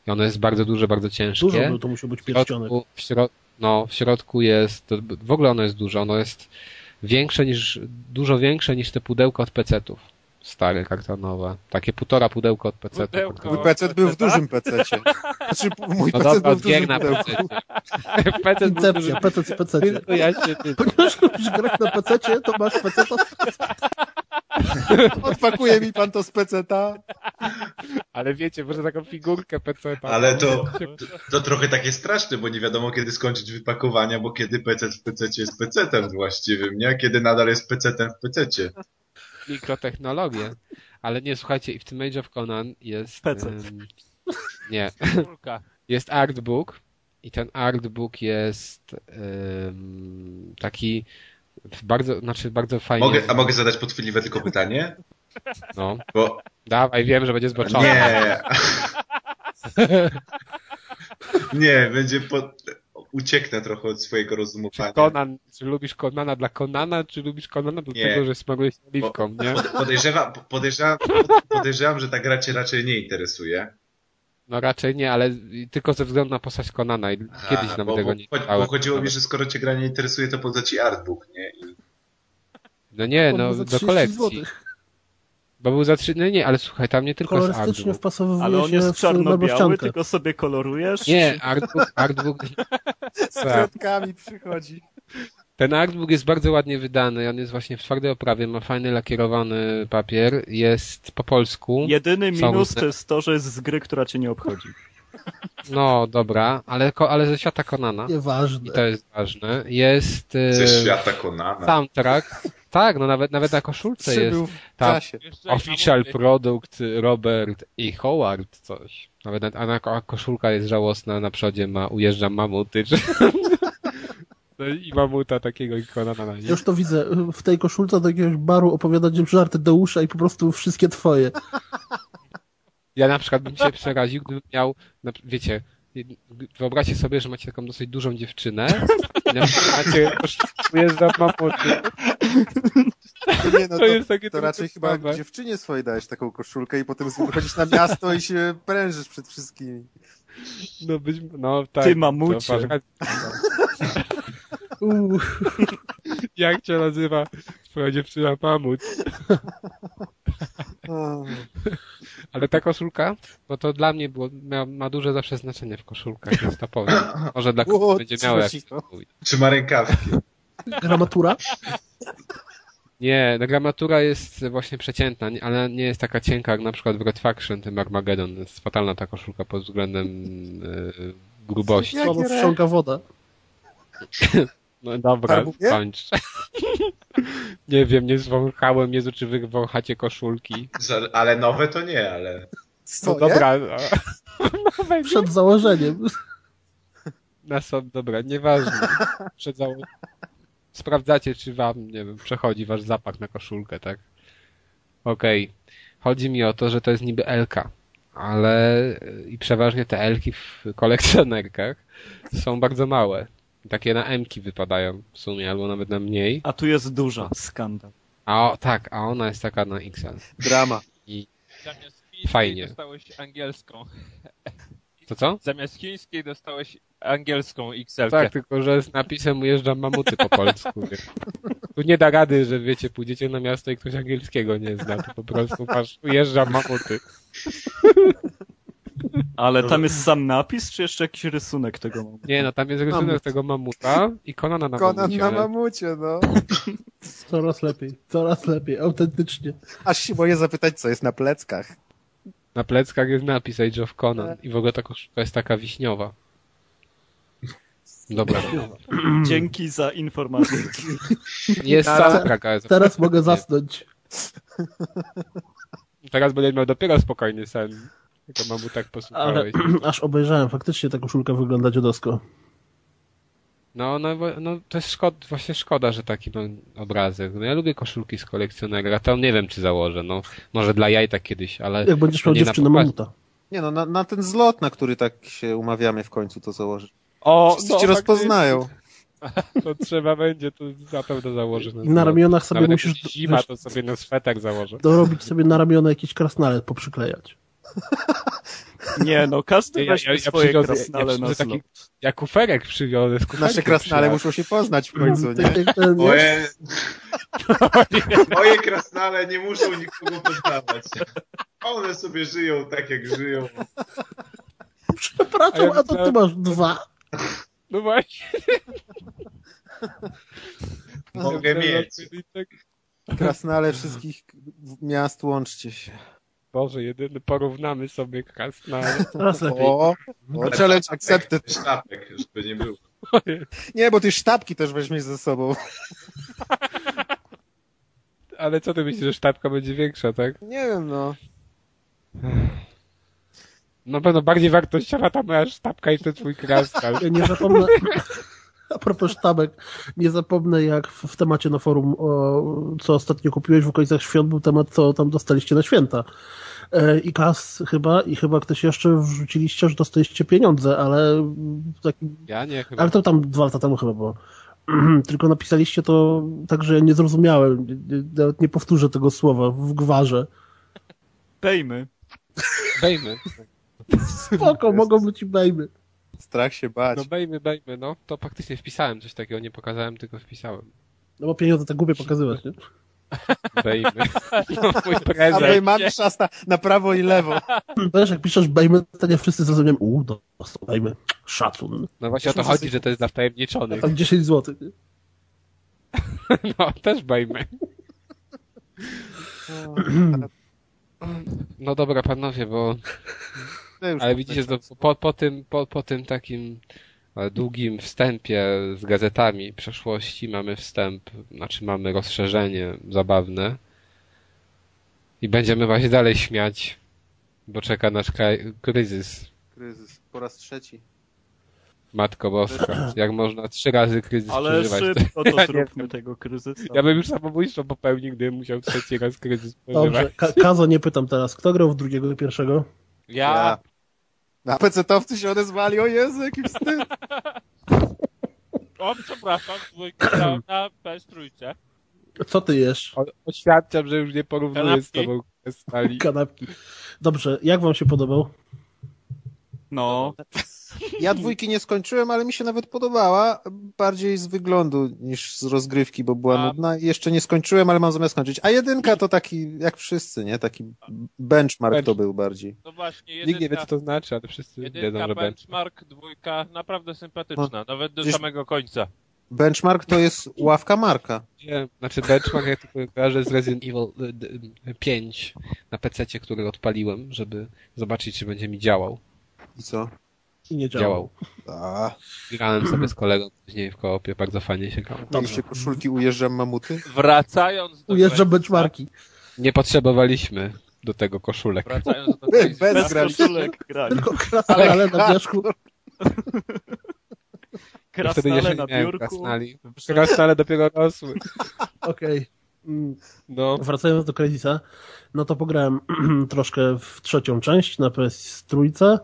I ono jest bardzo duże, bardzo ciężkie. Dużo by to musiał być W pierścionek. środku, w, środ no, w środku jest, w ogóle ono jest duże, ono jest większe niż, dużo większe niż te pudełka od PC-ów. Stare, kartonowe. Takie półtora pudełka od. Pudełko. Mój PC był w dużym PC. Znaczy, mój No PC dobra, był w dużym pudełku. PC. [laughs] PC Incepcja, PC w PC. tylko ja się ty. Ponieważ lubisz grać na PC, to masz PC. [laughs] Odpakuje mi pan to z PC-ta. Ale wiecie, może taką figurkę PC. Ale to, to, trochę takie straszne, bo nie wiadomo kiedy skończyć wypakowania, bo kiedy PC w PC jest PC-tem właściwym, nie? Kiedy nadal jest PC-tem w PC-cie. Mikrotechnologie. Ale nie, słuchajcie, i w tym Age of Conan jest... PC. em, nie, jest artbook i ten artbook jest em, taki bardzo, znaczy bardzo fajnie. Mogę, a mogę zadać podchwytliwe tylko pytanie? No, Bo dawaj, wiem, że będzie zboczony. nie. [laughs] Nie, będzie po... Ucieknę trochę od swojego Czy rozumowania. Conan, czy lubisz Conana dla Conana, czy lubisz Conana do Nie. tego, że smarujesz oliwką, nie? Pod- Podejrzewam, podejrzewam, że ta gra cię raczej nie interesuje. No raczej nie, ale tylko ze względu na postać Conana i kiedyś nam bo, tego bo, nie bo, czytałem. chodziło mi, że skoro cię gra nie interesuje, to po co ci artbook, nie? I... No nie, no za do 30 kolekcji. złotych. Bo był za trzy, no nie, ale słuchaj, tam nie tylko jest Kolorystycznie artbook. wpasowuje Ale on się jest w czarno-biały, tylko sobie kolorujesz? Nie, artbook, artbook, [laughs] Z kredkami przychodzi. ten artbook jest bardzo ładnie wydany, on jest właśnie w twardej oprawie, ma fajny lakierowany papier, jest po polsku. Jedyny minus to jest to, że jest z gry, która cię nie obchodzi. No dobra, ale, ale ze świata Konana. I Nieważne. to jest ważne. Jest e, Ze świata Konana. soundtrack. Tak, no nawet, nawet na koszulce jest Przybył. Jeszcze official product Robert i Howard coś. Nawet na, a na a koszulka jest żałosna, na przodzie ma ujeżdżam mamuty. Czy... [laughs] No i mamuta takiego i Konana na nim. Już to widzę. W tej koszulce do jakiegoś baru opowiadać żarty do usza i po prostu wszystkie twoje. Ja na przykład bym się przeraził, gdybym miał, na, wiecie, wyobraźcie sobie, że macie taką dosyć dużą dziewczynę i na przykład macie ujeżdżam mamuty. Nie, no To to, jest takie to raczej chyba słabe. dziewczynie swojej dałeś taką koszulkę i potem wychodzisz na miasto i się prężysz przed wszystkimi. No być, no tak. Ty mamucie. to. Jak cię nazywa twoja dziewczyna mamut? [laughs] Ale ta koszulka, no to dla mnie było, ma, ma duże zawsze znaczenie w koszulkach, więc to powiem. Może dla [laughs] kogoś będzie miało spokój. Czy ma rękawki? [laughs] Gramatura? Nie, no gramatura jest właśnie przeciętna, ale nie jest taka cienka jak na przykład w Red Faction, tym Armageddon. Jest fatalna ta koszulka pod względem yy, grubości. Słabo wsiąka woda. No dobra, Farbuje? kończ. [laughs] nie wiem, nie zwąchałem, nie czy wy wąchacie koszulki. Za- Ale nowe to nie, ale... No Swoje? dobra. No, [laughs] będzie. Przed założeniem. Na sobie, dobra, nieważne. Przed zało- Sprawdzacie, czy wam, nie wiem, przechodzi wasz zapach na koszulkę, tak? Okej. Chodzi mi o to, że to jest niby Elka, ale i przeważnie te Elki w kolekcjonerkach są bardzo małe. Takie na M-ki wypadają w sumie, albo nawet na mniej. A tu jest duża. Skandal. A o, tak, a ona jest taka na XL. Drama. Zamiast chińskiej Fajnie. dostałeś angielską. To co? Zamiast chińskiej dostałeś angielską XL. Tak, tylko że z napisem ujeżdżam mamuty po polsku. [laughs] Wie. Tu nie da rady, że wiecie, pójdziecie na miasto i ktoś angielskiego nie zna, to po prostu masz ujeżdżam mamuty. [laughs] Ale tam jest sam napis, czy jeszcze jakiś rysunek tego mam? Nie, no tam jest rysunek Mamut. tego mamuta i Konana na Konan mamucie. na ale- mamucie, no. [laughs] Coraz lepiej, coraz lepiej, autentycznie. Aż się boję zapytać, co jest na pleckach. Na pleckach jest napis Age of Conan i w ogóle ta koszulka jest taka wiśniowa. Dobra. [clears throat] Dzięki za informację. [laughs] Jest soundtrack, ale Teraz mogę zasnąć. teraz będę miał dopiero spokojny sen. Tylko mamu tak Ale posłuchałeś. [clears throat] aż obejrzałem, faktycznie ta koszulka wygląda dziadowsko. No, no, no to jest szkoda, właśnie szkoda, że taki mam obrazek. No ja lubię koszulki z kolekcjonera, a to nie wiem czy założę, no. Może dla jaj tak kiedyś, ale... Jak będziesz miał na dziewczynę mamuta. Nie no, na, na ten zlot, na który tak się umawiamy w końcu to założyć. O, Wszyscy cię rozpoznają. [laughs] To trzeba będzie, to na pewno założę. I na ramionach sobie Nawet jak musisz zima, to sobie na sweter założę. dorobić sobie na ramiona jakiś krasnalet poprzyklejać. [laughs] Nie no, każdy Ja, ja, ja swoje przywiozę, krasnale ja na przywiozę zlot. taki, ja kuferek kuferkiem Nasze krasnale przyjadę. muszą się poznać w końcu, nie? Ten, nie? Moje, [laughs] moje krasnale nie muszą nikogo poznawać. One sobie żyją tak, jak żyją. Przepraszam, A ja a to ty masz dwa. No właśnie. Mogę mieć. Krasnale wszystkich miast, łączcie się. Boże, jedyny porównamy sobie. Teraz lepiej. O, o challenge accepted. Sztabek, żeby nie było. Nie, bo ty sztabki też weźmiesz ze sobą. Ale co ty myślisz, że sztabka będzie większa, tak? Nie wiem, no. Na pewno bardziej wartościowa ta moja sztabka niż ten twój krasnal. Ja nie zapomnę, a propos sztabek, nie zapomnę jak w, w temacie na forum, o, co ostatnio kupiłeś w okolicach świąt, był temat, co tam dostaliście na święta. E, I kas chyba, i chyba ktoś jeszcze wrzuciliście, że dostaliście pieniądze, ale taki, Ja nie, chyba. ale to tam dwa lata temu chyba było. [clears throat] Tylko napisaliście to tak, że ja nie zrozumiałem. Nawet nie powtórzę tego słowa w gwarze. Dejmy. Bejmy. [laughs] Spoko, mogą być i bejmy. Strach się bać. No bejmy, bejmy, no. To faktycznie wpisałem coś takiego, nie pokazałem, tylko wpisałem. No bo pieniądze tak głupie pokazywać, nie? Bejmy. [laughs] No mój A prezent. Bejman szasta na prawo i lewo. Wiesz, jak piszesz bejmy, to nie wszyscy zrozumieją, uuu, dostał bejmy, szacun. No właśnie o to chodzi, że to jest dla wtajemniczonych. Tam 10 zł. [laughs] No, też bejmy. No dobra, panowie, bo... Ale widzicie, że po, po, tym, po, po tym takim e, długim wstępie z gazetami przeszłości mamy wstęp, znaczy mamy rozszerzenie zabawne i będziemy właśnie dalej śmiać, bo czeka nasz kraj, kryzys. Kryzys. Po raz trzeci. Matko Boska, [clears throat] jak można trzy razy kryzys Ale przeżywać. szybko Ja to nie zróbmy wiem. tego kryzysu. Ja bym już samobójstwo popełnił, gdybym musiał trzeci raz kryzys przeżywać. Dobrze, Ka Kazo nie pytam teraz, kto grał w drugiego i pierwszego? Ja, Na PC-towcy się odezwali, o Jezu, jaki wstyd. o przepraszam, dwójkę na PS3. Co ty jesz? O, oświadczam, że już nie porównuję z tobą stali. Kanapki. Dobrze, jak wam się podobał? No, Ja dwójki nie skończyłem, ale mi się nawet podobała. Bardziej z wyglądu niż z rozgrywki, bo była A- nudna. I jeszcze nie skończyłem, ale mam zamiar skończyć. A jedynka to taki, jak wszyscy, nie? Taki benchmark Bench- to był bardziej. No właśnie, Nikt nie wie, jedynka, co to znaczy, ale wszyscy wiedzą, jedynka że będzie. benchmark, dwójka, naprawdę sympatyczna, nawet do samego końca. Benchmark to jest ławka Marka. Nie, znaczy benchmark ja tylko kojarzę z Resident Evil y, d- y, 5 na PC, który odpaliłem, żeby zobaczyć, czy będzie mi działał. I co? I nie działał. A, Grałem sobie z kolegą później w koopie, bardzo fajnie się grało. mieliście koszulki Ujeżdżam Mamuty? Wracając do Ujeżdżam benchmarki. Nie potrzebowaliśmy do tego koszulek. Wracając do Bez Crazysa, bez koszulek grali. Tylko krasnale na wierzchu. [laughs] Krasnale na biurku. krasnali. Krasnale dopiero rosły. [laughs] Okej. Mm, No. Wracając do Crazysa, no to pograłem [clears throat] troszkę w trzecią część na PS trójce.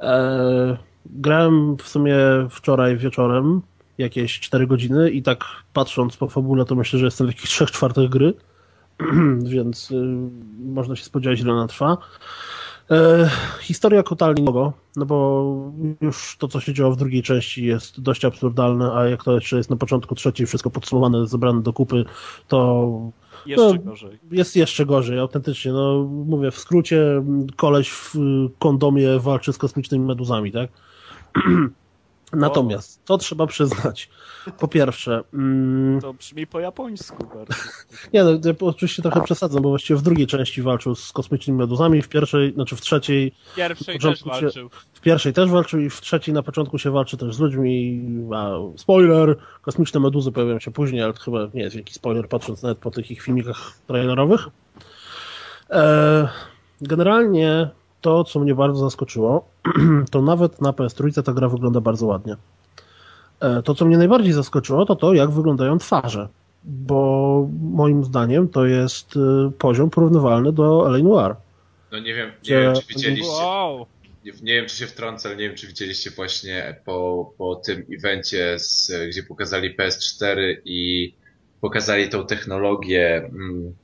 E, grałem w sumie wczoraj wieczorem jakieś 4 godziny i tak patrząc po fabule to myślę, że jestem w jakichś 3 czwartych gry, [clears throat] więc y, można się spodziewać ile ona trwa. E, historia totalnie nogo, no bo już to, co się działo w drugiej części jest dość absurdalne, a jak to jeszcze jest na początku trzeciej wszystko podsumowane, zebrane do kupy, to Jeszcze No. gorzej. jest jeszcze gorzej, autentycznie. No, mówię, w skrócie, koleś w kondomie walczy z kosmicznymi meduzami, tak? [clears throat] Natomiast, to trzeba przyznać. Po pierwsze, mm, To brzmi po japońsku bardzo. nie, no, ja oczywiście trochę przesadzam, bo właściwie w drugiej części walczył z kosmicznymi meduzami, w pierwszej, znaczy w trzeciej, w pierwszej też się- walczył. w pierwszej też walczył i w trzeciej na początku się walczy też z ludźmi. A, spoiler, kosmiczne meduzy pojawiają się później, ale to chyba nie jest wielki spoiler, patrząc nawet po tych ich filmikach trailerowych. E, generalnie to, co mnie bardzo zaskoczyło, [clears throat] to nawet na PS3 ta gra wygląda bardzo ładnie. E, to, co mnie najbardziej zaskoczyło, to to, jak wyglądają twarze. Bo moim zdaniem to jest e, poziom porównywalny do L.A. Noir. No nie wiem, nie Że- wiem czy widzieliście. Wow. Nie, nie wiem, czy się wtrącę, ale nie wiem, czy widzieliście właśnie po, po tym evencie, z, gdzie pokazali PS4 i pokazali tą technologię, mm,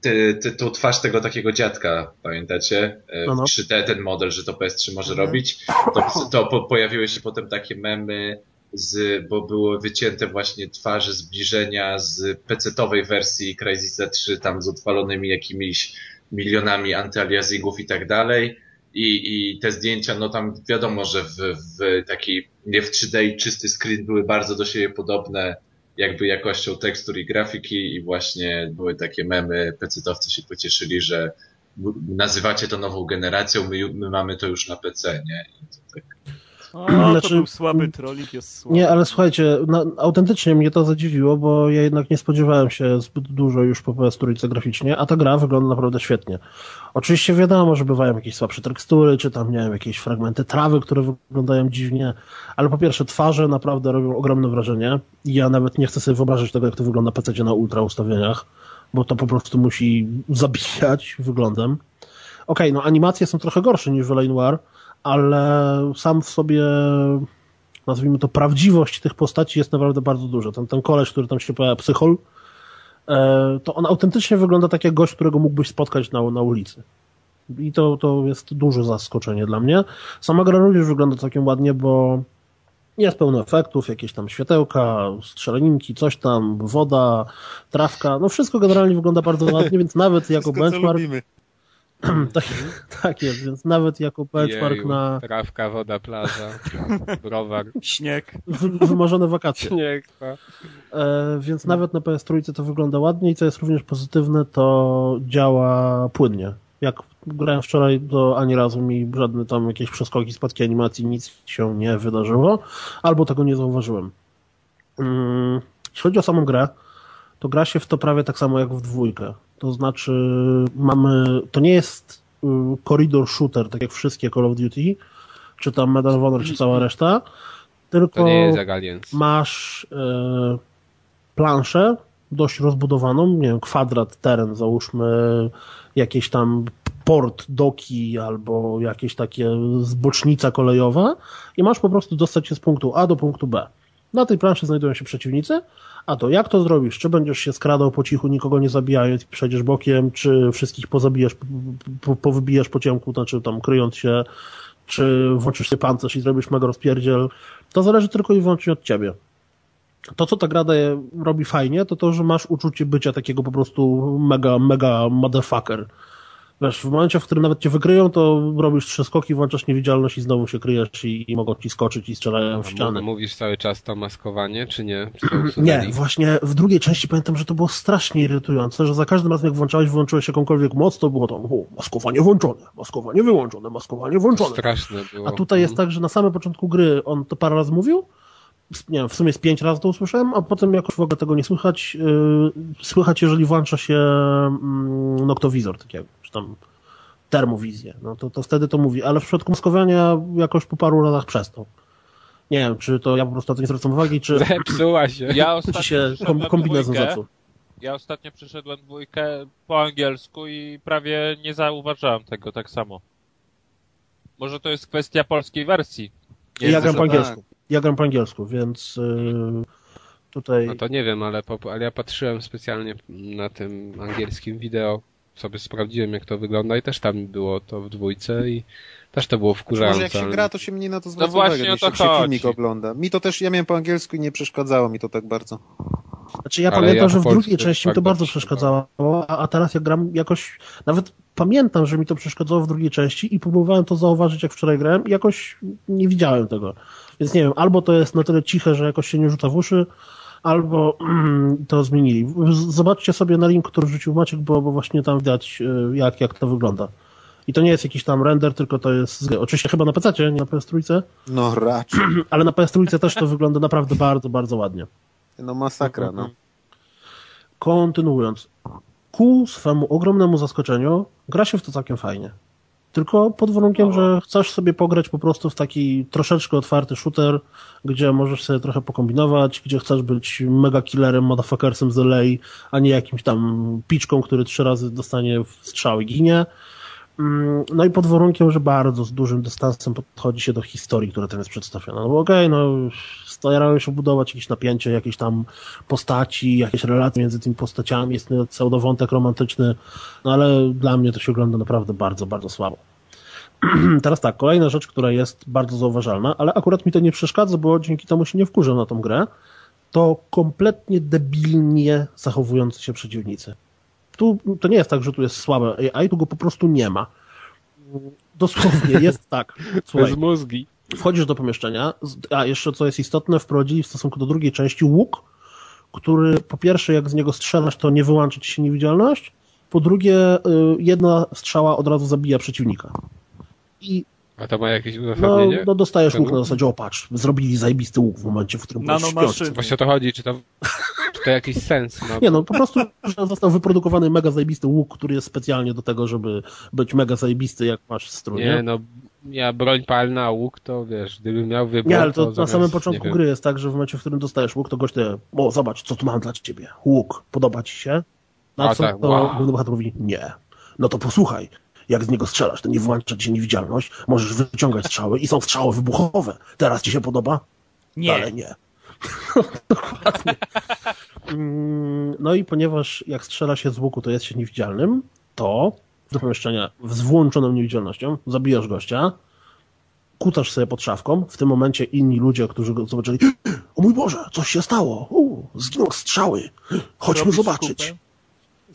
ty, ty, tą twarz tego takiego dziadka, pamiętacie? E, No, no. W 3D ten model, że to PS3 może robić. To, to po, pojawiły się potem takie memy, z, bo były wycięte właśnie twarze zbliżenia z PC-owej wersji Crysisa 3, tam z odpalonymi jakimiś milionami antyaliasingów i tak dalej. I, I te zdjęcia, no tam wiadomo, że w, w taki, nie w 3D i czysty screen były bardzo do siebie podobne, jakby jakością tekstur i grafiki i właśnie były takie memy, pecetowcy się pocieszyli, że nazywacie to nową generacją, my, my mamy to już na PC, nie? I to tak. O, [clears throat] to Znaczy- był słaby trolling, jest słaby. Nie, ale słuchajcie, na, autentycznie mnie to zadziwiło, bo ja jednak nie spodziewałem się zbyt dużo już po PS4 graficznie, a ta gra wygląda naprawdę świetnie. Oczywiście wiadomo, że bywają jakieś słabsze tekstury, czy tam, nie wiem, jakieś fragmenty trawy, które wyglądają dziwnie, ale po pierwsze twarze naprawdę robią ogromne wrażenie i ja nawet nie chcę sobie wyobrazić tego, jak to wygląda PC na ultra ustawieniach, bo to po prostu musi zabijać wyglądem. Okej, no animacje są trochę gorsze niż w. Noir, ale sam w sobie nazwijmy to, prawdziwość tych postaci jest naprawdę bardzo duża. Ten, ten koleś, który tam się pojawia, psychol, e, to on autentycznie wygląda tak jak gość, którego mógłbyś spotkać na, na ulicy. I to, to jest duże zaskoczenie dla mnie. Sama gra również wygląda całkiem ładnie, bo jest pełno efektów, jakieś tam światełka, strzelaninki, coś tam, woda, trawka, no wszystko generalnie wygląda bardzo ładnie, więc [laughs] nawet jako Wszystko, benchmark. [clears throat] tak, [laughs] tak jest, więc nawet jako benchmark na Trawka, woda, plaża, [laughs] browar, Śnieg. wy, wymarzone wakacje. śnieg. no. E, więc nawet na PS3 to wygląda ładnie i co jest również pozytywne, to działa płynnie. Jak grałem wczoraj, to ani razu mi żadne tam jakieś przeskoki, spadki animacji, nic się nie wydarzyło, albo tego nie zauważyłem. Mm, Jeśli chodzi o samą grę, to gra się w to prawie tak samo jak w dwójkę. To znaczy mamy, to nie jest y, corridor shooter, tak jak wszystkie Call of Duty, czy tam Medal of Honor, czy cała reszta, tylko masz e, planszę dość rozbudowaną, nie wiem, kwadrat, teren, załóżmy jakieś tam port, doki albo jakieś takie zbocznica kolejowa i masz po prostu dostać się z punktu A do punktu B. Na tej planszy znajdują się przeciwnicy, a to jak to zrobisz? Czy będziesz się skradał po cichu, nikogo nie zabijając, przejdziesz bokiem, czy wszystkich pozabijasz, po, po ciemku, znaczy tam kryjąc się, czy włączysz sobie pancerz i zrobisz mega rozpierdziel, to zależy tylko i wyłącznie od ciebie. To, co ta gra daje, robi fajnie, to to, że masz uczucie bycia takiego po prostu mega, mega motherfucker. Wiesz, w momencie, w którym nawet cię wykryją, to robisz trzy skoki, włączasz niewidzialność i znowu się kryjesz i, i mogą ci skoczyć i strzelają w ścianę. mów- Mówisz cały czas to maskowanie, czy nie? To [clears throat] Nie, właśnie w drugiej części pamiętam, że to było strasznie irytujące, że za każdym razem jak włączałeś, włączyłeś jakąkolwiek moc, to było tam o, maskowanie włączone, maskowanie wyłączone, maskowanie To włączone. straszne było. A tutaj jest Mhm. tak, że na samym początku gry on to parę razy mówił, nie wiem, w sumie z pięć razy to usłyszałem, a potem jakoś w ogóle tego nie słychać. Yy, słychać, jeżeli włącza się mm, noktowizor takiego, czy tam termowizję, no to, to wtedy to mówi, ale w przypadku maskowania jakoś po paru razach przestał. Nie wiem, czy to ja po prostu na to nie zwracam uwagi, czy Zepsuła się. [laughs] Ja ostatnio się kombinezon dwójkę. zepsuł. Ja ostatnio przeszedłem dwójkę po angielsku i prawie nie zauważyłem tego tak samo. Może to jest kwestia polskiej wersji. Nie Ja gram po angielsku. Ja gram po angielsku, więc yy, tutaj... No to nie wiem, ale, po, ale ja patrzyłem specjalnie na tym angielskim wideo, sobie sprawdziłem jak to wygląda i też tam było to w dwójce i też to było Znaczy, wkurzające. może jak się gra, to się mniej na to zwraca właśnie uwagę, o to jak się chodzi. filmik ogląda. Mi to też, ja miałem po angielsku i nie przeszkadzało mi to tak bardzo. Znaczy ja Ale pamiętam, ja że w drugiej części mi to tak bardzo bardzo przeszkadzało, a, teraz jak gram jakoś, nawet pamiętam, że mi to przeszkadzało w drugiej części i próbowałem to zauważyć jak wczoraj grałem i jakoś nie widziałem tego. Więc nie wiem, albo to jest na tyle ciche, że jakoś się nie rzuca w uszy, albo mm, [clears throat] to zmienili. Zobaczcie sobie na link, który rzucił Maciek, bo, bo właśnie tam widać y, jak, jak to wygląda. I to nie jest jakiś tam render, tylko to jest. Oczywiście chyba na PC, nie na PS3, No raczej. [clears throat] ale na PS3 też to wygląda naprawdę bardzo, bardzo ładnie. No masakra, no. Kontynuując. ku swemu ogromnemu zaskoczeniu gra się w to całkiem fajnie. Tylko pod warunkiem, że chcesz sobie pograć po prostu w taki troszeczkę otwarty shooter, gdzie możesz sobie trochę pokombinować, gdzie chcesz być mega killerem, motherfuckersem z LA, a nie jakimś tam piczką, który trzy razy dostanie w strzał i ginie. Mm, No i pod warunkiem, że bardzo z dużym dystansem podchodzi się do historii, która tam jest przedstawiona. No bo okej, no starają się budować jakieś napięcie, jakieś tam postaci, jakieś relacje między tymi postaciami, jest pseudowątek romantyczny, no ale dla mnie to się ogląda naprawdę bardzo, bardzo słabo. [clears throat] Teraz tak, kolejna rzecz, która jest bardzo zauważalna, ale akurat mi to nie przeszkadza, bo dzięki temu się nie wkurzę na tą grę, to kompletnie debilnie zachowujący się przeciwnicy. Tu to nie jest tak, że tu jest słabe AI, tu go po prostu nie ma. Dosłownie [laughs] jest tak. Słuchaj, Bez mózgi. wchodzisz do pomieszczenia, a jeszcze co jest istotne, wprowadzili w stosunku do drugiej części łuk, który po pierwsze jak z niego strzelasz, to nie wyłączy ci się niewidzialność, po drugie y, jedna strzała od razu zabija przeciwnika. I A to ma jakieś no, uzasadnienie? no dostajesz łuk na zasadzie, o patrz, zrobili zajebisty łuk w momencie, w którym byłeś śpiący. Właśnie o to chodzi, czy to, czy to jakiś sens ma? Nie no, po prostu że został wyprodukowany mega zajebisty łuk, który jest specjalnie do tego, żeby być mega zajebisty, jak masz strój. Nie, no, ja broń palna, a łuk to wiesz, gdybym miał wybór, Nie, ale to, na zamiast, samym nie początku gry jest tak, że w momencie, w którym dostajesz łuk, to gość te, o zobacz, co tu mam dla ciebie, łuk, podoba ci się? Na A, co tak, to wow. główny bohater mówi, nie. No to posłuchaj, jak z niego strzelasz, to nie włącza ci się niewidzialność, możesz wyciągać strzały i są strzały wybuchowe. Teraz ci się podoba? Nie. Ale nie. [laughs] Dokładnie. Mm, No i ponieważ jak strzela się z łuku, to jest się niewidzialnym, to do pomieszczenia z włączoną niewidzialnością zabijasz gościa, kutasz sobie pod szafką, w tym momencie inni ludzie, którzy go zobaczyli, [gasps] o mój Boże, coś się stało, U, zginął strzały, chodźmy Robisz zobaczyć. skupę?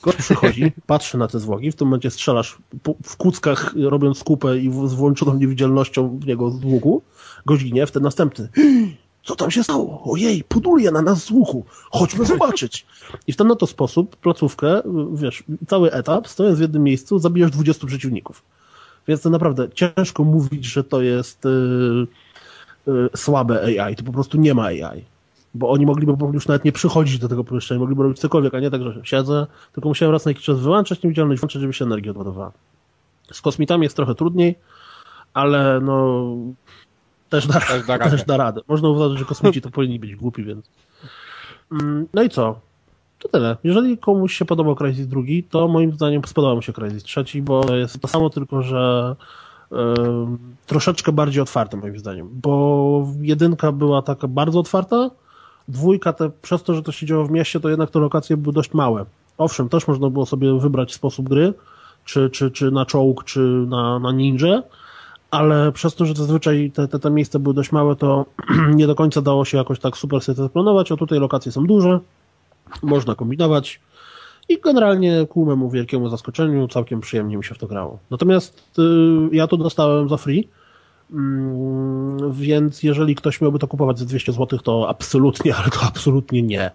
Gość przychodzi, patrzy na te zwłoki, w tym momencie strzelasz w kuckach, robiąc kupę i z włączoną niewidzialnością w niego z łuku. Gość ginie, wtedy następny. Co tam się stało? Ojej, puduje na nas z łuku. Chodźmy zobaczyć. I w ten oto sposób placówkę, wiesz, cały etap, stojąc w jednym miejscu, zabijasz 20 przeciwników. Więc to naprawdę ciężko mówić, że to jest yy, yy, słabe AI. To po prostu nie ma AI. Bo oni mogliby już nawet nie przychodzić do tego pomieszczenia, mogliby robić cokolwiek, a nie tak, że siedzę, tylko musiałem raz na jakiś czas wyłączać niewidzialność, włączyć, żeby się energia odładowała. Z kosmitami jest trochę trudniej, ale no też da, Też da radę. [laughs] też da radę. Można uważać, że kosmici to powinni być głupi, więc. Mm, No i co? To tyle. Jeżeli komuś się podobał Crysis drugi, to moim zdaniem spodobał mu się Crysis trzeci, bo jest to samo, tylko że troszeczkę bardziej otwarte moim zdaniem, bo jedynka była taka bardzo otwarta, dwójka te, przez to, że to się działo w mieście, to jednak te lokacje były dość małe. Owszem, też można było sobie wybrać sposób gry, czy, czy, czy na czołg, czy na, na ninja, ale przez to, że zazwyczaj te, te, te miejsca były dość małe, to [clears throat] nie do końca dało się jakoś tak super sobie to zaplanować, a tutaj lokacje są duże, można kombinować i generalnie ku memu wielkiemu zaskoczeniu całkiem przyjemnie mi się w to grało. Natomiast y, ja to dostałem za free, więc jeżeli ktoś miałby to kupować za 200 zł, to absolutnie, [laughs] ale to absolutnie nie.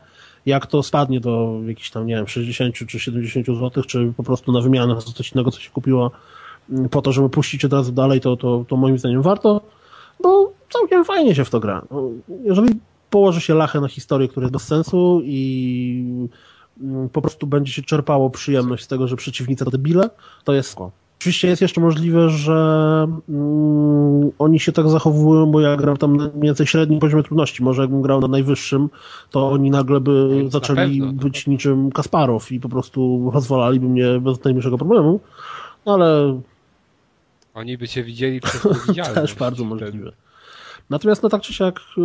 Jak to spadnie do jakichś tam, nie wiem, 60 czy 70 zł, czy po prostu na wymianę za coś innego, co się kupiło, mm, po to, żeby puścić od razu dalej, to, to, to moim zdaniem warto, bo całkiem fajnie się w to gra. No, Jeżeli położy się lachę na historię, która jest bez sensu i mm, po prostu będzie się czerpało przyjemność z tego, że przeciwnicy to debile, to jest. Oczywiście jest jeszcze możliwe, że mm, oni się tak zachowują, bo ja gram tam na mniej więcej średnim poziomie trudności. Może jakbym grał na najwyższym, to oni nagle by na zaczęli pewno, no. być niczym Kasparow i po prostu rozwalaliby mnie bez najmniejszego problemu. No ale Oni by cię widzieli przez też [laughs] bardzo możliwe. Natomiast no tak czy siak, y,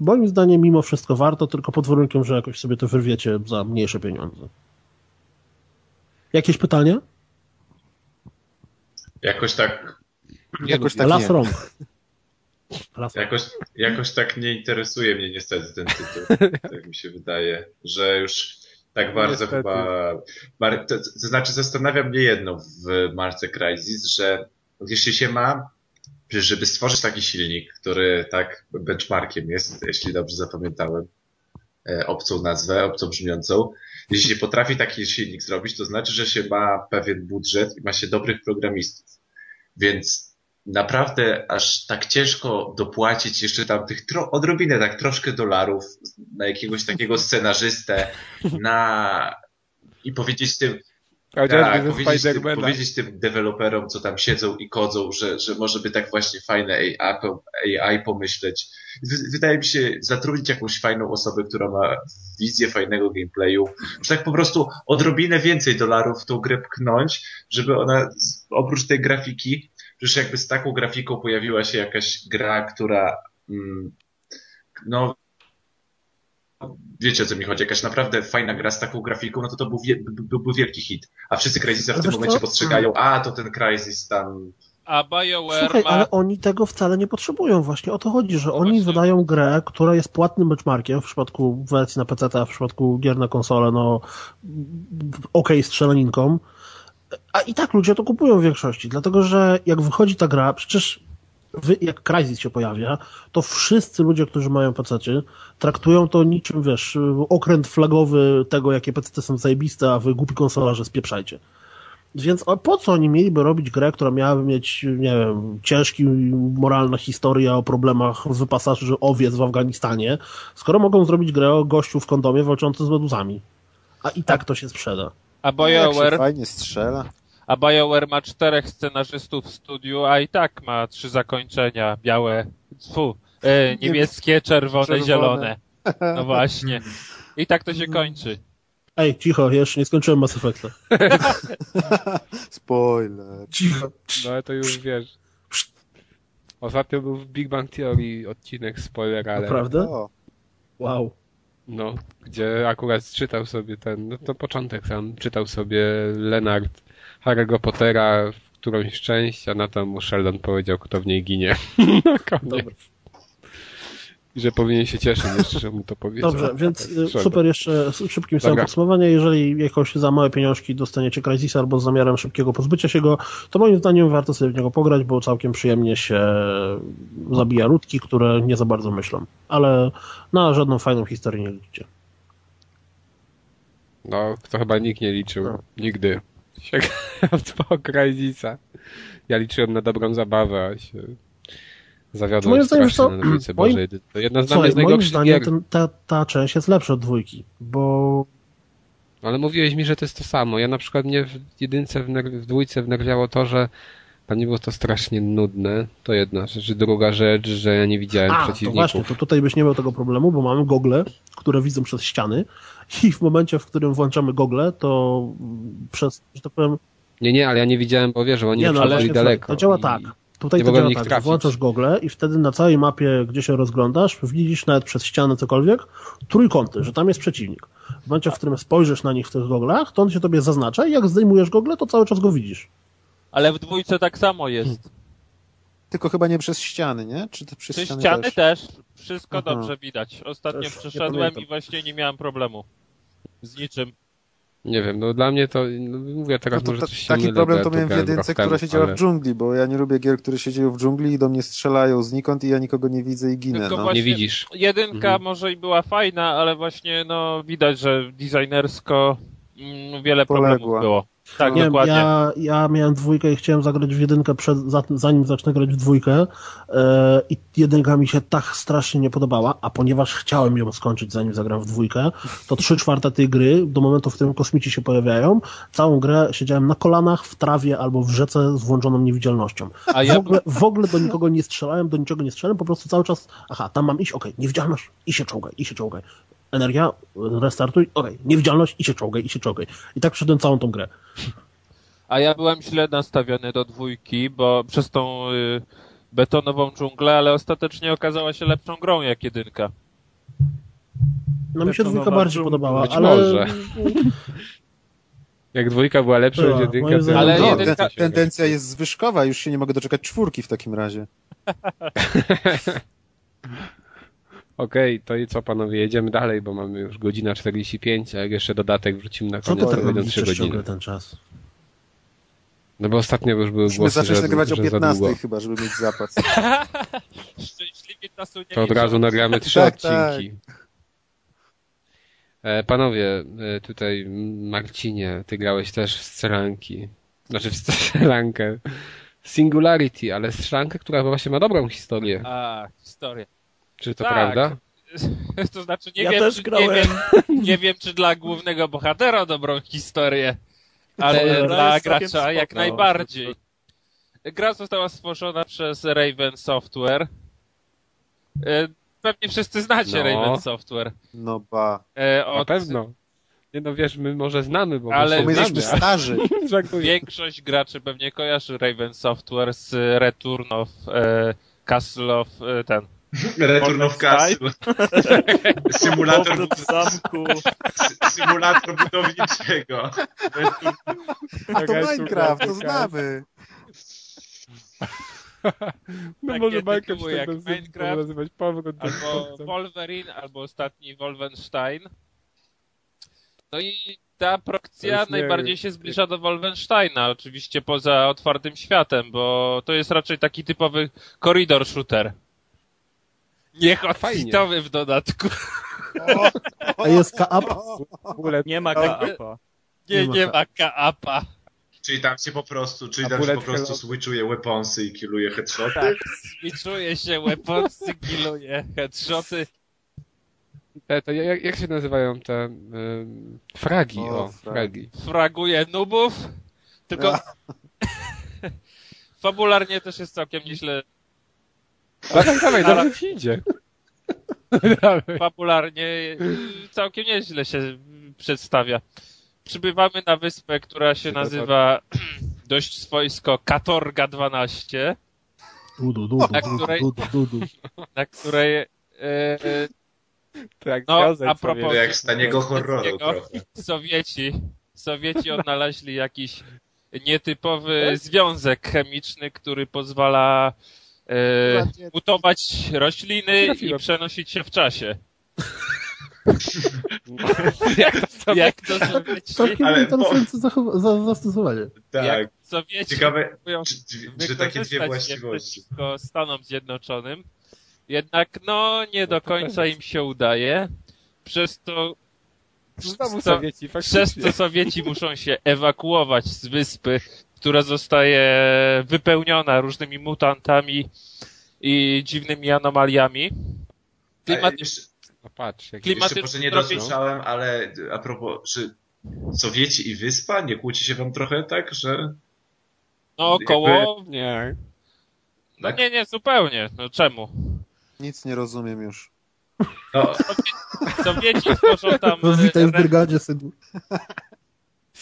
moim zdaniem mimo wszystko warto, tylko pod warunkiem, że jakoś sobie to wyrwiecie za mniejsze pieniądze. Jakieś pytania? Jakoś tak, Jakoś tak Las rąk. Jakoś, jakoś tak nie interesuje mnie niestety ten tytuł. [laughs] Tak mi się wydaje, że już tak bardzo Niestety. chyba... To, to znaczy zastanawia mnie jedno w Marce Crysis, że jeśli się ma, żeby stworzyć taki silnik, który tak benchmarkiem jest, jeśli dobrze zapamiętałem obcą nazwę, obcą brzmiącą, jeśli się potrafi taki silnik zrobić, to znaczy, że się ma pewien budżet i ma się dobrych programistów. Więc naprawdę aż tak ciężko dopłacić jeszcze tam tych tro- odrobinę, tak troszkę dolarów na jakiegoś takiego scenarzystę, na i powiedzieć tym, Chociażby tak, powiedzieć, tym, powiedzieć tym deweloperom, co tam siedzą i kodzą, że, że może by tak właśnie fajne AI, AI pomyśleć. Wy- Wydaje mi się, zatrudnić jakąś fajną osobę, która ma wizję fajnego gameplayu, że tak po prostu odrobinę więcej dolarów w tą grę pchnąć, żeby ona oprócz tej grafiki, przecież jakby z taką grafiką pojawiła się jakaś gra, która mm, no wiecie o co mi chodzi, jakaś naprawdę fajna gra z taką grafiką, no to to był wie, by- byłby wielki hit. A wszyscy Crysisa w tym momencie co? postrzegają, a to ten Crysis tam... A BioWare Słuchaj, ma... ale oni tego wcale nie potrzebują. Właśnie o to chodzi, że oni właśnie. wydają grę, która jest płatnym benchmarkiem w przypadku wersji na PC, a w przypadku gier na konsolę, no ok, strzelaninką. A i tak ludzie to kupują w większości, dlatego że jak wychodzi ta gra, przecież jak Crysis się pojawia, to wszyscy ludzie, którzy mają PC, traktują to niczym, wiesz, okręt flagowy tego, jakie PC są zajebiste, a wy głupi konsolarze spieprzajcie. Więc a po co oni mieliby robić grę, która miałaby mieć, nie wiem, ciężki, moralna historia o problemach wypasaży owiec w Afganistanie, skoro mogą zrobić grę o gościu w kondomie walczący z meduzami. A i tak to się sprzeda. A Jak się BioWare, fajnie strzela. A BioWare ma czterech scenarzystów w studiu, a i tak ma trzy zakończenia. Białe, fu, e, niebieskie, czerwone, Czerwone. zielone. [laughs] No właśnie. I tak to się kończy. Ej, cicho, jeszcze nie skończyłem Mass Effecta. [laughs] Spoiler. Cicho. No ale to już wiesz. Ostatnio był w Big Bang Theory odcinek spoiler, ale Naprawdę? O, Wow. no, gdzie akurat czytał sobie ten, no to początek sam, czytał sobie Leonard Harry'ego Pottera w którąś część, a na to mu Sheldon powiedział, kto w niej ginie. [laughs] Na koniec. Dobra. I że powinien się cieszyć jeszcze, że mu to powiedział. Dobrze, więc y, Sheldon. super jeszcze szybkim samym podsumowanie. Jeżeli jakoś za małe pieniążki dostaniecie Crysisa albo z zamiarem szybkiego pozbycia się go, to moim zdaniem warto sobie w niego pograć, bo całkiem przyjemnie się zabija ludki, które nie za bardzo myślą. Ale na żadną fajną historię nie liczycie. No, to chyba nikt nie liczył. No. Nigdy. Sięgając [laughs] po Crysisa. Ja liczyłem na dobrą zabawę, a się zawiodłem Moim zdaniem, co- na moim- Bożej. To jedna z Słuchaj, moim zdaniem ten, ta, ta część jest lepsza od dwójki, bo Ale mówiłeś mi, że to jest to samo. Ja na przykład mnie w jedynce, w, w dwójce wnerwiało to, że dla mnie było to strasznie nudne. To jedna rzecz. Druga rzecz, że ja nie widziałem A, to przeciwników. właśnie, to tutaj byś nie miał tego problemu, bo mamy gogle, które widzą przez ściany [laughs] i w momencie, w którym włączamy gogle, to przez, że tak powiem, Nie, nie, ale ja nie widziałem, bo wiesz, że oni nie no, ale daleko. to działa i- tak. Tutaj nie to działa tak, trafić. włączasz gogle i wtedy na całej mapie, gdzie się rozglądasz, widzisz nawet przez ścianę cokolwiek, trójkąty, że tam jest przeciwnik. W momencie, w którym spojrzysz na nich w tych goglach, to on się tobie zaznacza i jak zdejmujesz gogle, to cały czas go widzisz. Ale w dwójce tak samo jest. tylko chyba nie przez ściany, nie? Czy to przez Czy ściany, ściany też? też? Wszystko Aha. dobrze widać. Ostatnio Też przeszedłem i właśnie nie miałem problemu. Z niczym. Nie wiem, no dla mnie to, no, mówię No teraz to, może ta, coś się taki mylę, problem to miałem w jedynce, która temu, się działa ale w dżungli, bo ja nie lubię gier, które się dzieją w dżungli i do mnie strzelają znikąd i ja nikogo nie widzę i ginę. Tylko No. właśnie- Nie widzisz. Jedynka Mhm. może i była fajna, ale właśnie no widać, że designersko mm, wiele Poległa. problemów było. Tak, nie dokładnie. ja, ja miałem dwójkę i chciałem zagrać w jedynkę przed, za- zanim zacznę grać w dwójkę e, i jedynka mi się tak strasznie nie podobała, a ponieważ chciałem ją skończyć zanim zagram w dwójkę, to trzy czwarte tej gry, do momentu, w którym kosmici się pojawiają, całą grę siedziałem na kolanach, w trawie albo w rzece z włączoną niewidzialnością. A W ja, ogóle, w ogóle do nikogo nie strzelałem, do niczego nie strzelałem, po prostu cały czas, aha, tam mam iść, okej, niewidzialność i się czołgaj, i się czołgaj. Energia, restartuj, okej, niewidzialność i się czołgaj, i się czołgaj. I tak przeszedłem całą tą grę. a ja byłem źle nastawiony do dwójki, bo przez tą y, betonową dżunglę, ale ostatecznie okazała się lepszą grą jak jedynka. No mi się dwójka bardziej dżungla. podobała, Być ale... może. [laughs] Jak dwójka była lepsza niż jedynka, to Ale No, jedynka- ten, tendencja jest zwyżkowa, już się nie mogę doczekać czwórki w takim razie. [laughs] Okej, to i co panowie, jedziemy dalej, bo mamy już godzina 45, a jak jeszcze dodatek wrzucimy na koniec, to tak będą robisz 3 ciągle godziny. ten czas? No bo ostatnio już były Musimy głosy, zacząć że, nagrywać o że za 15 długo. chyba, żeby mieć zapas. [laughs] Szczęśliwie czasu nie To od razu nagramy trzy Tak, odcinki. E, panowie, e, tutaj Marcinie, ty grałeś też w strzelanki. Znaczy w strzelankę. Singularity, ale strzelankę, która właśnie ma dobrą historię. A, historia. Czy to Tak. prawda? [laughs] to znaczy nie Ja wiem, też czy, nie, wiem, nie wiem, czy dla głównego bohatera dobrą historię, ale dla gracza spoko. jak najbardziej. Gra została stworzona przez Raven Software. E, Pewnie wszyscy znacie No. Raven Software. No ba. E, Na Od pewno. Nie no wiesz, my może znamy, bo Ale my jesteśmy starzy. [laughs] Większość graczy pewnie kojarzy Raven Software z Return of e, Castle of e, ten. Return of Castle. [laughs] Symulator, bud- [laughs] symulator budowniczego. A to Minecraft, to znamy. No może Minecraft jak Minecraft, nazywać powrót Albo Wolverine, albo ostatni Wolfenstein. No i ta nie- najbardziej się zbliża do Wolfensteina, oczywiście poza otwartym światem, bo to jest raczej taki typowy koridor shooter. Niehotfitowy w dodatku. A jest? W ogóle Nie ma kapa. Nie, Nie ma kaapa. Czyli tam się po prostu, czyli tam się po prostu hell- switchuje weaponsy i killuje headshoty. Tak, switchuje się weaponsy, killuje headshoty. te, te, jak, jak się nazywają te ym, fragi? O, O, fragi. fragi. fraguje nubów, tylko fabularnie też jest całkiem nieźle, Dawaj, dawaj, dobrze ci idzie. Fabularnie całkiem nieźle się przedstawia. Przybywamy na wyspę, która się nazywa [clears throat] dość swojsko Katorga 12, Dudu, dudu, Na dudu, której- dudu, dudu. [laughs] na której e, e, Tak, No, a propos- To jak z taniego horroru trochę. Sowieci, Sowieci [laughs] odnaleźli jakiś nietypowy związek chemiczny, który pozwala e, mutować rośliny i przenosić się w czasie. [laughs] Jak to sobie- Jak to Sowieci, Całkiem Ale interesujące zachowa- za, zastosowanie. Tak. jak Sowieci Ciekawe, próbują czy, czy, czy takie dwie właściwości. Stanom Zjednoczonym. Jednak no nie do końca im się udaje. Przez to Znowu Sowieci, przez to Sowieci muszą się ewakuować z wyspy, która zostaje wypełniona różnymi mutantami i dziwnymi anomaliami. Klimat, jeszcze, No patrz, jak jeszcze może nie dosłyszałem, ale a propos, czy Sowieci i wyspa nie kłóci się wam trochę tak, że no około... Nie. No nie, nie, zupełnie. No czemu? Nic nie rozumiem już. no, Sowieci tworzą tam... No witaj w brygadzie, synu.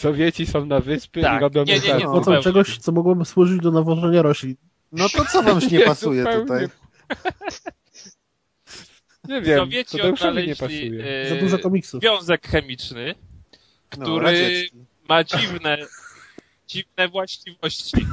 Sowieci są na wyspie Tak, i robią nie, nie, nie. Płacą zupełnie. czegoś, co mogłoby służyć do nawożenia roślin. No to co wam się nie pasuje zupełnie. tutaj? Nie wiem, Sowieci nie odnaleźli pasuje. e, Za dużo komiksów. związek chemiczny, No, który radziecki. ma dziwne, dziwne właściwości.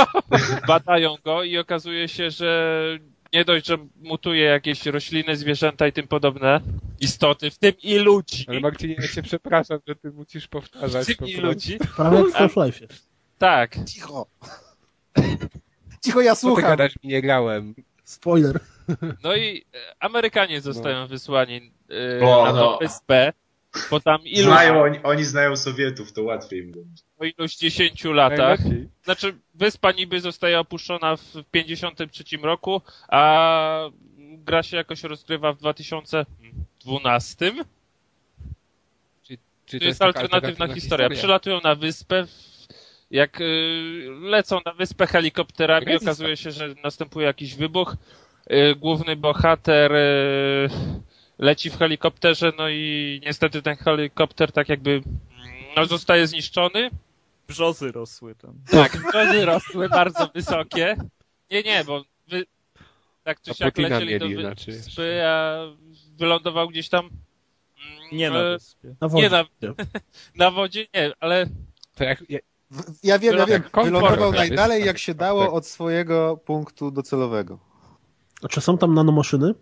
[laughs] Badają go i okazuje się, że nie dość, że mutuje jakieś rośliny, zwierzęta i tym podobne istoty, w tym i ludzi. Ale Marcinie, ja cię przepraszam, że ty musisz W powtarzać tym po i prostu. ludzi. Prawie jak w Half-Life'ie. Tak. Cicho. [laughs] Cicho, ja Co ty słucham. gadasz, nie grałem. Spoiler. No i e, Amerykanie zostają wysłani e, O, na no. wyspę po tam iluś, znają, oni, oni znają Sowietów, to łatwiej im będzie. Po iluś dziesięciu latach. Najlepiej. Znaczy, wyspa niby zostaje opuszczona w 53 roku, a gra się jakoś rozgrywa w 2012. Czy To jest taka alternatywna historia. Przylatują na wyspę, jak y, lecą na wyspę helikopterami, jest okazuje się, że następuje jakiś wybuch. Y, Główny bohater y, leci w helikopterze, no i niestety ten helikopter tak jakby mm, no, zostaje zniszczony. Brzozy rosły tam. Tak, brody rosły bardzo wysokie. Nie, nie, bo wy, tak czy siak lecieli do znaczy wyspy, a wylądował gdzieś tam mm, Nie na e, wyspie. Na wodzie. nie na, [laughs] na wodzie, nie, ale To jak, jak, W- Ja wiem, ja wiem. Wylądował Tak, najdalej tak, jak się dało tak. od swojego punktu docelowego. A czy są tam nanomaszyny?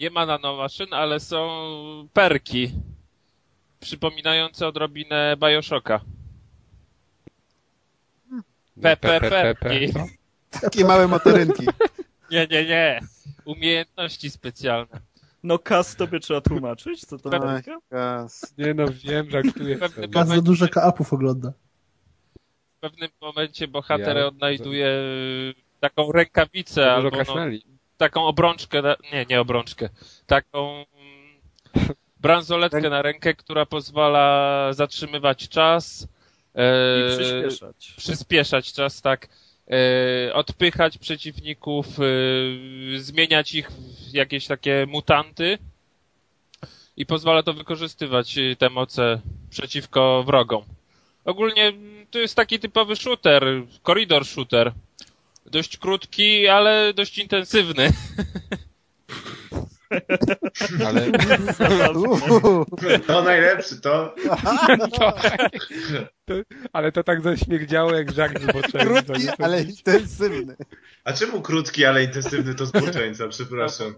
nie ma nanomaszyn, ale są perki przypominające odrobinę Bioshocka. Perki. co? Takie małe motorynki. [laughs] Nie, nie, nie. Umiejętności specjalne. No kas tobie trzeba tłumaczyć, co to. Ameryka? Kas. Nie no, wiem, żartuję. Gaz za dużo ka-upów ogląda. W pewnym momencie bohater Ja- odnajduje taką rękawicę albo no, taką obrączkę, na, nie, nie obrączkę, taką bransoletkę na rękę, która pozwala zatrzymywać czas. E, I przyspieszać. przyspieszać czas, tak, e, odpychać przeciwników, e, zmieniać ich w jakieś takie mutanty i pozwala to wykorzystywać e, te moce przeciwko wrogom. Ogólnie mm, to jest taki typowy shooter, koridor shooter. Dość krótki, ale dość intensywny. [laughs] [laughs] Ale. To najlepszy, to... [laughs] to, to, ale to tak zaśmierdziało jak żart zboczenia. Krótki, ale intensywny. A czemu krótki, ale intensywny to zboczeńca, przepraszam.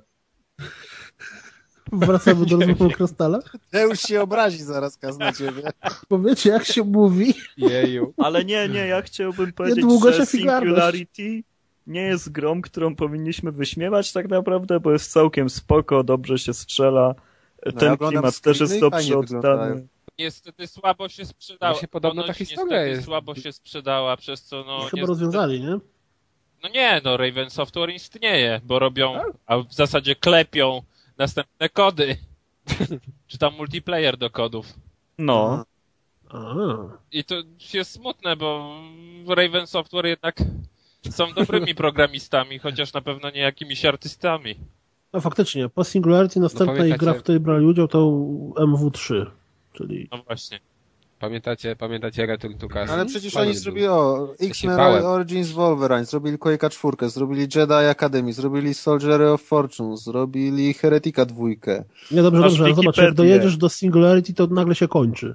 Wracamy do [laughs] rozmowy o krystalach. Deusz się obrazi zaraz, Kaz, na ciebie. Bo wiecie, jak się mówi, Jeju. Ale nie, nie, ja chciałbym powiedzieć, Niedługo że. Singularity nie jest grą, którą powinniśmy wyśmiewać tak naprawdę, bo jest całkiem spoko, dobrze się strzela. ja Ten oglądam klimat też jest dobrze oddany. Niestety słabo się sprzedała. Właśnie podobno ta Ponoć historia niestety jest- słabo się sprzedała, przez co no... chyba niestety- rozwiązali, nie? No nie, no Raven Software istnieje, bo robią, Tak. a w zasadzie klepią następne kody. [laughs] Czy tam multiplayer do kodów. No, A, I to jest smutne, bo Raven Software jednak są dobrymi [laughs] programistami, chociaż na pewno nie jakimiś artystami. no faktycznie, po Singularity następna pamiętacie- gra, w której brali udział, to MW3, czyli No właśnie. Pamiętacie, pamiętacie Return to Castle? Ale przecież Fajny oni zrobili o X-Men. Origins Wolverine, zrobili Quake'a 4, zrobili Jedi Academy, zrobili Soldier of Fortune, zrobili Heretica 2. Nie, dobrze, Masz dobrze, ale zobacz, jak dojedziesz do Singularity, to nagle się kończy.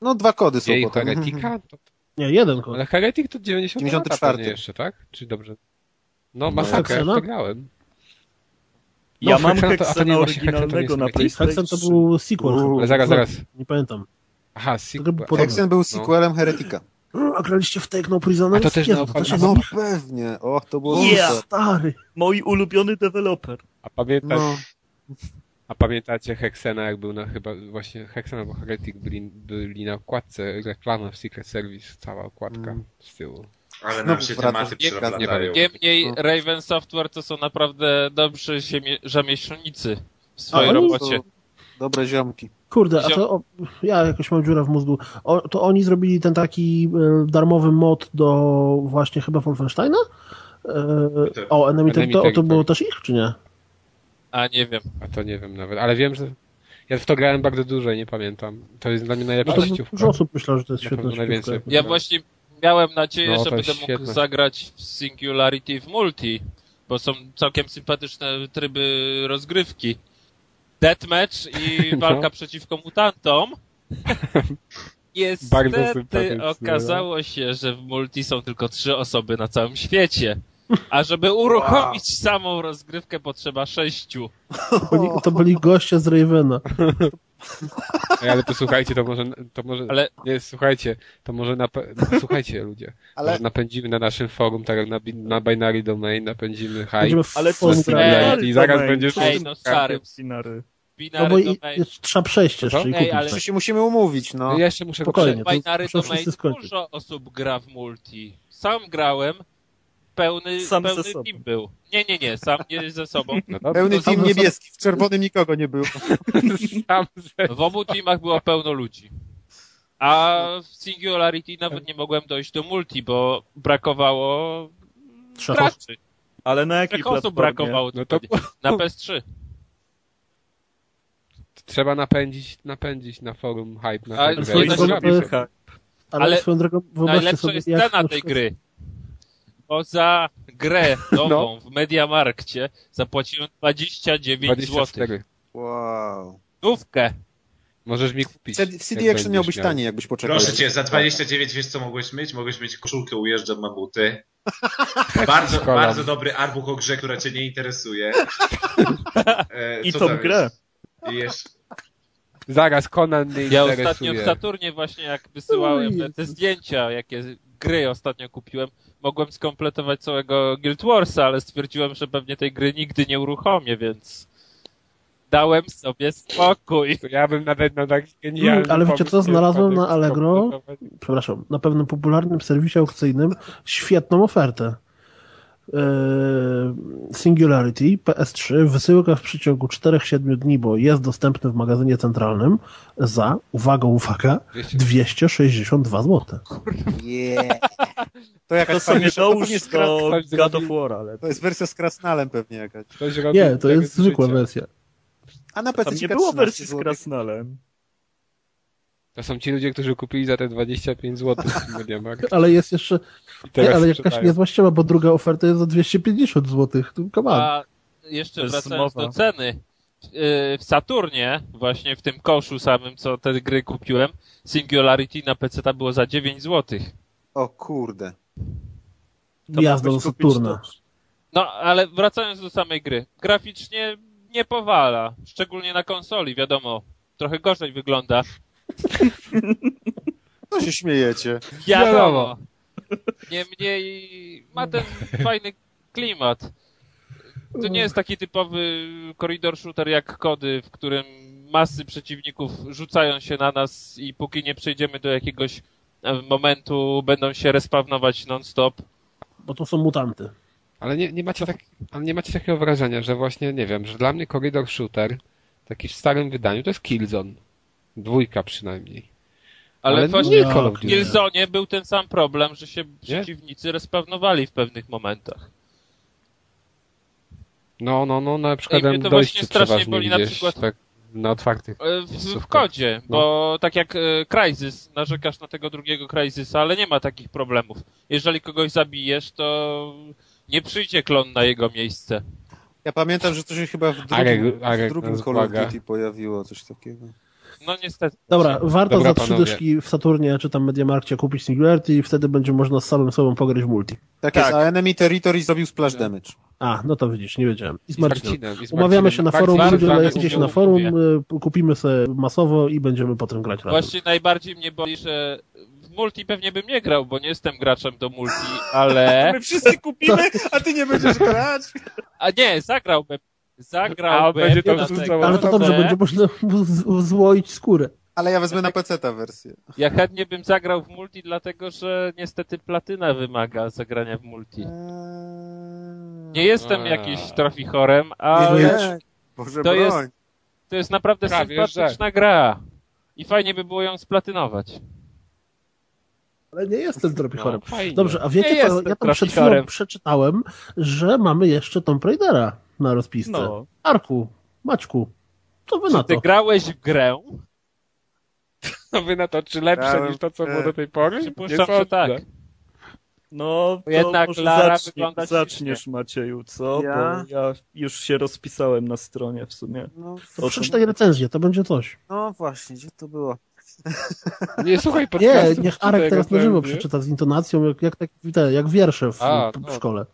No dwa kody są Jej potem. Heretika? To, [laughs] Nie, jeden kod. ale Heretik to 90 94. pewnie jeszcze, tak? Czy dobrze? No, masakra, Hexena? to grałem. ja No, mam Hexen to- a to Hexena oryginalnego na Heretic? Hexen PlayStation to był sequel. Uuu. Ale zaraz, zaraz. Nie pamiętam. Aha, sequel. Hexen był sequelem Heretica. A graliście w Take No Prisoners? A to też Nie, na to się No no, pewnie, o, to było Yeah. Stary. Mój ulubiony deweloper. A, pamięta, No, a pamiętacie Hexena, jak był na chyba właśnie Hexen albo Heretic byli, byli na okładce reklamy w Secret Service, cała okładka Mm. z tyłu. Ale No, nam się wraca- tematy nie- przeplatają. Niemniej No. Raven Software to są naprawdę dobrzy rzemieślnicy w swojej A oni robocie. dobre ziomki. Kurde, a to o, ja jakoś mam dziurę w mózgu. O, to oni zrobili ten taki e, darmowy mod do właśnie chyba Wolfensteina? E, o, Enemy Enemy Territory, to, to było też ich, czy nie? A nie wiem. A to nie wiem nawet, ale wiem, że ja w to grałem bardzo dużo i nie pamiętam. To jest dla mnie No najlepsza sieciówka. dużo osób myślał, że to jest Na świetna sieciówka. najwięcej. Ja właśnie miałem nadzieję, No, że będę jest mógł świetne. zagrać w Singularity w multi, bo są całkiem sympatyczne tryby rozgrywki. Deathmatch i [laughs] No. walka przeciwko mutantom. [laughs] Bardzo Niestety sympatyczne, okazało się, że w multi są tylko trzy osoby na całym świecie. A żeby uruchomić samą rozgrywkę potrzeba sześciu. To byli, to byli goście z Ravena. Ej, ale to słuchajcie, to może, to może, Ale nie, słuchajcie, to może, nape... no, słuchajcie ludzie, Ale może napędzimy na naszym forum, tak jak na, na Binary Domain, napędzimy hype, Ale. Singularity i zaraz Domain, będziesz... Ej, no stary. Sinary. No binary bo i, trzeba przejść jeszcze i Ej, kupić. ale- To się musimy umówić, no. No ja jeszcze muszę Spokojnie. to binary domain dużo osób gra w multi. Sam grałem, pełny, Sam ze pełny sobą. team był. Nie, nie, nie, sam nie ze sobą. [laughs] No Pełny to team niebieski, w czerwonym nikogo nie było. [laughs] sam ze... W obu teamach było pełno ludzi. A w Singularity nawet nie mogłem dojść do multi, bo brakowało Trzech graczy. Ale na jakiej Trzech osób brakowało No to na PS3. trzeba napędzić, napędzić na forum hype na sobie. Ale, ale swoją drogą wyobraźcie Najlepsza sobie, jest cena na tej gry. Bo za grę nową w Mediamarkcie zapłaciłem 29 zł. 24. Wow. Stówkę. Możesz mi kupić. CD, jak CD Action miał być miał. taniej, jakbyś poczekał. Proszę cię, za 29 wiesz co mogłeś mieć? Mogłeś mieć koszulkę Ujeżdżam Mamuty. [laughs] Bardzo, Szkoda. bardzo dobry artbook o grze, która cię nie interesuje. [laughs] E, I co tą tam grę. jest? I jeszcze, Zaraz, Conan mnie Ja interesuje. ostatnio w Saturnie właśnie jak wysyłałem te zdjęcia, jakie gry ostatnio kupiłem, mogłem skompletować całego Guild Warsa, ale stwierdziłem, że pewnie tej gry nigdy nie uruchomię, więc dałem sobie spokój. To ja bym nawet na tak genialny Mm, ale wiecie co, znalazłem na Allegro? przepraszam, na pewnym popularnym serwisie aukcyjnym świetną ofertę. Singularity PS3 wysyłka w przeciągu 4-7 dni, bo jest dostępny w magazynie centralnym za, uwaga, uwaga, 262 zł. Yeah. [laughs] To To jakaś sobie to, dołóż pewnie z kra... do God of War, ale to jest wersja z Krasnalem pewnie jakaś. Nie, to jest zwykła wersja. A na PC nie było wersji z Krasnalem. To są ci ludzie, którzy kupili za te 25 zł w Mediamarkt. [laughs] Ale jest jeszcze, teraz ale jakaś niezła bo druga oferta jest za 250 zł. Come on. A jeszcze To wracając do ceny. Yy, W Saturnie, właśnie w tym koszu samym, co te gry kupiłem, Singularity na PC ta było za 9 zł. O kurde. Wjazd do Saturna. to. No, ale wracając do samej gry. Graficznie nie powala, szczególnie na konsoli, wiadomo. Trochę gorzej wygląda. Co się śmiejecie? Wiadomo. Niemniej ma ten fajny klimat. To nie jest taki typowy koridor shooter jak kody, w którym masy przeciwników rzucają się na nas i póki nie przejdziemy do jakiegoś e, momentu, będą się respawnować non-stop. Bo to są mutanty. Ale nie, nie, macie tak, ale nie macie takiego wrażenia, że właśnie, nie wiem, że dla mnie Corridor Shooter, taki w starym wydaniu, to jest Killzone. Dwójka przynajmniej. Ale, Ale właśnie nie w. Killzone był ten sam problem, że się przeciwnicy respawnowali w pewnych momentach. No, no, no, na przykład I mnie to właśnie strasznie boli na przykład- tak, na otwartych. E, W, w kodzie, bo tak jak e, Crysis, narzekasz na tego drugiego Crysisa, ale nie ma takich problemów. Jeżeli kogoś zabijesz, to nie przyjdzie klon na jego miejsce. Ja pamiętam, że to się chyba w drugim, Arek- Arek w drugim Call of. Duty pojawiło, coś takiego. No niestety. Dobra, warto Dobra, za trzy dyszki w Saturnie czy tam Mediamarkcie kupić Singularity i wtedy będzie można z samym sobą pograć w multi. Tak, Tak. jest, a Enemy Territory zrobił splash damage. A, no to widzisz, nie wiedziałem. I z I z Marcinem. Marcinem, i z Umawiamy Marcinem. się na forum, ludzie mówił, na forum, mówię. y, kupimy sobie masowo i będziemy potem grać razem. Właśnie najbardziej mnie boli, że w multi pewnie bym nie grał, bo nie jestem graczem do multi, ale... My wszyscy kupimy, [laughs] a ty nie będziesz grać. A nie, zagrałbym. A, Zagrałbym. będzie to wrzucało. Ale to dobrze, że będzie można złoić skórę. Ale ja wezmę na PC ta wersję. Ja chętnie bym zagrał w multi, dlatego że niestety platyna wymaga zagrania w multi. Nie jestem A. jakimś trafichorem, ale nie. Boże, To jest- to jest naprawdę Prawie, sympatyczna gra. I fajnie by było ją splatynować. Ale nie jestem tropichorem. No. Dobrze, a wiecie, Nie co, ja tam przed chwilą trafichorem. przeczytałem, że mamy jeszcze Tomb Raidera na rozpisce. No. Arku, Maćku, co wy na Czy ty to? grałeś w grę? Co wy na to, czy lepsze Grałem niż to, co w- było do tej pory? Przypuszczam, Nie że tak. No, to Jednak może Lara zacznie, wygląda zaczniesz Macieju, co? Ja? Bo ja już się rozpisałem na stronie w sumie. No, To przeczytaj recenzję, to będzie coś. no właśnie, gdzie to było? [laughs] Nie, słuchaj Nie, podcastu. niech Arek teraz na żywo przeczyta. z intonacją, jak, jak, tak, te, jak wiersze w, A, w no. szkole.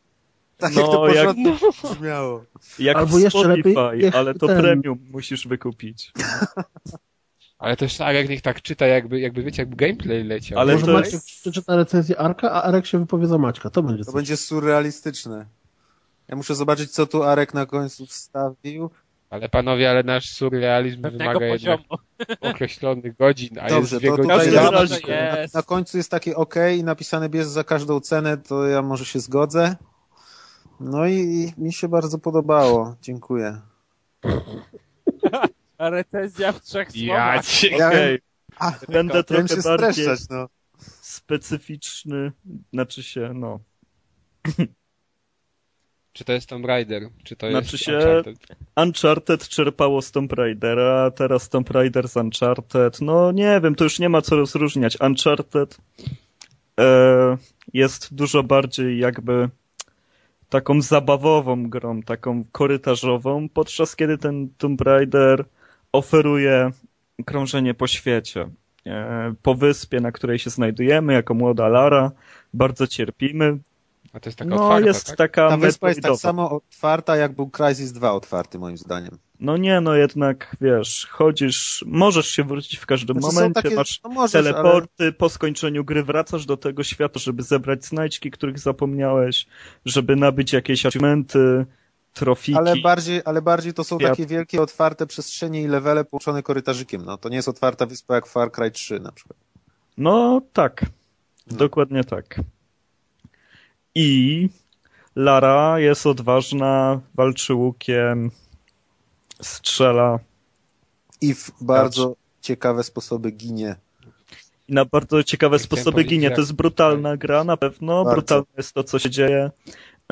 Tak No, jak to jak- porządnie brzmiało. Jak Albo w jeszcze Spotify, lepiej, jak ale to ten- premium musisz wykupić. [laughs] Ale też Arek niech tak czyta, jakby, jakby wiecie, jakby gameplay leciał. Ale Może to Maciek jest- przeczyta recenzję Arka, a Arek się wypowie za Maćka. To będzie To coś. będzie surrealistyczne. Ja muszę zobaczyć, co tu Arek na końcu wstawił. Ale panowie, ale nasz surrealizm Pewnego wymaga jednak poziomu. [laughs] określonych godzin, a Dobrze, jest dwie to godziny. tutaj jest, na, jest. na końcu jest takie OK i napisane bierz za każdą cenę, to ja może się zgodzę. No i, i mi się bardzo podobało. Dziękuję. [laughs] Recenzja w trzech Ja słowach. cię... Ja- Okej, A, będę trochę się bardziej streszczać, no. specyficzny, znaczy się, no. [laughs] Czy to jest Tomb Raider? Czy to Znaczy jest się- Uncharted? Uncharted czerpało z Tomb Raidera, a teraz Tomb Raider z Uncharted. No nie wiem, to już nie ma co rozróżniać. Uncharted e, jest dużo bardziej jakby taką zabawową grą, taką korytarzową, podczas kiedy ten Tomb Raider oferuje krążenie po świecie. E, po wyspie, na której się znajdujemy, jako młoda Lara, bardzo cierpimy. A to jest taka No otwarta, jest tak? taka Ta wyspa jest tak samo otwarta, jak był Crysis 2 otwarty, moim zdaniem. No nie, no jednak, wiesz, chodzisz, możesz się wrócić w każdym Znaczy, momencie, takie- masz no możesz, ale- teleporty, po skończeniu gry wracasz do tego świata, żeby zebrać znajdźki, których zapomniałeś, żeby nabyć jakieś achievementy, trofiki. Ale bardziej, ale bardziej to są takie wielkie, otwarte przestrzenie i levele połączone korytarzykiem. No, to nie jest otwarta wyspa jak Far Cry 3 na przykład. No tak, No. dokładnie tak. I Lara jest odważna, walczy łukiem, strzela. I w bardzo ciekawe sposoby ginie. I na bardzo ciekawe sposoby ginie. To jest brutalna gra na pewno. Bardzo. Brutalne jest to, co się dzieje.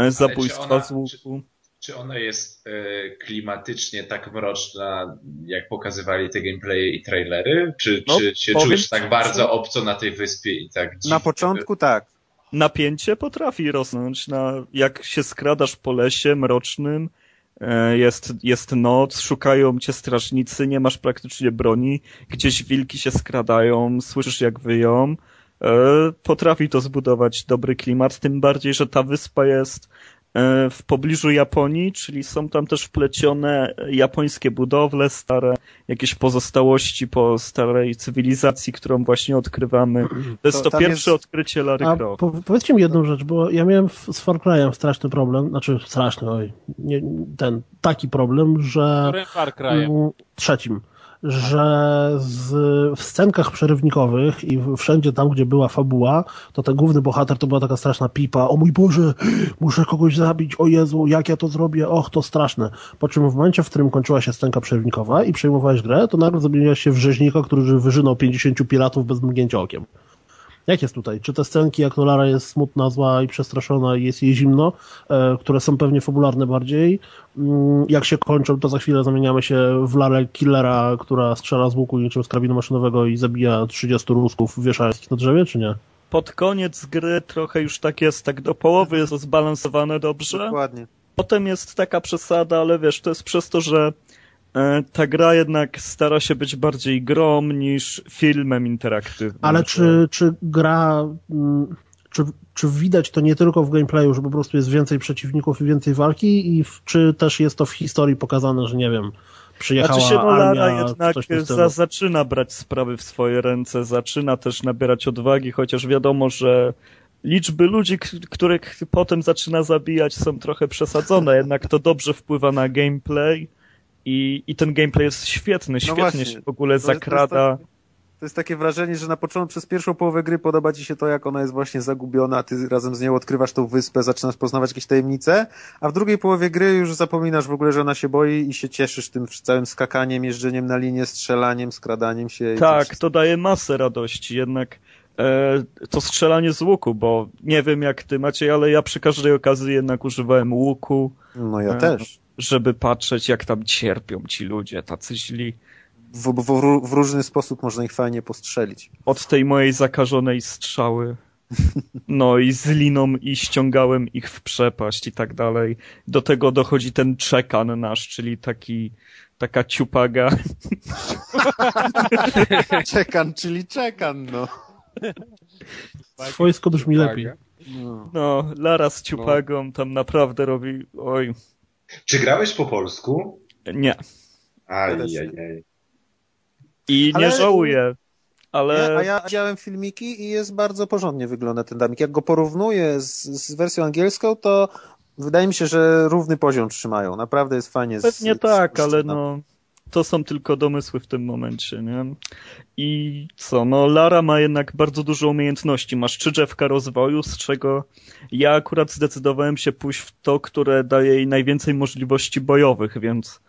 Zabójstwa z łuku. Czy ona jest e, klimatycznie tak mroczna, jak pokazywali te gameplaye i trailery? Czy, No, czy się czujesz tak bardzo obco na tej wyspie i tak dziwnie? Na początku tak. Napięcie potrafi rosnąć. Na, jak się skradasz po lesie mrocznym, jest, jest noc, szukają cię strażnicy, nie masz praktycznie broni, gdzieś wilki się skradają, słyszysz jak wyją. E, Potrafi to zbudować dobry klimat, tym bardziej, że ta wyspa jest e, w pobliżu Japonii, czyli są tam też wplecione japońskie budowle, stare jakieś pozostałości po starej cywilizacji, którą właśnie odkrywamy. To jest To to, pierwsze jest- odkrycie Lary A Croft. po, powiedzcie mi jedną rzecz, bo ja miałem w, z Far Cry'em straszny problem, znaczy straszny, oj, nie, ten, taki problem, że Far Cry'em? Mm, trzecim, że z, w scenkach przerywnikowych i wszędzie tam, gdzie była fabuła, to ten główny bohater to była taka straszna pipa. O mój Boże, muszę kogoś zabić, o Jezu, jak ja to zrobię, och, to straszne. Po czym w momencie, w którym kończyła się scenka przerywnikowa i przejmowałeś grę, to nagle zamieniłeś się w rzeźnika, który wyżynął 50 piratów bez mrugnięcia okiem. Jak jest tutaj? Czy te scenki, jak to Lara jest smutna, zła i przestraszona i jest jej zimno, e, które są pewnie fabularne bardziej, mm, jak się kończą, to za chwilę zamieniamy się w Larę Killera, która strzela z łuku niczym z karabinu maszynowego i zabija 30 Rusków, wieszając ich na drzewie, czy nie? Pod koniec gry trochę już tak jest, tak do połowy jest to zbalansowane dobrze. Dokładnie. Potem jest taka przesada, ale wiesz, to jest przez to, że ta gra jednak stara się być bardziej grą niż filmem interaktywnym. Ale czy, czy gra, mm, czy, czy widać to nie tylko w gameplayu, że po prostu jest więcej przeciwników i więcej walki i w, czy też jest to w historii pokazane, że nie wiem, przyjechała Znaczy się, no Lara jednak za, zaczyna brać sprawy w swoje ręce, zaczyna też nabierać odwagi, chociaż wiadomo, że liczby ludzi, których potem zaczyna zabijać są trochę przesadzone, jednak to dobrze wpływa na gameplay i, i ten gameplay jest świetny, świetnie właśnie. się w ogóle To jest- to jest zakrada. tak- To jest takie wrażenie, że na początku, przez pierwszą połowę gry podoba ci się to, jak ona jest właśnie zagubiona, a ty razem z nią odkrywasz tą wyspę, zaczynasz poznawać jakieś tajemnice, a w drugiej połowie gry już zapominasz w ogóle, że ona się boi i się cieszysz tym całym skakaniem, jeżdżeniem na linię, strzelaniem, skradaniem się. Tak, to daje masę radości, jednak e, to strzelanie z łuku, bo nie wiem jak ty Maciej, ale ja przy każdej okazji jednak używałem łuku. No ja E, też. Żeby patrzeć jak tam cierpią ci ludzie, tacy źli. W, w, w, różny sposób można ich fajnie postrzelić. Od tej mojej zakażonej strzały. [laughs] No i z liną i ściągałem ich w przepaść i tak dalej. Do tego dochodzi ten czekan nasz, czyli taki, taka ciupaga. [laughs] Czekan, czyli czekan, no. Swojsko brzmi lepiej. no. No, Lara z ciupagą tam naprawdę robi, oj, Czy grałeś po polsku? nie. Ajajaj. I nie Ale- żałuję, ale... Ja, a ja widziałem filmiki i jest bardzo porządnie wygląda ten damik. Jak go porównuję z, z wersją angielską, to wydaje mi się, że równy poziom trzymają. Naprawdę jest fajnie. Pewnie z- tak, z- ale no to są tylko domysły w tym momencie, nie? I co, no Lara ma jednak bardzo dużo umiejętności, trzy drzewka rozwoju, z czego ja akurat zdecydowałem się pójść w to, które daje jej najwięcej możliwości bojowych, więc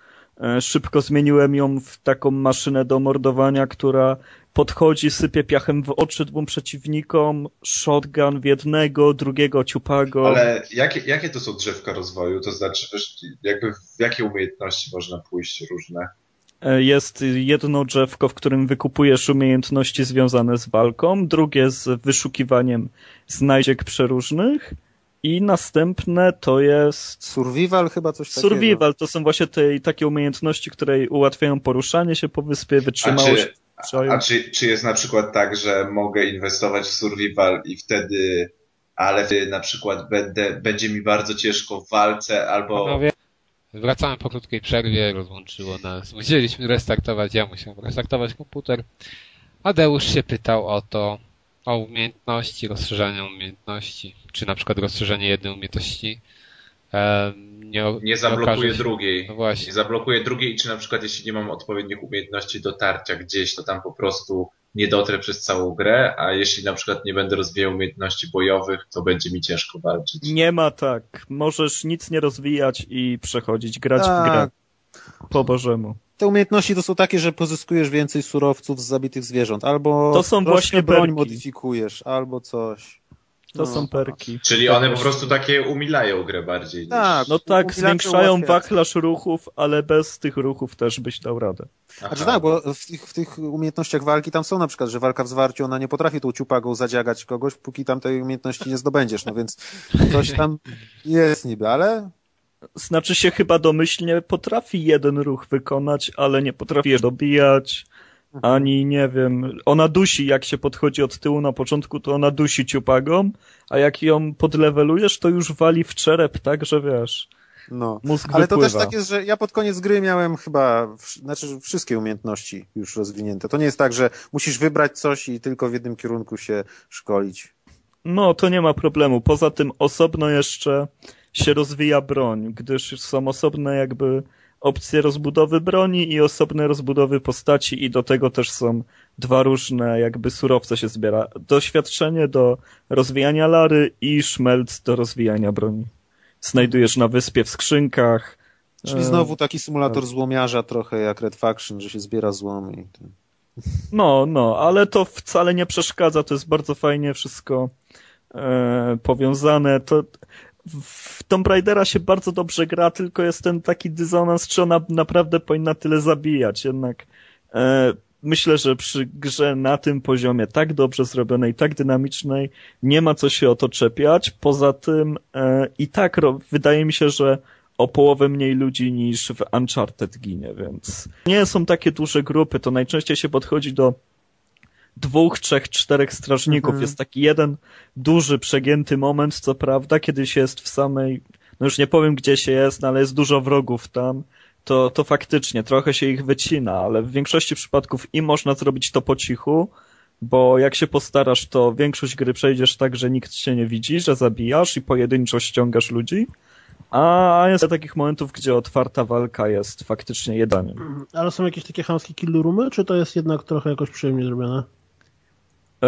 e, szybko zmieniłem ją w taką maszynę do mordowania, która podchodzi, sypie piachem w oczy dwóm przeciwnikom, shotgun w jednego, drugiego ciupago. Ale jakie, jakie to są drzewka rozwoju? To znaczy, jakby w jakie umiejętności można pójść różne? E, Jest jedno drzewko, w którym wykupujesz umiejętności związane z walką, drugie z wyszukiwaniem znajdziek przeróżnych i następne to jest Survival chyba coś takiego. survival. To są właśnie te takie umiejętności, które ułatwiają poruszanie się po wyspie, A, wytrzymałość. czy, a, a czy, czy jest na przykład tak, że mogę inwestować w survival i wtedy, ale wtedy na przykład będę, będzie mi bardzo ciężko w walce albo... Panowie, wracamy po krótkiej przerwie, rozłączyło nas. Musieliśmy restartować, ja musiałem restartować komputer. Adeusz się pytał o to, o umiejętności, rozszerzanie umiejętności, czy na przykład rozszerzenie jednej umiejętności nie, Nie zablokuje się- drugiej. No właśnie. Nie zablokuje drugiej, czy na przykład jeśli nie mam odpowiednich umiejętności dotarcia gdzieś, to tam po prostu nie dotrę przez całą grę, a jeśli na przykład nie będę rozwijał umiejętności bojowych, to będzie mi ciężko walczyć. Nie ma tak. Możesz nic nie rozwijać i przechodzić, grać tak. w grę. Po Bożemu. Te umiejętności to są takie, że pozyskujesz więcej surowców z zabitych zwierząt, albo to są właśnie broń perki. modyfikujesz, albo coś. To no. są perki. Czyli one po prostu takie umilają grę bardziej. Tak, niż... no tak, zwiększają wachlarz ruchów, ale bez tych ruchów też byś dał radę. Aha. Znaczy tak, bo w tych, w tych, umiejętnościach walki tam są na przykład, że walka w zwarciu, ona nie potrafi tą ciupagą zadziagać kogoś, póki tam tej umiejętności nie zdobędziesz, no więc coś tam jest niby, ale... Znaczy się chyba domyślnie potrafi jeden ruch wykonać, ale nie potrafi je dobijać. Ani nie wiem, ona dusi, jak się podchodzi od tyłu na początku, to ona dusi ciupagą, a jak ją podlewelujesz, to już wali w czerep, tak, że wiesz. No, mózg ale wypływa. to też tak jest, że ja pod koniec gry miałem chyba, znaczy wszystkie umiejętności już rozwinięte. To nie jest tak, że musisz wybrać coś i tylko w jednym kierunku się szkolić. No, to nie ma problemu. Poza tym osobno jeszcze się rozwija broń, gdyż są osobne jakby opcje rozbudowy broni i osobne rozbudowy postaci i do tego też są dwa różne jakby surowce się zbiera. Doświadczenie do rozwijania lary i szmelc do rozwijania broni. Znajdujesz na wyspie w skrzynkach. Czyli znowu taki symulator tak. złomiarza trochę jak Red Faction, że się zbiera złom i. No, no, ale to wcale nie przeszkadza, to jest bardzo fajnie wszystko e, powiązane. To w Tomb Raidera się bardzo dobrze gra, tylko jest ten taki dysonans, czy ona naprawdę powinna tyle zabijać. Jednak e, myślę, że przy grze na tym poziomie tak dobrze zrobionej, tak dynamicznej, nie ma co się o to czepiać. Poza tym e, i tak wydaje mi się, że o połowę mniej ludzi niż w Uncharted ginie, więc nie są takie duże grupy, to najczęściej się podchodzi do dwóch, trzech, czterech strażników. Mhm. Jest taki jeden duży, przegięty moment, co prawda, kiedy się jest w samej, no już nie powiem gdzie się jest, no ale jest dużo wrogów tam, to, to faktycznie trochę się ich wycina, ale w większości przypadków i można zrobić to po cichu, bo jak się postarasz, to większość gry przejdziesz tak, że nikt cię nie widzi, że zabijasz i pojedynczo ściągasz ludzi. A jest takich momentów, gdzie otwarta walka jest faktycznie jedaniem. Ale są jakieś takie chamskie kill roomy, czy to jest jednak trochę jakoś przyjemnie zrobione? E,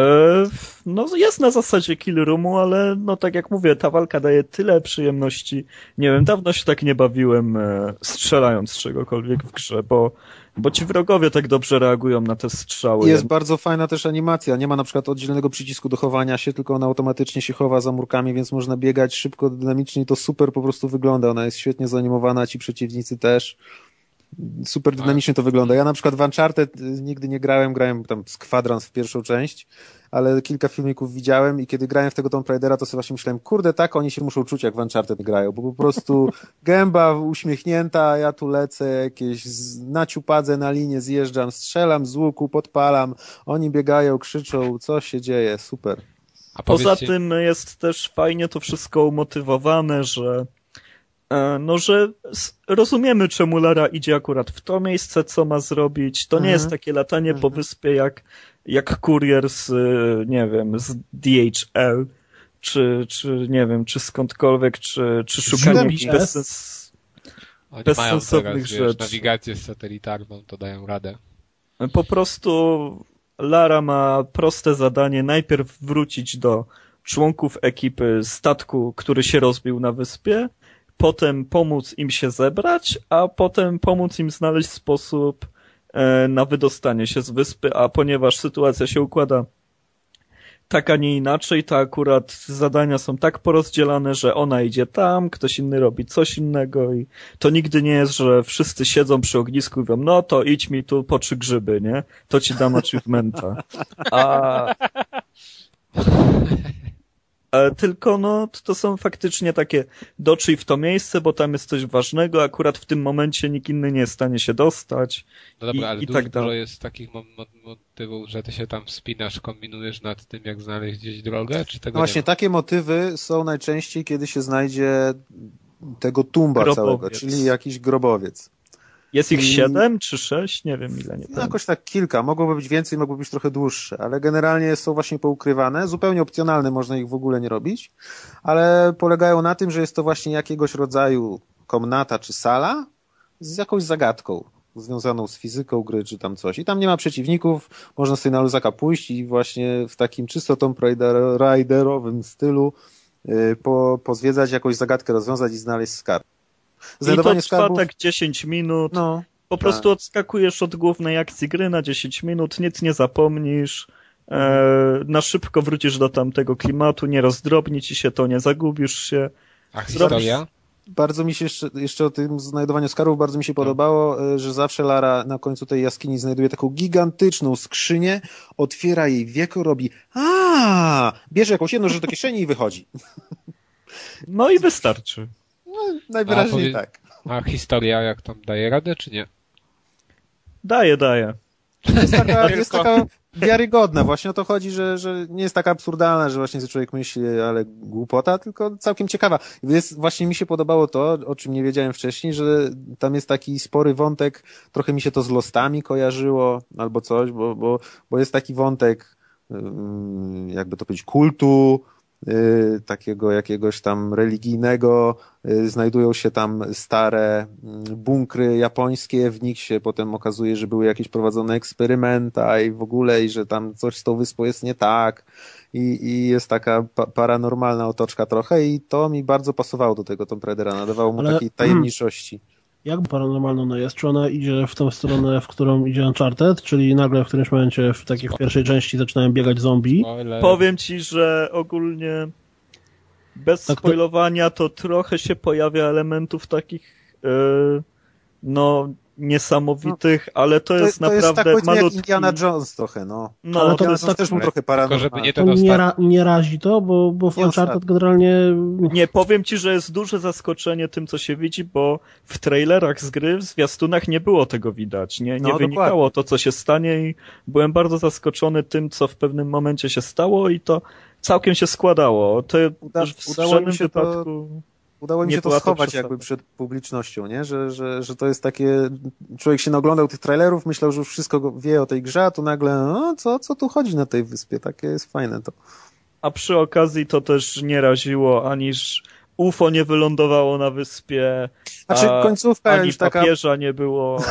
no jest na zasadzie kill roomu, ale no tak jak mówię, ta walka daje tyle przyjemności. Nie wiem, dawno się tak nie bawiłem e, strzelając czegokolwiek w grze, bo, bo ci wrogowie tak dobrze reagują na te strzały. Jest bardzo fajna też animacja. Nie ma na przykład oddzielnego przycisku do chowania się, tylko ona automatycznie się chowa za murkami, więc można biegać szybko, dynamicznie i to super po prostu wygląda. Ona jest świetnie zanimowana, ci przeciwnicy też super tak. dynamicznie to wygląda. Ja na przykład w Uncharted y, nigdy nie grałem, grałem tam z kwadrans w pierwszą część, ale kilka filmików widziałem i kiedy grałem w tego Tomb Raidera, to sobie właśnie myślałem, kurde, tak oni się muszą czuć, jak w Uncharted grają, bo po prostu [laughs] gęba uśmiechnięta, ja tu lecę, jakieś na ciupadze na linię zjeżdżam, strzelam z łuku, podpalam, oni biegają, krzyczą, co się dzieje, super. A Poza tym jest też fajnie to wszystko umotywowane, że no, że rozumiemy, czemu Lara idzie akurat w to miejsce, co ma zrobić. To nie mhm. jest takie latanie mhm. po wyspie jak, jak kurier z, e, nie wiem, z DHL, czy, czy nie wiem, czy skądkolwiek, czy, czy szukanie bezsens, bezsensownych teraz, rzeczy. Wiesz, nawigację satelitarną, to dają radę. Po prostu Lara ma proste zadanie, najpierw wrócić do członków ekipy statku, który się rozbił na wyspie, potem pomóc im się zebrać, a potem pomóc im znaleźć sposób e, na wydostanie się z wyspy, a ponieważ sytuacja się układa tak, a nie inaczej, to akurat zadania są tak porozdzielane, że ona idzie tam, ktoś inny robi coś innego i to nigdy nie jest, że wszyscy siedzą przy ognisku i mówią, no to idź mi tu po trzy grzyby, nie? To ci dam achievementa. [laughs] A... [laughs] E, tylko no, to są faktycznie takie doczyj w to miejsce, bo tam jest coś ważnego, akurat w tym momencie nikt inny nie jest w stanie się dostać. No dobra, i, ale i dużo, tak dalej. jest takich motywów, że ty się tam wspinasz, kombinujesz nad tym, jak znaleźć gdzieś drogę, czy tego no Właśnie, takie motywy są najczęściej, kiedy się znajdzie tego tumba grobowiec. całego, czyli jakiś grobowiec. Jest ich siedem czy sześć? Nie wiem ile. Nie no, jakoś tak kilka. Mogłoby być więcej, mogłoby być trochę dłuższe, ale generalnie są właśnie poukrywane. Zupełnie opcjonalne, można ich w ogóle nie robić, ale polegają na tym, że jest to właśnie jakiegoś rodzaju komnata czy sala z jakąś zagadką związaną z fizyką gry, czy tam coś. I tam nie ma przeciwników, można sobie na luzaka pójść i właśnie w takim czysto Tomb Raider, Raiderowym stylu y, po, pozwiedzać, jakąś zagadkę rozwiązać i znaleźć skarb. I to trwa skarbów... tak 10 minut. No, po tak. prostu odskakujesz od głównej akcji gry na 10 minut, nic nie zapomnisz, e, na szybko wrócisz do tamtego klimatu, nie rozdrobni ci się to, nie zagubisz się. A historia? Bardzo mi się jeszcze, jeszcze o tym znajdowaniu skarbów bardzo mi się podobało, e, że zawsze Lara na końcu tej jaskini znajduje taką gigantyczną skrzynię, otwiera jej wieko, robi a bierze jakąś jedną rzecz do kieszeni i wychodzi. No i wystarczy. Najwyraźniej a, tak. A historia jak tam daje radę, czy nie? Daje, daje. Jest taka, [laughs] jest taka wiarygodna. Właśnie o to chodzi, że, że nie jest taka absurdalna, że właśnie człowiek myśli, ale głupota, tylko całkiem ciekawa. Jest, właśnie mi się podobało to, o czym nie wiedziałem wcześniej, że tam jest taki spory wątek, trochę mi się to z Lostami kojarzyło, albo coś, bo, bo, bo jest taki wątek, jakby to powiedzieć, kultu, takiego jakiegoś tam religijnego, y, znajdują się tam stare mm, bunkry japońskie, w nich się potem okazuje, że były jakieś prowadzone eksperymenta i w ogóle, i że tam coś z tą wyspą jest nie tak i, i jest taka pa paranormalna otoczka trochę i to mi bardzo pasowało do tego Tomb Raidera, nadawało mu Ale... takiej tajemniczości. Jak paranormalna ona jest? Czy ona idzie w tą stronę, w którą idzie Uncharted? Czyli nagle w którymś momencie w takiej pierwszej części zaczynają biegać zombie? Spoiler. Powiem ci, że ogólnie bez tak spoilowania to trochę się pojawia elementów takich yy, no niesamowitych, no, ale to, to jest to naprawdę jest tak, malutki... jak Indiana Jones trochę, no. No, ale to jest tak, też był trochę paranormalny. żeby nie, to nie, ra, nie razi to, bo, bo w nie Uncharted generalnie... Nie, powiem ci, że jest duże zaskoczenie tym, co się widzi, bo w trailerach z gry, w zwiastunach nie było tego widać, nie, nie no, wynikało dokładnie. to, co się stanie i byłem bardzo zaskoczony tym, co w pewnym momencie się stało i to całkiem się składało. To Uda, w udało mi się wypadku... to Udało mi się to schować jakby przed publicznością, nie? Że, że, że to jest takie, człowiek się naglądał tych trailerów, myślał, że już wszystko wie o tej grze, a tu nagle, no co, co tu chodzi na tej wyspie? Takie jest fajne to. A przy okazji to też nie raziło, aniż UFO nie wylądowało na wyspie. Znaczy końcówka ani już taka... papieża nie było.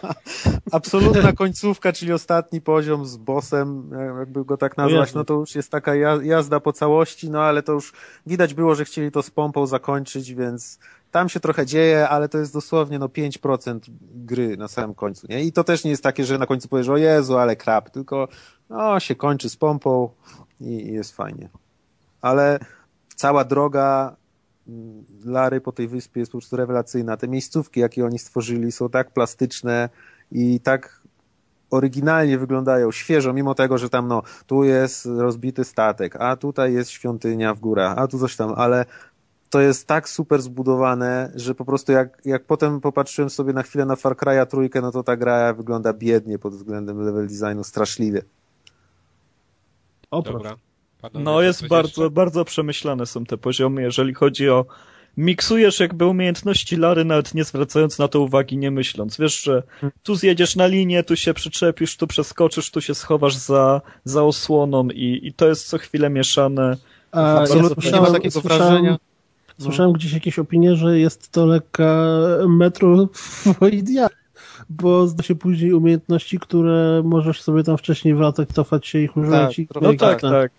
[laughs] Absolutna końcówka, czyli ostatni poziom z bossem, jakby go tak nazwać, no to już jest taka jazda po całości, no ale to już widać było, że chcieli to z pompą zakończyć, więc tam się trochę dzieje, ale to jest dosłownie no 5% gry na samym końcu, nie? I to też nie jest takie, że na końcu powiesz, o Jezu, ale krap, tylko no się kończy z pompą i, i jest fajnie. Ale cała droga Lary po tej wyspie jest po prostu rewelacyjna. Te miejscówki, jakie oni stworzyli, są tak plastyczne i tak oryginalnie wyglądają, świeżo, mimo tego, że tam no, tu jest rozbity statek, a tutaj jest świątynia w górach, a tu coś tam, ale to jest tak super zbudowane, że po prostu jak, jak potem popatrzyłem sobie na chwilę na Far Cry'a trójkę, no to ta gra wygląda biednie pod względem level designu, straszliwie. O, Dobra. No jest bardzo, jeszcze? bardzo przemyślane są te poziomy, jeżeli chodzi o miksujesz jakby umiejętności Lary, nawet nie zwracając na to uwagi, nie myśląc. Wiesz, że tu zjedziesz na linię, tu się przyczepisz, tu przeskoczysz, tu się schowasz za, za osłoną i, i to jest co chwilę mieszane. A, Absolutnie nie ma takiego wrażenia. Słyszałem no. gdzieś jakieś opinie, że jest to lekka metroidia, [laughs] bo zda się później umiejętności, które możesz sobie tam wcześniej wracać, cofać się i używać. Tak, no tak, tak. tak.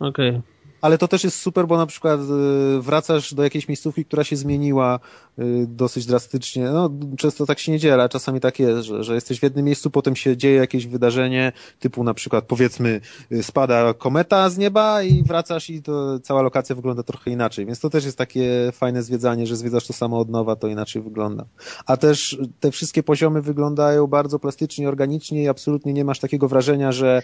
Okej. Okay. Ale to też jest super, bo na przykład y, wracasz do jakiejś miejscówki, która się zmieniła y, dosyć drastycznie. No, często tak się nie dzieje, ale czasami tak jest, że, że jesteś w jednym miejscu, potem się dzieje jakieś wydarzenie, typu na przykład powiedzmy y, spada kometa z nieba i wracasz i to cała lokacja wygląda trochę inaczej. Więc to też jest takie fajne zwiedzanie, że zwiedzasz to samo od nowa, to inaczej wygląda. A też te wszystkie poziomy wyglądają bardzo plastycznie, organicznie i absolutnie nie masz takiego wrażenia, że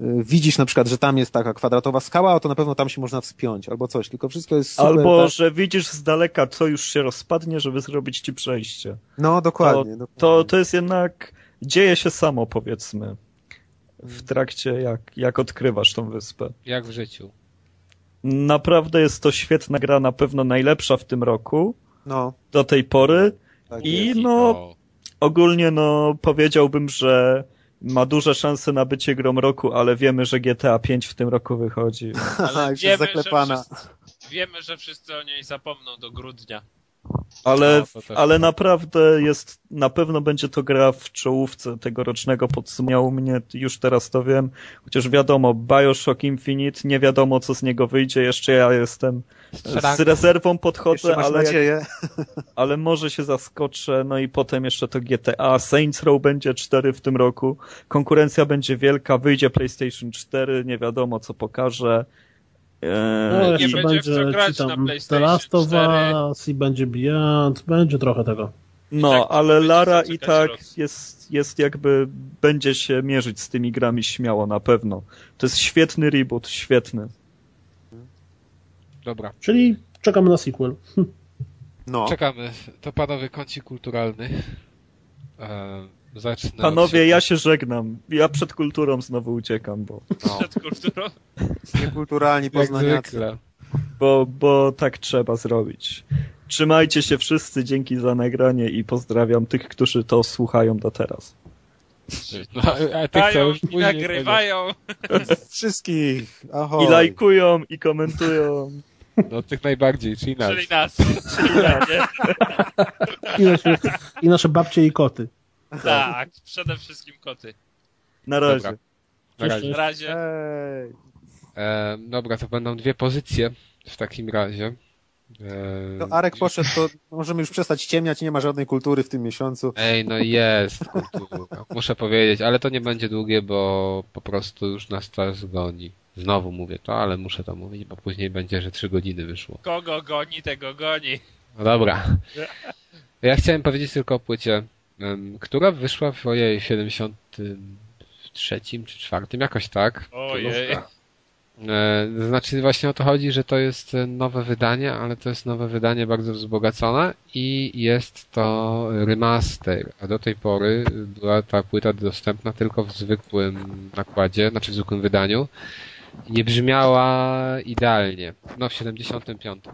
widzisz na przykład, że tam jest taka kwadratowa skała, to na pewno tam się można wspiąć, albo coś, tylko wszystko jest super, Albo, tak? że widzisz z daleka, co już się rozpadnie, żeby zrobić ci przejście. No, dokładnie. To, dokładnie. to, to jest jednak, dzieje się samo, powiedzmy, w trakcie, jak, jak odkrywasz tą wyspę. Jak w życiu. Naprawdę jest to świetna gra, na pewno najlepsza w tym roku. No. Do tej pory. Tak I jest. no, ogólnie no, powiedziałbym, że ma duże szanse na bycie grom roku, ale wiemy, że GTA 5 w tym roku wychodzi. [laughs] Ale wiemy, zaklepana. Że wszyscy, wiemy, że wszyscy o niej zapomną do grudnia. Ale, No, ale tak. naprawdę jest, na pewno będzie to gra w czołówce tegorocznego podsumowania u mnie, już teraz to wiem. Chociaż wiadomo, Bioshock Infinite, nie wiadomo co z niego wyjdzie, jeszcze ja jestem z rezerwą podchodzę, ale, jak, [laughs] ale może się zaskoczę, no i potem jeszcze to GTA, Saints Row będzie 4 w tym roku, konkurencja będzie wielka, wyjdzie PlayStation 4, nie wiadomo co pokaże. No, Eee, nie jeszcze będzie będzie grać na tam The PlayStation Last of 4. Us i będzie Beyond, będzie trochę tego. No, tak ale Lara i tak jest, jest jakby, będzie się mierzyć z tymi grami śmiało na pewno. To jest świetny reboot, świetny. Dobra. Czyli czekamy na sequel. [laughs] No. Czekamy. To panowie kącik kulturalny. E, zacznę Panowie, ja się żegnam. Ja przed kulturą znowu uciekam, bo, No, [laughs] Przed kulturą. Niekulturalni poznaniacy. bo, bo tak trzeba zrobić. Trzymajcie się wszyscy, dzięki za nagranie i pozdrawiam tych, którzy to słuchają do teraz. No, a tych, co już później nagrywają. [laughs] Wszystkich. Ahoj. I lajkują, i komentują. No tych najbardziej, czyli nas. Czyli nas. Czyli. I nasze, I nasze babcie i koty. Tak, przede wszystkim koty. Na razie. Dobra. Na razie. Na razie. E, dobra, to będą dwie pozycje w takim razie. E, To Arek poszedł, to możemy już przestać ciemniać, nie ma żadnej kultury w tym miesiącu. Ej, no jest kultura. Muszę powiedzieć, ale to nie będzie długie, bo po prostu już nas czas goni. Znowu mówię to, ale muszę to mówić, bo później będzie, że trzy godziny wyszło. Kogo goni, tego goni. No dobra. Ja chciałem powiedzieć tylko o płycie, która wyszła w ojej 73 czy 4, jakoś tak. Ojej. Znaczy właśnie o to chodzi, że to jest e, nowe wydanie, ale to jest nowe wydanie bardzo wzbogacone i jest to remaster, a do tej pory była ta płyta dostępna tylko w zwykłym nakładzie, znaczy w zwykłym wydaniu. i Nie brzmiała idealnie. No w 75.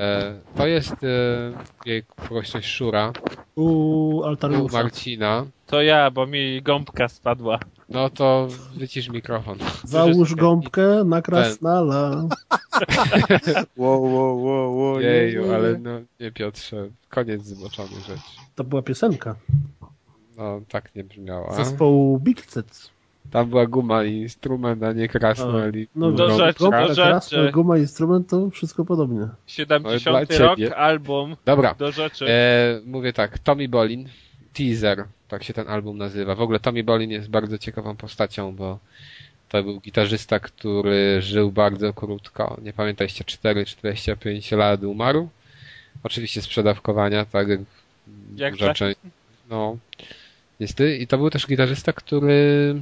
E, To jest e, jej prośność Szura, U u Altariusza. Marcina. To ja, bo mi gąbka spadła. No to wycisz mikrofon. Załóż gąbkę na krasnala. [laughs] Wow, wow, wow, wow. Jeju, ale no nie Piotrze, koniec zboczony rzecz. To była piosenka No tak nie brzmiała. zespołu Big Tits. Tam była guma i instrument, a nie krasnol i No, Do rzeczy, do rzeczy. guma, instrument to wszystko podobnie. 70 dla rok, album, Dobra, do rzeczy. e, mówię tak, Tommy Bolin, Teaser, tak się ten album nazywa. W ogóle Tommy Bolin jest bardzo ciekawą postacią, bo to był gitarzysta, który żył bardzo krótko. Nie pamiętam, 4 czy 25 lat umarł. Oczywiście z przedawkowania, tak jak Jak duża tak? część. No, niestety. I to był też gitarzysta, który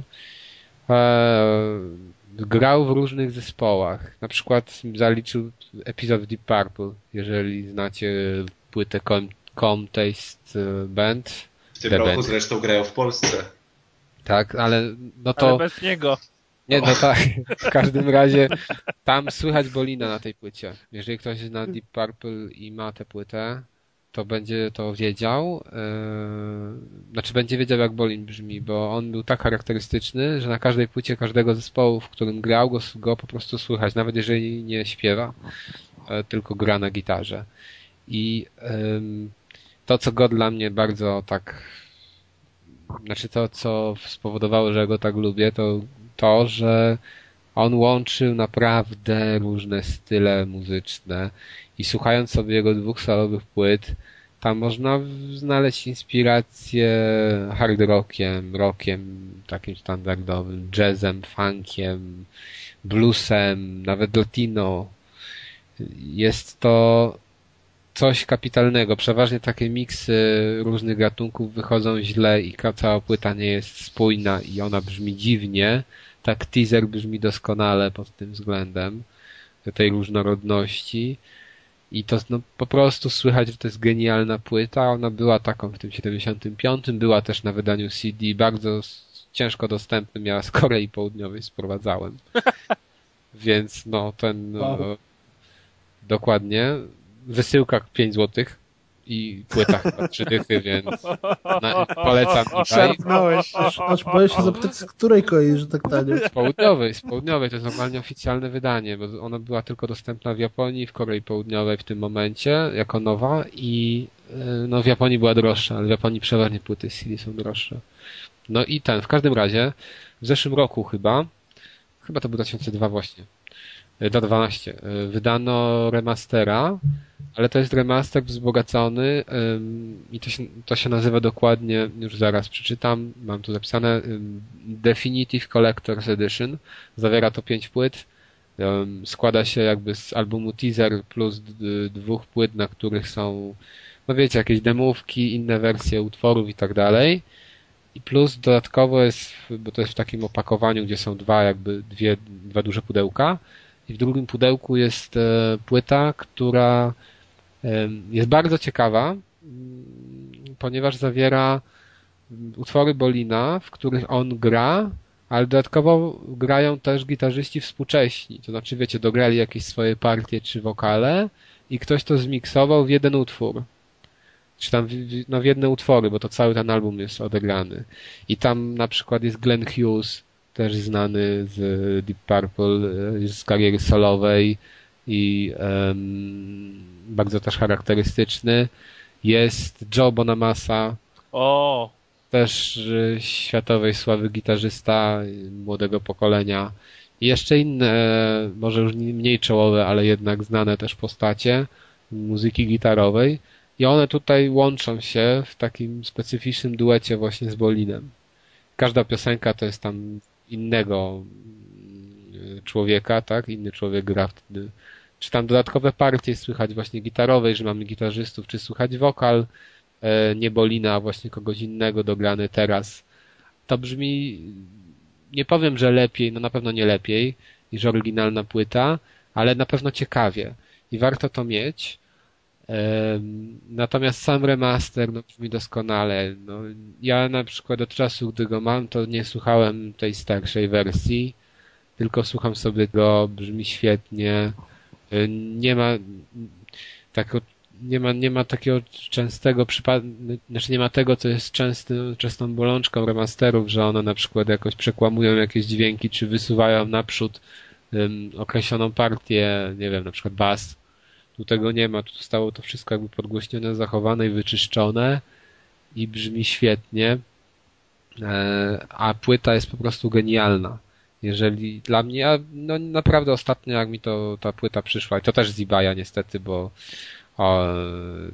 e, grał w różnych zespołach. Na przykład zaliczył epizod Deep Purple, jeżeli znacie płytę Com, Com Taste Band. W tym The roku Band. zresztą grają w Polsce. Tak, ale no to... Ale bez niego. Nie, no tak. [laughs] W każdym razie tam słychać Bolina na tej płycie. Jeżeli ktoś zna Deep Purple i ma tę płytę, to będzie to wiedział. Yy, znaczy będzie wiedział jak Bolin brzmi, bo on był tak charakterystyczny, że na każdej płycie każdego zespołu, w którym grał, go, go po prostu słychać, nawet jeżeli nie śpiewa, e, tylko gra na gitarze. I to, co go dla mnie bardzo tak znaczy to, co spowodowało, że go tak lubię, to to, że on łączył naprawdę różne style muzyczne i słuchając sobie jego dwóch solowych płyt, tam można znaleźć inspirację hard rockiem, rockiem takim standardowym, jazzem, funkiem, bluesem, nawet latino. Jest to coś kapitalnego. Przeważnie takie miksy różnych gatunków wychodzą źle i cała płyta nie jest spójna i ona brzmi dziwnie. Tak teaser brzmi doskonale pod tym względem tej różnorodności. I to no, po prostu słychać, że to jest genialna płyta. Ona była taką w tym 75. Była też na wydaniu CD, bardzo ciężko dostępny. Miała z Korei Południowej, sprowadzałem. [laughs] Więc no ten... Wow. No, dokładnie. Wysyłka 5 zł i płyta chyba trzy dychy, więc na, polecam [laughs] tutaj. Szarpnąłeś. Aż, aż boję się zapytać, z której kolei, że tak tanie. Z południowej, z południowej, to jest normalnie oficjalne wydanie, bo ona była tylko dostępna w Japonii, w Korei Południowej w tym momencie, jako nowa i y, no w Japonii była droższa, ale w Japonii przeważnie płyty CD są droższe. No i ten, w każdym razie, w zeszłym roku chyba, chyba to był 2002 właśnie, y, 2012, y, wydano remastera, ale to jest remaster wzbogacony i to się, to się nazywa dokładnie, już zaraz przeczytam, mam tu zapisane, Definitive Collector's Edition. Zawiera to pięć płyt. Ym, składa się jakby z albumu teaser plus dwóch płyt, na których są, no wiecie, jakieś demówki, inne wersje utworów i tak dalej. I plus dodatkowo jest, bo to jest w takim opakowaniu, gdzie są dwa jakby, dwie, dwa duże pudełka. I w drugim pudełku jest e, płyta, która em, jest bardzo ciekawa, mm, ponieważ zawiera mm, utwory Bolina, w których on gra, ale dodatkowo grają też gitarzyści współcześni. To znaczy, wiecie, dograli jakieś swoje partie czy wokale i ktoś to zmiksował w jeden utwór. Czy tam w- no w jedne utwory, bo to cały ten album jest odegrany. I tam na przykład jest Glenn Hughes, też znany z Deep Purple, e, z kariery solowej i em, bardzo też charakterystyczny. Jest Joe Bonamassa, O, też światowej sławy gitarzysta młodego pokolenia. I jeszcze inne, może już nie- mniej czołowe, ale jednak znane też postacie muzyki gitarowej. I one tutaj łączą się w takim specyficznym duecie właśnie z Bolinem. Każda piosenka to jest tam innego mm, człowieka, tak? Inny człowiek gra wtedy. Czy tam dodatkowe partie słychać właśnie gitarowej, że mamy gitarzystów, czy słychać wokal, e, nie Bolina, a właśnie kogoś innego dograny teraz. To brzmi, nie powiem, że lepiej, no na pewno nie lepiej niż oryginalna płyta, ale na pewno ciekawie i warto to mieć. Natomiast sam remaster no, brzmi doskonale. No, ja na przykład od czasu, gdy go mam, to nie słuchałem tej starszej wersji, tylko słucham sobie go, brzmi świetnie. Nie ma takiego nie ma, nie ma takiego częstego przypadku, znaczy nie ma tego, co jest częstym, częstą bolączką remasterów, że one na przykład jakoś przekłamują jakieś dźwięki, czy wysuwają naprzód um, określoną partię, nie wiem, na przykład bas. Tu tego nie ma, tu zostało to wszystko jakby podgłośnione, zachowane i wyczyszczone i brzmi świetnie, e, a płyta jest po prostu genialna. Jeżeli dla mnie, ja, no naprawdę ostatnio jak mi to ta płyta przyszła, i to też z eBaya niestety, bo o,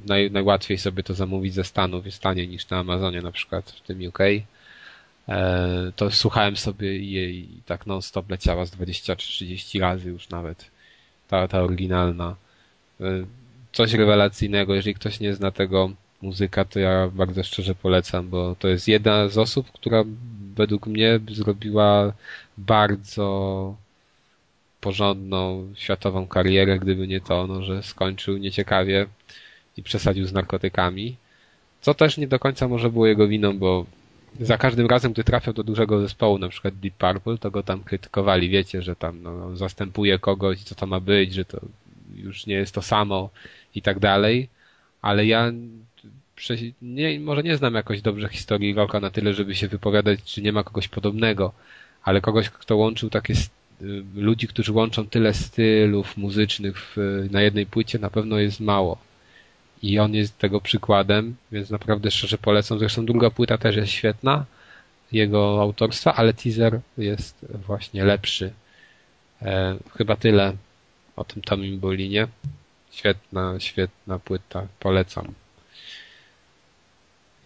naj, najłatwiej sobie to zamówić ze Stanów, jest taniej niż na Amazonie na przykład w tym UK. E, to słuchałem sobie jej i tak non stop leciała z 20 czy 30 razy już nawet. Ta, ta oryginalna. E, coś rewelacyjnego. Jeżeli ktoś nie zna tego muzyka, to ja bardzo szczerze polecam, bo to jest jedna z osób, która według mnie zrobiła bardzo porządną światową karierę, gdyby nie to, no, że skończył nieciekawie i przesadził z narkotykami. Co też nie do końca może było jego winą, bo za każdym razem, gdy trafiał do dużego zespołu, na przykład Deep Purple, to go tam krytykowali, wiecie, że tam no, zastępuje kogoś, co to ma być, że to już nie jest to samo i tak dalej, ale ja nie, może nie znam jakoś dobrze historii rocka na tyle, żeby się wypowiadać, czy nie ma kogoś podobnego, ale kogoś, kto łączył takie ludzi, którzy łączą tyle stylów muzycznych w, na jednej płycie, na pewno jest mało. I on jest tego przykładem, więc naprawdę szczerze polecam. Zresztą druga płyta też jest świetna, jego autorstwa, ale teaser jest właśnie lepszy. E, chyba tyle o tym Tomim Bolinie. Świetna, świetna płyta. Polecam.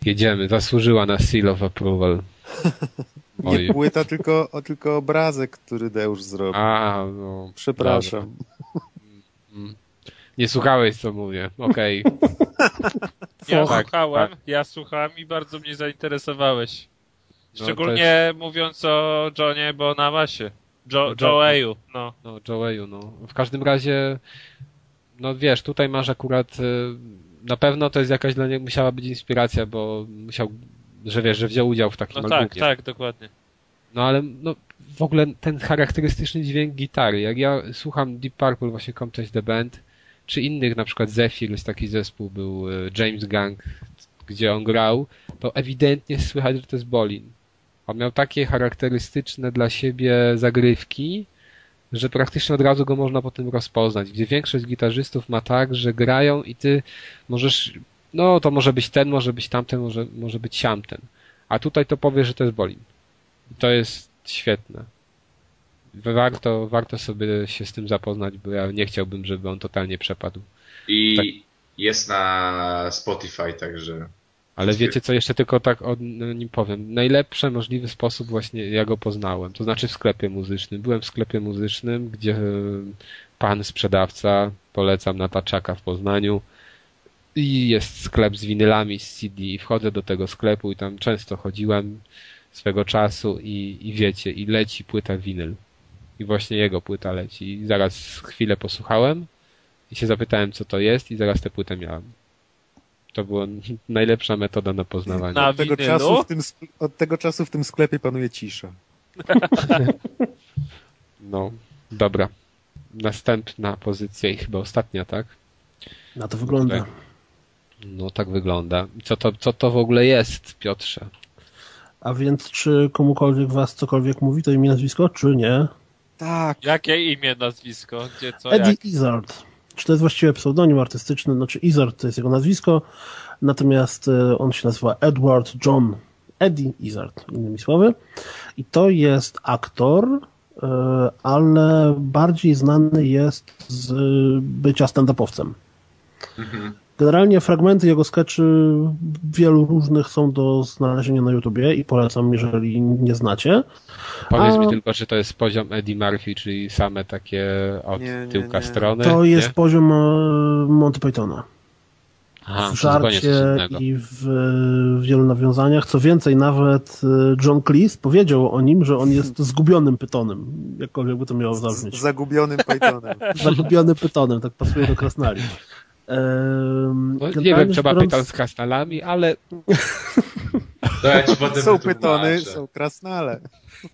Jedziemy. Zasłużyła na Seal of Approval. [laughs] Nie płyta, tylko, o, tylko obrazek, który Deusz zrobił. A, no. Przepraszam. Dobra. Nie słuchałeś, co mówię. Okej. Okay. [laughs] ja tak, słuchałem, tak. ja słuchałem i bardzo mnie zainteresowałeś. Szczególnie no, mówiąc o Johnie Bonamasie. Jo, Joe'u, no. No, Joe'u, no. W każdym razie, no wiesz, tutaj masz akurat, na pewno to jest jakaś dla niego, musiała być inspiracja, bo musiał, że wiesz, że wziął udział w takim No tak, tak, dokładnie. No ale, no, w ogóle ten charakterystyczny dźwięk gitary, jak ja słucham Deep Purple, właśnie Come Touch the Band, czy innych, na przykład Zephyr, taki zespół był e, James Gang, gdzie on grał, to ewidentnie słychać, że to jest Bolin. On miał takie charakterystyczne dla siebie zagrywki, że praktycznie od razu go można po tym rozpoznać, gdzie większość gitarzystów ma tak, że grają i ty możesz, no to może być ten, może być tamten, może, może być siamten. A tutaj to powie, że to jest Bolin. I to jest świetne. Warto, warto sobie się z tym zapoznać, bo ja nie chciałbym, żeby on totalnie przepadł. I Tak. jest na Spotify, także Ale wiecie co, jeszcze tylko tak o nim powiem. Najlepszy możliwy sposób właśnie ja go poznałem, to znaczy w sklepie muzycznym. Byłem w sklepie muzycznym, gdzie e, pan sprzedawca, polecam na Taczaka w Poznaniu i jest sklep z winylami, z CD i wchodzę do tego sklepu i tam często chodziłem swego czasu i, i wiecie, i leci płyta winyl. I właśnie jego płyta leci. I zaraz chwilę posłuchałem i się zapytałem co to jest i zaraz tę płytę miałem. To była [laughs] najlepsza metoda na poznawanie. Na Od tego, winylu? czasu w tym, od tego czasu w tym sklepie panuje cisza. [laughs] No, dobra. Następna pozycja i chyba ostatnia, tak? Na to wygląda. Tutaj. No, tak wygląda. Co to, co to w ogóle jest, Piotrze? A więc czy komukolwiek was cokolwiek mówi to imię, nazwisko, czy nie? Tak. Jakie imię, nazwisko? Gdzie, co, Eddie jak? Izzard. Czy to jest właściwie pseudonim artystyczny? Znaczy Izzard to jest jego nazwisko, natomiast e, on się nazywa Edward John Eddie Izzard, innymi słowy. I to jest aktor, e, ale bardziej znany jest z bycia stand-upowcem. mhm. Generalnie fragmenty jego sketchy wielu różnych są do znalezienia na YouTubie i polecam, jeżeli nie znacie. Powiedz A- mi tylko, czy to jest poziom Eddie Murphy, czyli same takie od Nie, nie, tyłka nie. strony? To jest Nie? poziom e, Monty Pythona. Aha, w żarcie i w w wielu nawiązaniach. Co więcej, nawet e, John Cleese powiedział o nim, że on jest zgubionym pytonem. Jakkolwiek by to miało zabrzmieć. zagubionym Pythonem. [laughs] Zagubionym pytonem, tak pasuje do krasnali. No, nie wiem, trzeba rzecz pytać biorąc, z krasnalami, ale To [laughs] ja ci potem Są wytłumaczę. pytony, są krasnale.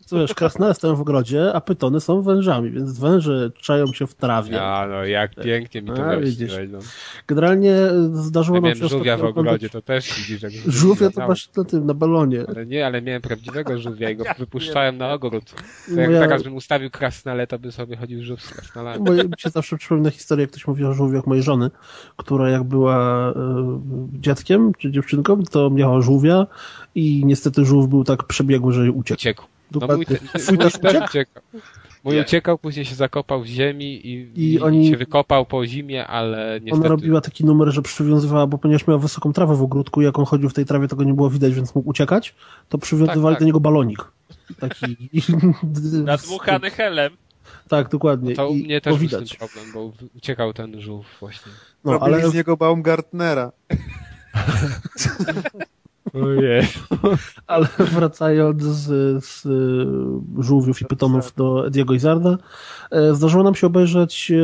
Co wiesz, krasnale stoją w ogrodzie, a pytony są wężami, więc węże czają się w trawie. ja, no, jak pięknie mi to A, widzisz. No. Generalnie zdarzyło Ja nam się żółwia w ogrodzie, to też widzisz. Jak Żółwia to masz na tym, na balonie. Ale nie, ale miałem prawdziwego żółwia i go wypuszczałem na ogród. To jak ja- teraz bym ustawił krasnale, to by sobie chodził żółw z krasnalami. Moje, mi się zawsze przypomina historia, jak ktoś mówi o żółwiach mojej żony, która jak była e, dzieckiem czy dziewczynką, to miała żółwia i niestety żółw był tak przebiegły, że uciekł. Uciekł. No Dokładnie. mój, te, [laughs] mój też też [laughs] uciekł? uciekał. Mój Nie. uciekał, później się zakopał w ziemi i, I i, oni- się wykopał po zimie, ale niestety... Ona robiła taki numer, że przywiązywała, bo ponieważ miała wysoką trawę w ogródku, jak on chodził w tej trawie, tego nie było widać, więc mógł uciekać, to przywiązywali Tak, tak. do niego balonik. Taki... [laughs] Nadmuchany helem. Tak, dokładnie. To u I mnie też było był widać. problem, bo uciekał ten żółw właśnie. No, Robili ale z niego Baumgartnera. Ojej. [laughs] Ale wracając z, z e, żółwiów i pytonów do Ediego Izarda, e, zdarzyło nam się obejrzeć e,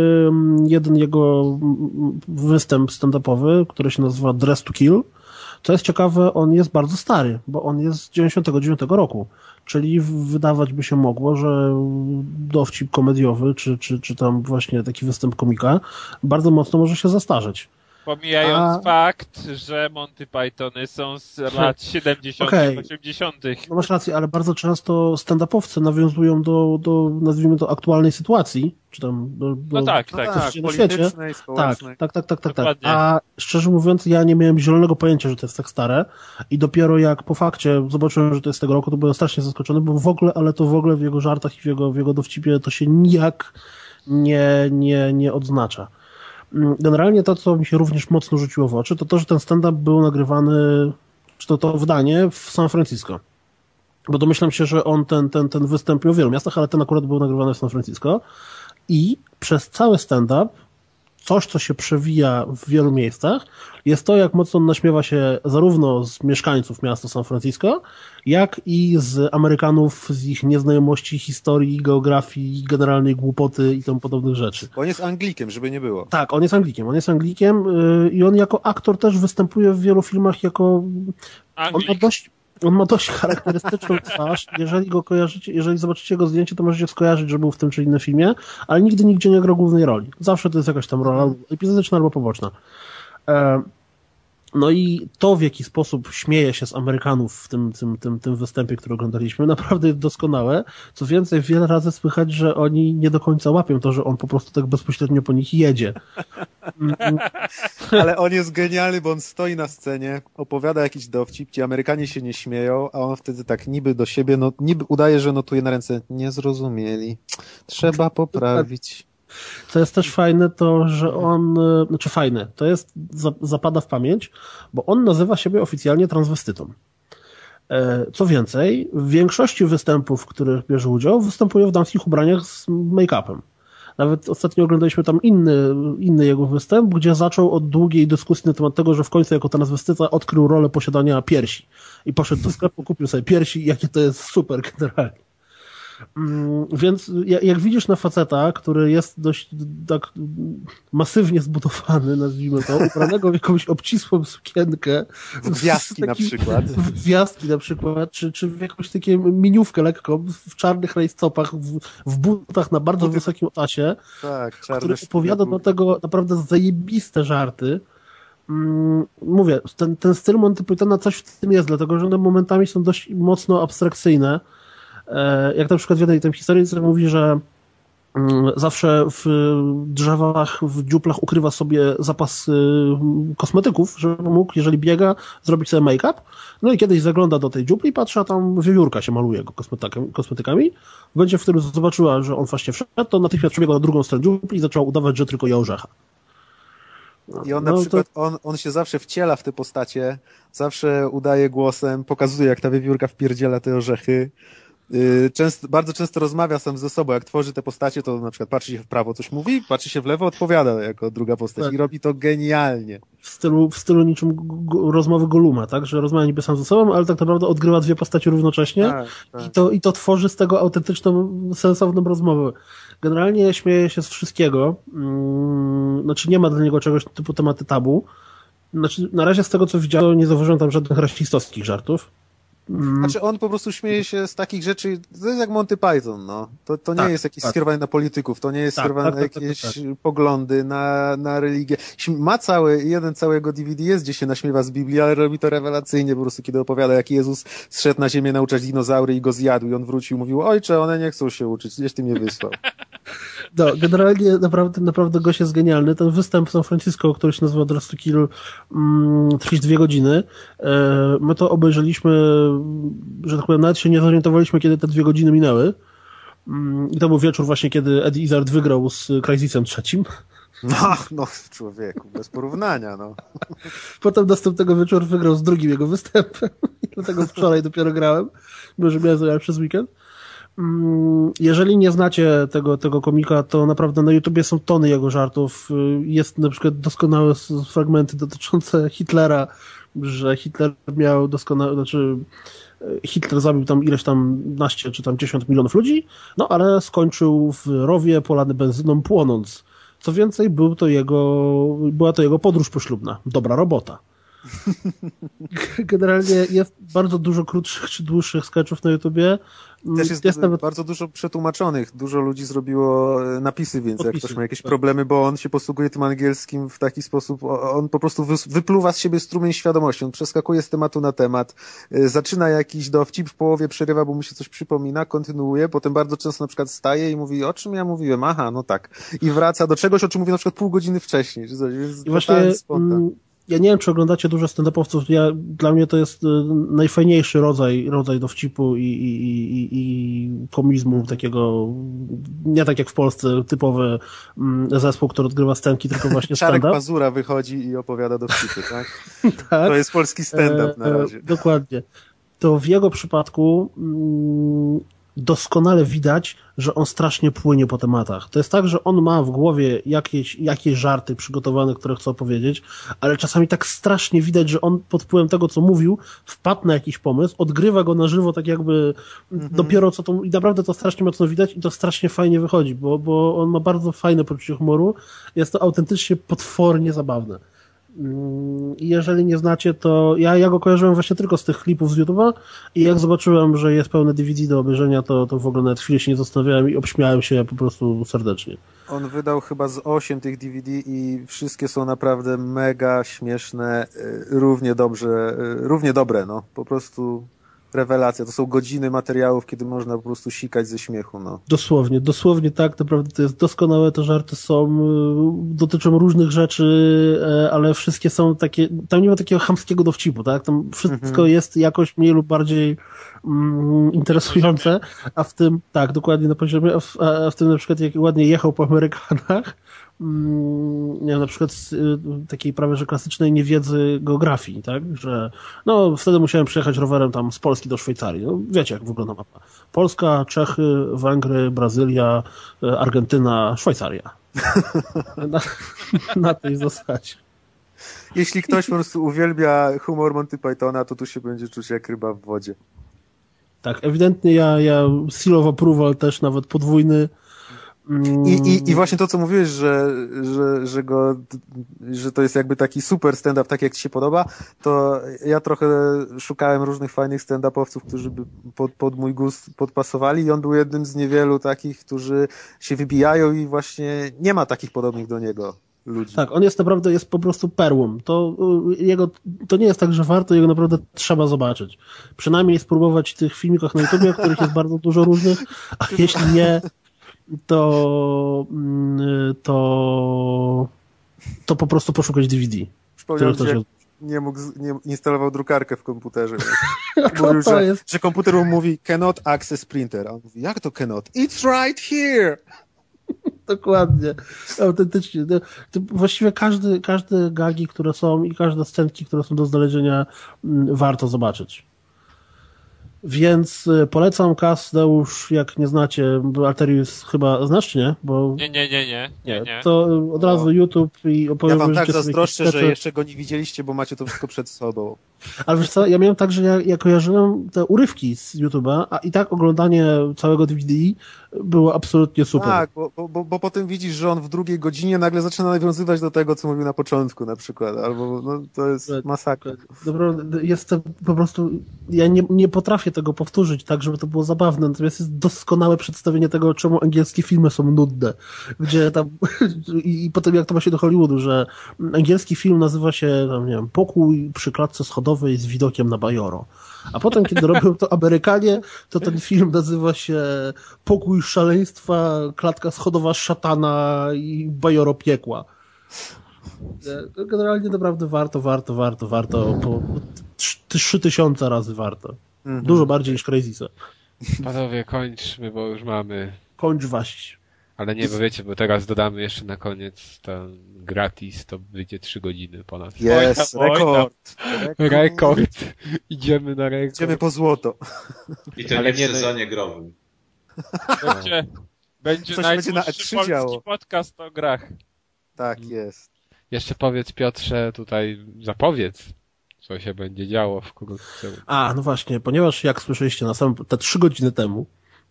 jeden jego mm, występ stand-upowy, który się nazywa Dress to Kill. Co jest ciekawe, on jest bardzo stary, bo on jest z 99 roku. Czyli wydawać by się mogło, że dowcip komediowy, czy, czy, czy tam właśnie taki występ komika, bardzo mocno może się zastarzeć. Pomijając A- fakt, że Monty Pythony są z [laughs] lat 70., Okej. 80. No masz rację, ale bardzo często stand-upowcy nawiązują do, do, nazwijmy to, aktualnej sytuacji, czy tam do, do No tak, tak. tak, na świecie. politycznej, Tak, społecznej. tak, tak, tak, tak, tak. Dokładnie. A szczerze mówiąc, ja nie miałem zielonego pojęcia, że to jest tak stare i dopiero jak po fakcie zobaczyłem, że to jest tego roku, to byłem strasznie zaskoczony, bo w ogóle, ale to w ogóle w jego żartach i w jego, w jego dowcipie to się nijak nie, nie, nie odznacza. Mm, Generalnie to, co mi się również mocno rzuciło w oczy, to to, że ten stand-up był nagrywany, czy to to wydanie w San Francisco. Bo domyślam się, że on ten, ten, ten wystąpił w wielu miastach, ale ten akurat był nagrywany w San Francisco. I przez cały stand-up coś, co się przewija w wielu miejscach, jest to, jak mocno on naśmiewa się zarówno z mieszkańców miasta San Francisco, jak i z Amerykanów, z ich nieznajomości historii, geografii, generalnej głupoty i tym podobnych rzeczy. On jest Anglikiem, żeby nie było. Tak, on jest Anglikiem. On jest Anglikiem yy, i on jako aktor też występuje w wielu filmach jako... On ma Anglik. dość... on ma dość charakterystyczną twarz. Jeżeli go kojarzycie, jeżeli zobaczycie jego zdjęcie, to możecie skojarzyć, że był w tym czy innym filmie, ale nigdy nigdzie nie grał głównej roli. Zawsze to jest jakaś tam rola epizodyczna albo poboczna. E, no i to, w jaki sposób śmieje się z Amerykanów w tym, tym, tym, tym występie, który oglądaliśmy, naprawdę jest doskonałe. Co więcej, wiele razy słychać, że oni nie do końca łapią to, że on po prostu tak bezpośrednio po nich jedzie. [laughs] Ale on jest genialny, bo on stoi na scenie, opowiada jakiś dowcip, ci Amerykanie się nie śmieją, a on wtedy tak niby do siebie, no, niby udaje, że notuje na ręce, nie zrozumieli, trzeba poprawić. Co jest też fajne, to że on, e, znaczy fajne, to jest, zapada w pamięć, bo on nazywa siebie oficjalnie transwestytą. E, co więcej, w większości występów, w których bierze udział, występuje w damskich ubraniach z make-upem. Nawet ostatnio oglądaliśmy tam inny, inny jego występ, gdzie zaczął od długiej dyskusji na temat tego, że w końcu jako transwestyta odkrył rolę posiadania piersi. I poszedł do sklepu, kupił sobie piersi i jakie to jest super generalnie. Mm, więc jak widzisz na faceta, który jest dość tak masywnie zbudowany, nazwijmy to, ubranego w jakąś obcisłą sukienkę. W gwiazdki na przykład. W gwiazdki na przykład, czy, czy w jakąś takie miniówkę lekko, w czarnych rajstopach, w, w butach na bardzo Buty. wysokim czasie, tak, który opowiada do tego naprawdę zajebiste żarty. Mm, mówię, ten, ten styl Monty Pythona coś w tym jest, dlatego że one momentami są dość mocno abstrakcyjne jak na przykład w jednej tej historii mówi, że mm, zawsze w drzewach, w dziuplach ukrywa sobie zapas y, kosmetyków, żeby mógł, jeżeli biega, zrobić sobie make-up. No i kiedyś zagląda do tej dziupli i patrzy, a tam wiewiórka się maluje go kosmetykami. W momencie, w którym zobaczyła, że on właśnie wszedł, to natychmiast przebiegła na drugą stronę dziupli i zaczęła udawać, że tylko je orzecha. I on na no, przykład, to... on, on się zawsze wciela w te postacie, zawsze udaje głosem, pokazuje jak ta wiewiórka wpierdziela te orzechy. Y, często, bardzo często rozmawia sam ze sobą. Jak tworzy te postacie, to na przykład patrzy się w prawo, coś mówi, patrzy się w lewo, odpowiada jako druga postać tak. i robi to genialnie. W stylu, w stylu niczym rozmowy Goluma, tak? Że rozmawia niby sam ze sobą, ale tak naprawdę odgrywa dwie postacie równocześnie tak, tak. I, to, i to tworzy z tego autentyczną, sensowną rozmowę. Generalnie śmieje się z wszystkiego. Hmm, znaczy nie ma dla niego czegoś typu tematy tabu. Znaczy, na razie z tego co widziałem, nie zauważyłem tam żadnych rasistowskich żartów. Mm. Znaczy on po prostu śmieje się z takich rzeczy, to jest jak Monty Python, no. To, to nie tak, jest jakieś tak. skierowane na polityków, to nie jest tak, skierowane tak, na tak, jakieś tak, poglądy, na, na religię. Ma cały, jeden całego DVD jest, gdzie się naśmiewa z Biblii, ale robi to rewelacyjnie po prostu, kiedy opowiada, jak Jezus zszedł na ziemię nauczać dinozaury i go zjadł i on wrócił i mówił, ojcze, one nie chcą się uczyć, gdzieś ty mnie wysłał. [laughs] No, generalnie naprawdę, naprawdę gość jest genialny. Ten występ w San Francisco, który się nazywa Dress to Kill, mm, trwa dwie godziny. E, my to obejrzeliśmy, że tak powiem, nawet się nie zorientowaliśmy, kiedy te dwie godziny minęły. Mm, I to był wieczór właśnie, kiedy Eddie Izzard wygrał z Crysisem trzecim. No, no, człowieku, bez porównania, no. Potem następnego wieczoru wygrał z drugim jego występem. [laughs] Dlatego wczoraj dopiero grałem, bo że miałem zajmować przez weekend. Mm, jeżeli nie znacie tego, tego komika, to naprawdę na YouTubie są tony jego żartów. Jest na przykład doskonałe fragmenty dotyczące Hitlera, że Hitler miał doskonałe, znaczy Hitler zabił tam ileś tam naście czy tam dziesiąt milionów ludzi, no ale skończył w rowie polany benzyną płonąc. Co więcej, był to jego, była to jego podróż poślubna. Dobra robota. [laughs] Generalnie jest bardzo dużo krótszych czy dłuższych sketchów na YouTubie. Też jest, jest nawet... bardzo dużo przetłumaczonych. Dużo ludzi zrobiło e, napisy, więc jak ktoś ma jakieś tak. problemy, bo on się posługuje tym angielskim w taki sposób, on po prostu wypluwa z siebie strumień świadomości. On przeskakuje z tematu na temat, e, zaczyna jakiś dowcip, w połowie przerywa, bo mu się coś przypomina, kontynuuje, potem bardzo często na przykład staje i mówi, o czym ja mówiłem? Aha, no tak. I wraca do czegoś, o czym mówi na przykład pół godziny wcześniej. Czy coś, więc I właśnie spontan ja nie wiem, czy oglądacie dużo stand-upowców, ja, dla mnie to jest y, najfajniejszy rodzaj, rodzaj dowcipu i, i, i, i komizmu takiego, nie tak jak w Polsce, typowy mm, zespół, który odgrywa scenki, tylko właśnie [laughs] stand-up. Czarek Pazura wychodzi i opowiada dowcipy, tak? [laughs] tak? To jest polski stand-up na e, razie. E, dokładnie. To w jego przypadku mm, doskonale widać, że on strasznie płynie po tematach. To jest tak, że on ma w głowie jakieś, jakieś żarty przygotowane, które chce opowiedzieć, ale czasami tak strasznie widać, że on pod wpływem tego, co mówił, wpadł na jakiś pomysł, odgrywa go na żywo, tak jakby mhm. dopiero co to, i naprawdę to strasznie mocno widać i to strasznie fajnie wychodzi, bo, bo on ma bardzo fajne poczucie humoru, jest to autentycznie potwornie zabawne. Mm, jeżeli nie znacie, to ja, ja go kojarzyłem właśnie tylko z tych klipów z YouTube'a i jak zobaczyłem, że jest pełne DVD do obejrzenia, to, to w ogóle nawet chwilę się nie zastanawiałem i obśmiałem się po prostu serdecznie. On wydał chyba z 8 tych DVD i wszystkie są naprawdę mega śmieszne, y, równie dobrze, y, równie dobre, no. Po prostu rewelacja. To są godziny materiałów, kiedy można po prostu sikać ze śmiechu, no. Dosłownie, dosłownie tak, naprawdę to jest doskonałe, te żarty są, y, dotyczą różnych rzeczy, e, ale wszystkie są takie, tam nie ma takiego chamskiego dowcipu, tak? Tam wszystko mhm. jest jakoś mniej lub bardziej mm, interesujące, a w tym, tak, dokładnie na poziomie, a w, a w tym na przykład jak ładnie jechał po Amerykanach, nie wiem, na przykład z y, takiej prawie że klasycznej niewiedzy geografii, tak? Że no wtedy musiałem przyjechać rowerem tam z Polski do Szwajcarii. No, wiecie, jak wygląda mapa. Polska, Czechy, Węgry, Brazylia, y, Argentyna, Szwajcaria. [laughs] na, na tej zasadzie. Jeśli ktoś po prostu uwielbia humor Monty Pythona, to tu się będzie czuć jak ryba w wodzie. Tak, ewidentnie ja, ja seal of approval też nawet podwójny i, i, I właśnie to, co mówiłeś, że, że, że, go, że to jest jakby taki super stand-up, tak jak ci się podoba, to ja trochę szukałem różnych fajnych stand-upowców, którzy by pod, pod mój gust podpasowali i on był jednym z niewielu takich, którzy się wybijają i właśnie nie ma takich podobnych do niego. Ludzi. Tak, on jest naprawdę jest po prostu perłą. To, y, jego, to nie jest tak, że warto, jego naprawdę trzeba zobaczyć. Przynajmniej spróbować tych filmikach na YouTube, których jest bardzo dużo różnych, a [laughs] jeśli nie, to, mm, to, to po prostu poszukać DVD. Przypomniałem się, nie mógł, nie instalował drukarkę w komputerze. [laughs] Mówił, że, jest... że komputer mu mówi cannot access printer. A on mówi, jak to cannot? It's right here! [laughs] Dokładnie. Autentycznie. To właściwie każdy, każde gagi, które są i każde scenki, które są do znalezienia, mm, warto zobaczyć. Więc y, polecam Kasdeusz, jak nie znacie, Alterius chyba znasz, nie? Bo... Nie, nie, nie, nie, nie, nie. To od razu YouTube i opowiem Ja wam tak zazdroszczę, że jeszcze go nie widzieliście, bo macie to wszystko przed sobą. Ale wiesz co, ja miałem tak, że ja, ja kojarzyłem te urywki z YouTube'a, a i tak oglądanie całego DVD było absolutnie super. Tak, bo, bo, bo potem widzisz, że on w drugiej godzinie nagle zaczyna nawiązywać do tego, co mówił na początku na przykład, albo no, to jest masakra. Dobra, jest to po prostu, ja nie, nie potrafię tego powtórzyć tak, żeby to było zabawne, natomiast jest doskonałe przedstawienie tego, czemu angielskie filmy są nudne, gdzie tam [laughs] i, i potem jak to ma się do Hollywoodu, że angielski film nazywa się, tam, nie wiem, Pokój przy klatce schodowej z widokiem na Bajoro. A potem, kiedy robią to Amerykanie, to ten film nazywa się Pokój szaleństwa, klatka schodowa szatana i bajoro piekła. E, generalnie naprawdę warto, warto, warto, warto. Po trzy tysiące razy warto. Mhm. Dużo bardziej niż Crazy Set. Panowie, kończmy, bo już mamy. Kończ waść. Ale nie, bo wiecie, bo teraz dodamy jeszcze na koniec ten gratis, to wyjdzie 3 godziny ponad. Jest, rekord. rekord. Rekord. Idziemy na rekord. Idziemy po złoto. I to Ale nie w sezonie growym. Będzie, będzie Coś będzie na E3 działo. podcast o grach. Tak jest. Jeszcze powiedz Piotrze, tutaj zapowiedz, co się będzie działo w wkrótce. A, no właśnie, ponieważ jak słyszeliście na samym, te trzy godziny temu,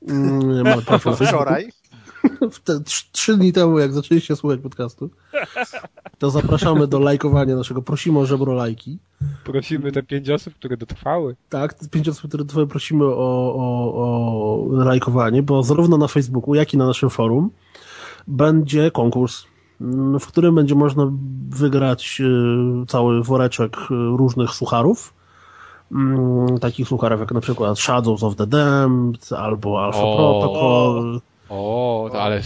mm, mamy [laughs] Wczoraj? Te, trzy dni temu, jak zaczęliście słuchać podcastu, to zapraszamy do lajkowania naszego. Prosimy o żebro lajki. Prosimy te pięć osób, które dotrwały. Tak, te pięć osób, które dotrwały, prosimy o, o, o lajkowanie, bo zarówno na Facebooku, jak i na naszym forum będzie konkurs, w którym będzie można wygrać y, cały woreczek y, różnych sucharów mm, takich sucharów jak na przykład Shadows of the Damned albo Alpha o, Protocol. O, ale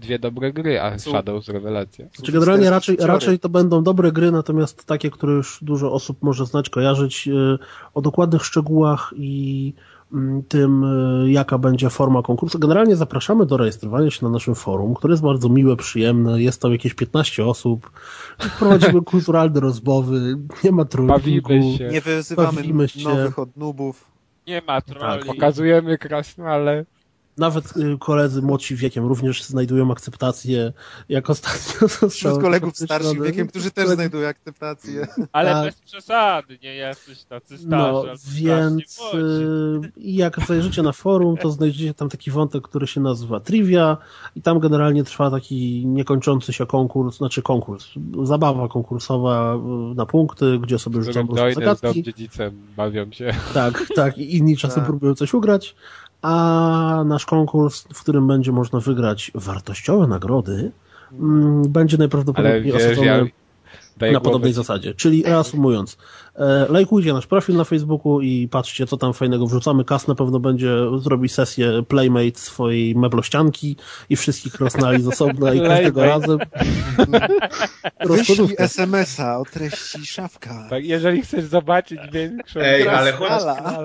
dwie dobre gry, a Shadows rewelacja. Znaczy generalnie raczej, raczej to będą dobre gry, natomiast takie, które już dużo osób może znać, kojarzyć y, o dokładnych szczegółach i mm, tym, y, jaka będzie forma konkursu. Generalnie zapraszamy do rejestrowania się na naszym forum, które jest bardzo miłe, przyjemne. Jest tam jakieś 15 osób. Prowadzimy kulturalne rozmowy. Nie ma trollingu. Nie wyzywamy nowych od nubów. Nie ma trolli. Tak, pokazujemy krasnale. Nawet y, koledzy młodsi wiekiem również znajdują akceptację, jak ostatnio [laughs] zostało Wśród kolegów starszych wiekiem, którzy też znajdują akceptację. Ale Tak. bez przesady, nie jesteś tacy starzy. No, więc y, jak zajrzycie na forum, to znajdziecie tam taki wątek, który się nazywa Trivia i tam generalnie trwa taki niekończący się konkurs, znaczy konkurs, zabawa konkursowa y, na punkty, gdzie sobie rzucą z zagadki. dziedzicem, bawią się. Tak, tak, i inni czasem Tak. próbują coś ugrać, a nasz konkurs, w którym będzie można wygrać wartościowe nagrody, mm, będzie najprawdopodobniej wiesz, osadzony ja na podobnej zasadzie. Czyli reasumując, lajkujcie nasz profil na Facebooku i patrzcie, co tam fajnego wrzucamy. Kas na pewno będzie zrobi sesję Playmate swojej meblościanki i wszystkich krasnali z osobna i każdego razem. [laughs] Wyślij. SMS-a o treści szafka. Tak, jeżeli chcesz zobaczyć większą... Ej, ale chodź,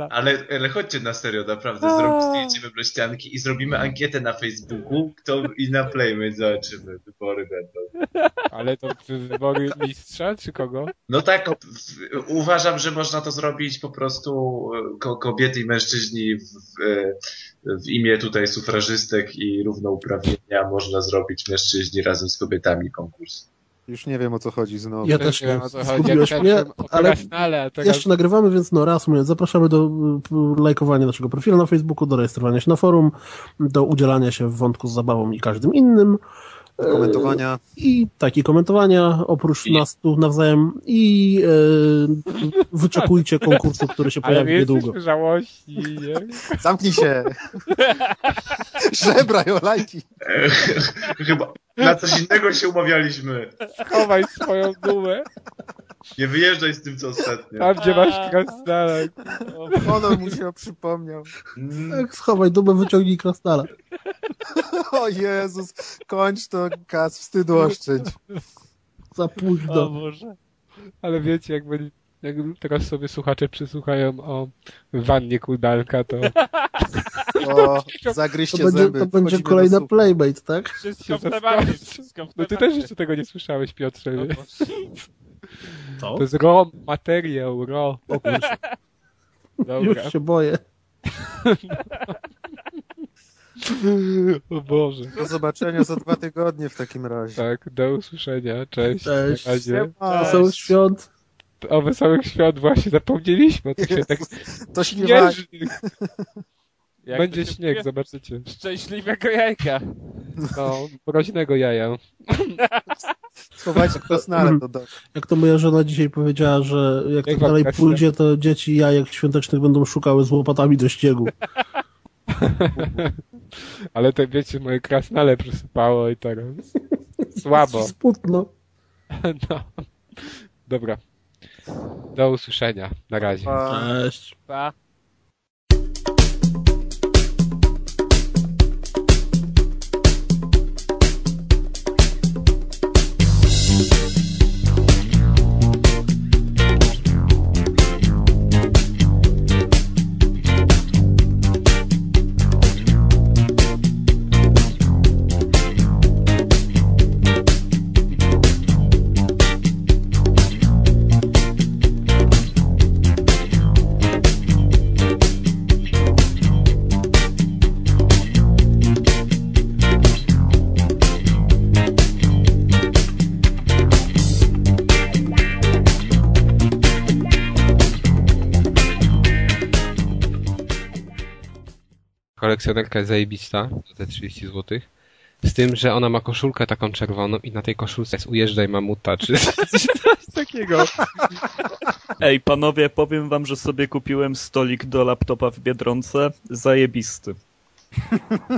ale, ale chodźcie na serio, naprawdę, zdjęcie meblościanki i zrobimy ankietę na Facebooku, kto i na Playmate zobaczymy, wybory będą. Ale to wybory mistrza, czy kogo? No tak, w, uważam, że można to zrobić po prostu e, ko, kobiety i mężczyźni w, w, e, w imię tutaj sufrażystek i równouprawnienia można zrobić mężczyźni razem z kobietami konkurs. Już nie wiem o co chodzi znowu. Ja też nie wiem, o co chodzi. Zgubiłeś Jak mnie, ale a teraz... jeszcze nagrywamy, więc no reasumując, zapraszamy do y, lajkowania naszego profilu na Facebooku, do rejestrowania się na forum, do udzielania się w wątku z zabawą i każdym innym. E, Komentowania. I takie komentowania, oprócz I- nas tu nawzajem i e, wyczekujcie konkursu, który się [laughs] Ale pojawi my niedługo. żałości, nie? [laughs] Zamknij się! [laughs] Żebraj o lajki! Chyba na coś innego się umawialiśmy. Schowaj swoją dumę, Nie wyjeżdżaj z tym, co ostatnio. tam gdzie masz krasnale. Honor mu się przypomniał. Mm, Tak, schowaj dumę, wyciągnij krasnala. O Jezus, kończ to, Kas, wstydu oszczędź. Za O późno. Boże. Ale wiecie, jak, będzie, jak teraz sobie słuchacze przysłuchają o wannie Kuldalka, to O, [laughs] To zagryźcie będzie, zęby. to będzie kolejna playmate, tak? Wszystko w temacie. zaskoczy. Wszystko w No ty też jeszcze tego nie słyszałeś, Piotrze. O nie? Boże. Co? To jest materiał, raw. O [laughs] Dobra. już się boję. O Boże. Do zobaczenia za dwa tygodnie w takim razie. Tak, do usłyszenia. Cześć. Cześć. Na razie. Wesołych świąt. O wesołych świąt właśnie zapomnieliśmy. o tych świętach To śnieżnych. Jak Będzie to się śnieg, zobaczycie. Szczęśliwego jajka. No, mroźnego jaja. [laughs] Schowajcie krasnale do domu. Jak to moja żona dzisiaj powiedziała, że jak Jak tak dalej pójdzie, to dzieci jajek świątecznych będą szukały z łopatami do ściegu. [laughs] Ale to wiecie, moje krasnale przysypało i teraz. Słabo. [laughs] Smutno. No. Dobra. Do usłyszenia. Na razie. Pa. Cześć. Pa. Kolekcjonerka jest zajebista za te 30 zł. Z tym, że ona ma koszulkę taką czerwoną i na tej koszulce jest ujeżdżaj mamuta, czy coś takiego. Ej, panowie, powiem wam, że sobie kupiłem stolik do laptopa w Biedronce. Zajebisty.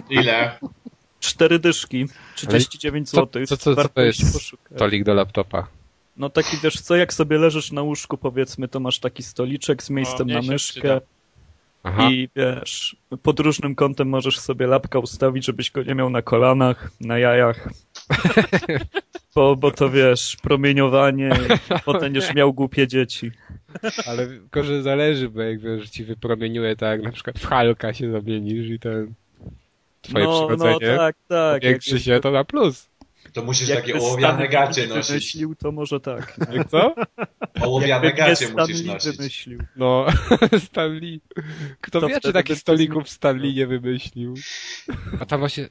Ile? Cztery dyszki, 39 co- zł. co- co- co to jest iść poszukać. Tolik do laptopa. No taki wiesz co, jak sobie leżysz na łóżku powiedzmy, to masz taki stoliczek z miejscem mnie na się myszkę przyda. Aha. i wiesz, pod różnym kątem możesz sobie lapka ustawić, żebyś go nie miał na kolanach, na jajach. [laughs] Bo, bo to wiesz, promieniowanie [laughs] potem będziesz miał głupie dzieci. Ale tylko, że zależy, bo jak wiesz, ci wypromieniuje tak jak na przykład w Halka się zamienisz i ten twoje no, no przyrodzenie tak, tak. powiększy się, to na plus. To musisz jak takie ołowiane gacie nosić. wymyślił, to może tak. Jak co? Ołowiane gacie [laughs] Stan musisz Lee nosić. wymyślił. No, Stanley. Kto To wie, czy takich stolików Stanley nie wymyślił. A tam właśnie,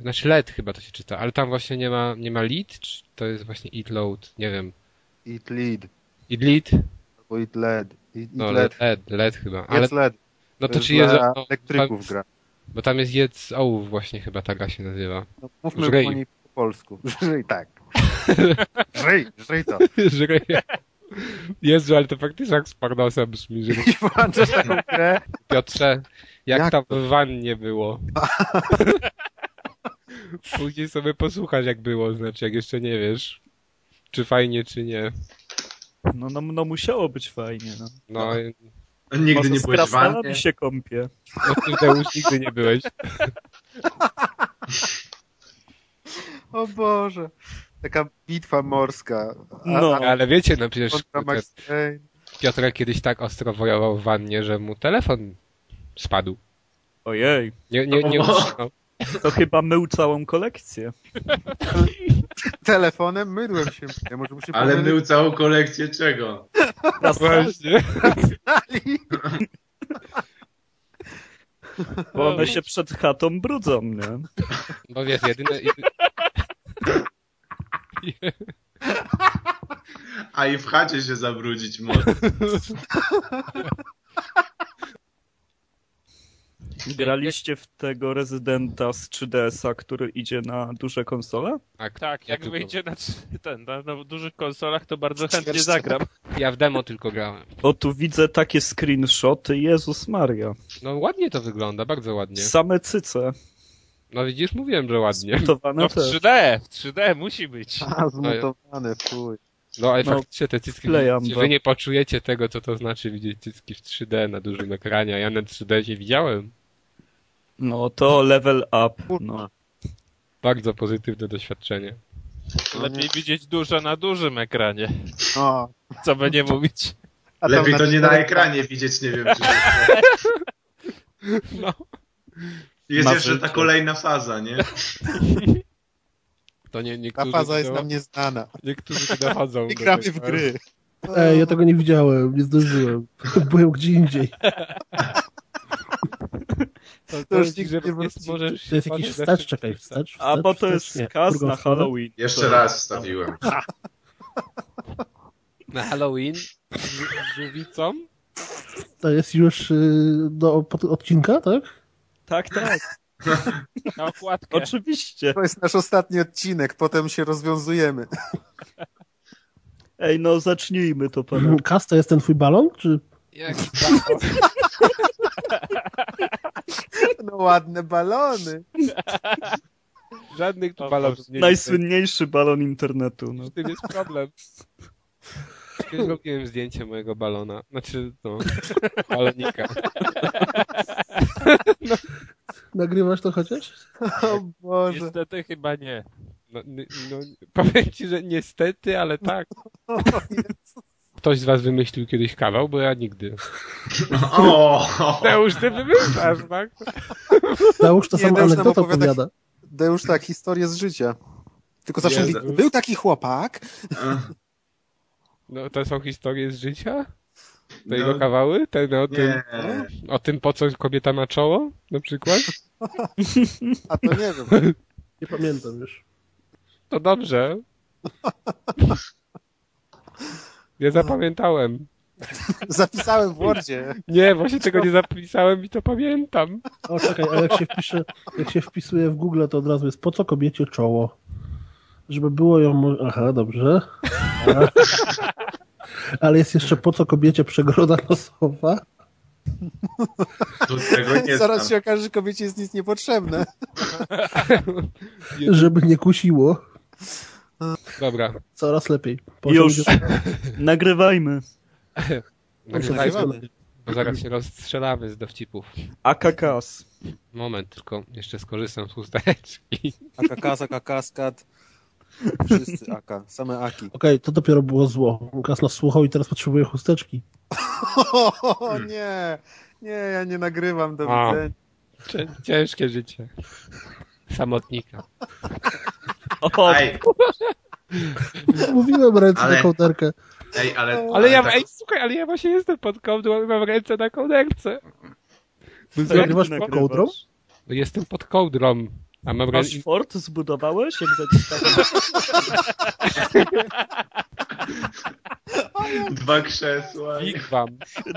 znaczy LED chyba to się czyta, ale tam właśnie nie ma, nie ma lead, czy to jest właśnie eat load, nie wiem. Eat lead. Eat lead? Albo eat led. Eat, No eat LED, led. LED, chyba. Ale, Jest led. no to jest czy jest, dla no, elektryków tam, gra. bo tam jest jedz ołów właśnie chyba ta gra się nazywa. No, mówmy o niej polsku. [laughs] Żyj tak. Żyj, żyj to. [laughs] Żryje. Jezu, ale to faktycznie jak z Parnasa brzmi, że [laughs] I włączasz taką grę. Piotrze, jak, Jak tam to? w wannie było? Później sobie posłuchasz jak było, znaczy jak jeszcze nie wiesz, czy fajnie, czy nie. No, no, no musiało być fajnie. No. No, Nigdy Może nie byłeś w wannie? się kąpie. no ty Deusz nigdy nie byłeś. O Boże. Taka bitwa morska. A, No. a Ale wiecie, no przecież. Piotr kiedyś tak ostro wojował w wannie, że mu telefon spadł. Ojej, Nie, nie, nie O. utrzymał. to chyba mył całą kolekcję. [laughs] Telefonem mydłem się. Ja może mu się Ale pomylić. mył całą kolekcję czego? Właśnie. znali. Bo one się przed chatą brudzą, nie? No wiesz, jedyne... jedyne... A i w chacie się zabrudzić może. Graliście w tego rezydenta z 3DS-a, który idzie na duże konsole? Tak, Tak, ja jak tylko- wyjdzie na, ten, na, na dużych konsolach, to bardzo chętnie zagram. Ja w demo tylko grałem. O, tu widzę takie screenshoty, Jezus Maria. No ładnie to wygląda, bardzo ładnie. Same cyce, No widzisz, mówiłem, że ładnie. gotowane No w też. 3D, w 3D musi być. A, zmutowane, fuj. No ale No, faktycznie te cycki, bo- wy nie poczujecie tego, co to znaczy widzieć cycki w 3D na dużym ekranie, a ja na 3D się widziałem. No to level up. No. Bardzo pozytywne doświadczenie. No Lepiej widzieć dużo na dużym ekranie. O, Co by nie mówić. a Lepiej to nie na ekranie widzieć, nie wiem czy... [laughs] No. Jest Ma jeszcze ta kolejna faza, nie? To nie, Ta faza jest no, nam nieznana. niektórzy się dochodzą. [laughs] Nie gramy w gry. Ej, ja tego nie widziałem, nie zdążyłem. [laughs] Byłem gdzie indziej. To, [laughs] To to już nigdy nie jest, możesz To jest się jakiś wstecz, czekaj, wstecz, A wstecz, bo to jest skaz na. Halloween. Jeszcze to... raz wstawiłem. Na Halloween z żółwicą. To jest już y, do pod- odcinka, tak? Tak, tak, [laughs] Na okładkę. oczywiście. To jest nasz ostatni odcinek, potem się rozwiązujemy. Ej, no zacznijmy to, panowie. Kas to jest ten twój balon, czy... Jaki [laughs] No ładne balony. Żadnych balonów nie Najsłynniejszy balon internetu. No. Z tym jest problem. Kiedyś robiłem zdjęcie mojego balona. Znaczy, no, balonika. [laughs] [laughs] Nagrywasz to chociaż? O Boże. Niestety chyba nie. No, no, powiem ci, że niestety, ale tak. Ktoś z was wymyślił kiedyś kawał, bo ja nigdy. O! Deusz, ty wymyślasz, tak? Załóż to sam anegdotę opowiada-. Deusz tak, historię z życia. Tylko zawsze mówi, był taki chłopak. No, to są historie z życia? Te jego No, kawały? Ten o tym, o tym, po co kobieta ma czoło, na przykład? [laughs] A to nie wiem. Nie pamiętam już. To dobrze. Nie zapamiętałem. Zapisałem w Wordzie. Nie, właśnie tego nie zapisałem i to pamiętam. O, czekaj, a jak się wpisze, jak się wpisuje w Google, to od razu jest po co kobiecie czoło? Żeby było ją... Aha, dobrze. A. [laughs] Ale jest jeszcze po co kobiecie przegroda nosowa? Tu tego nie Zaraz znam. się okaże, że kobiecie jest nic niepotrzebne. [laughs] Żeby nie kusiło. Dobra. Coraz lepiej. Już. [laughs] Nagrywajmy. [laughs] Nagrywajmy, bo zaraz się rozstrzelamy z dowcipów. AKKS. Moment, tylko jeszcze skorzystam z chusteczki. Aka Kazak, Kaskad. Wszyscy Aka, same Aki. Okej, to dopiero było zło. Kas nas słuchał i teraz potrzebuje chusteczki. [laughs] O nie, nie, ja nie nagrywam, do widzenia. Cię- Ciężkie życie. Samotnika. O, [laughs] Mówiłem ręce Ale- na kołderkę. Ej, ale... Ale ja, tak- ej, słuchaj, ale ja właśnie jestem pod kołdrą i mam ręce na kołderce. Nagrywasz pod kołdrą? Jestem pod kołdrą. A mam Masz fort zbudowałeś? Jak? [laughs] Dwa krzesła. Wigwam.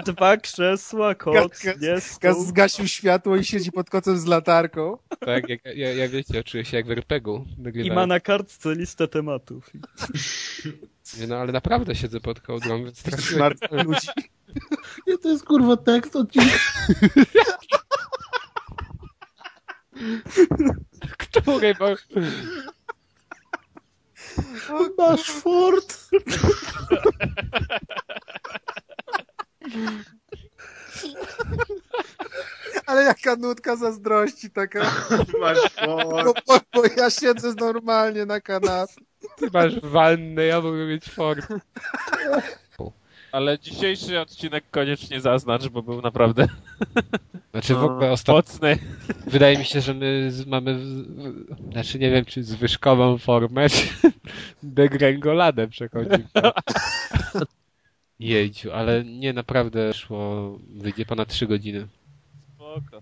Dwa krzesła, koc, nie Gaz stół. zgasił światło i siedzi pod kocem z latarką. Tak, jak, ja, ja wiecie, czuję się jak w RPG-u. I ma na kartce listę tematów. Nie, No ale naprawdę siedzę pod kołdrą, więc trafiłem. Ludzi. Nie, to jest kurwa tekst odcinek. [laughs] Który bo... Masz fort. Ale jaka nutka zazdrości taka. Masz fort. Bo, bo, bo ja siedzę normalnie na kanapie. Ty masz wannę, ja mogę mieć fort. Ale dzisiejszy odcinek koniecznie zaznacz, bo był naprawdę [laughs] Znaczy w No. ogóle ostatnio... mocny. Wydaje mi się, że my mamy... Znaczy nie wiem, czy zwyżkową formę, czy [laughs] degrengoladę przechodzimy. [laughs] Jejciu, ale nie, naprawdę szło... Wyjdzie ponad 3 godziny. Spoko.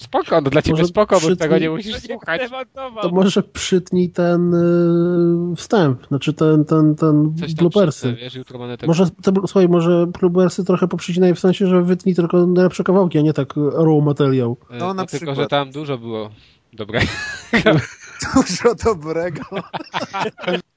Spoko, no dla ciebie Może spoko, bo przytnij- tego nie musisz słuchać. To może przytnij ten y, wstęp, znaczy ten, ten, ten Coś bloopersy. przytnę. Może, te, słuchaj, może bloopersy trochę poprzycinaj w sensie, że wytnij tylko najlepsze kawałki, a nie tak raw materiał. E, No, na tylko, przykład. że tam dużo było dobre. [laughs] Dużo dobrego. [laughs]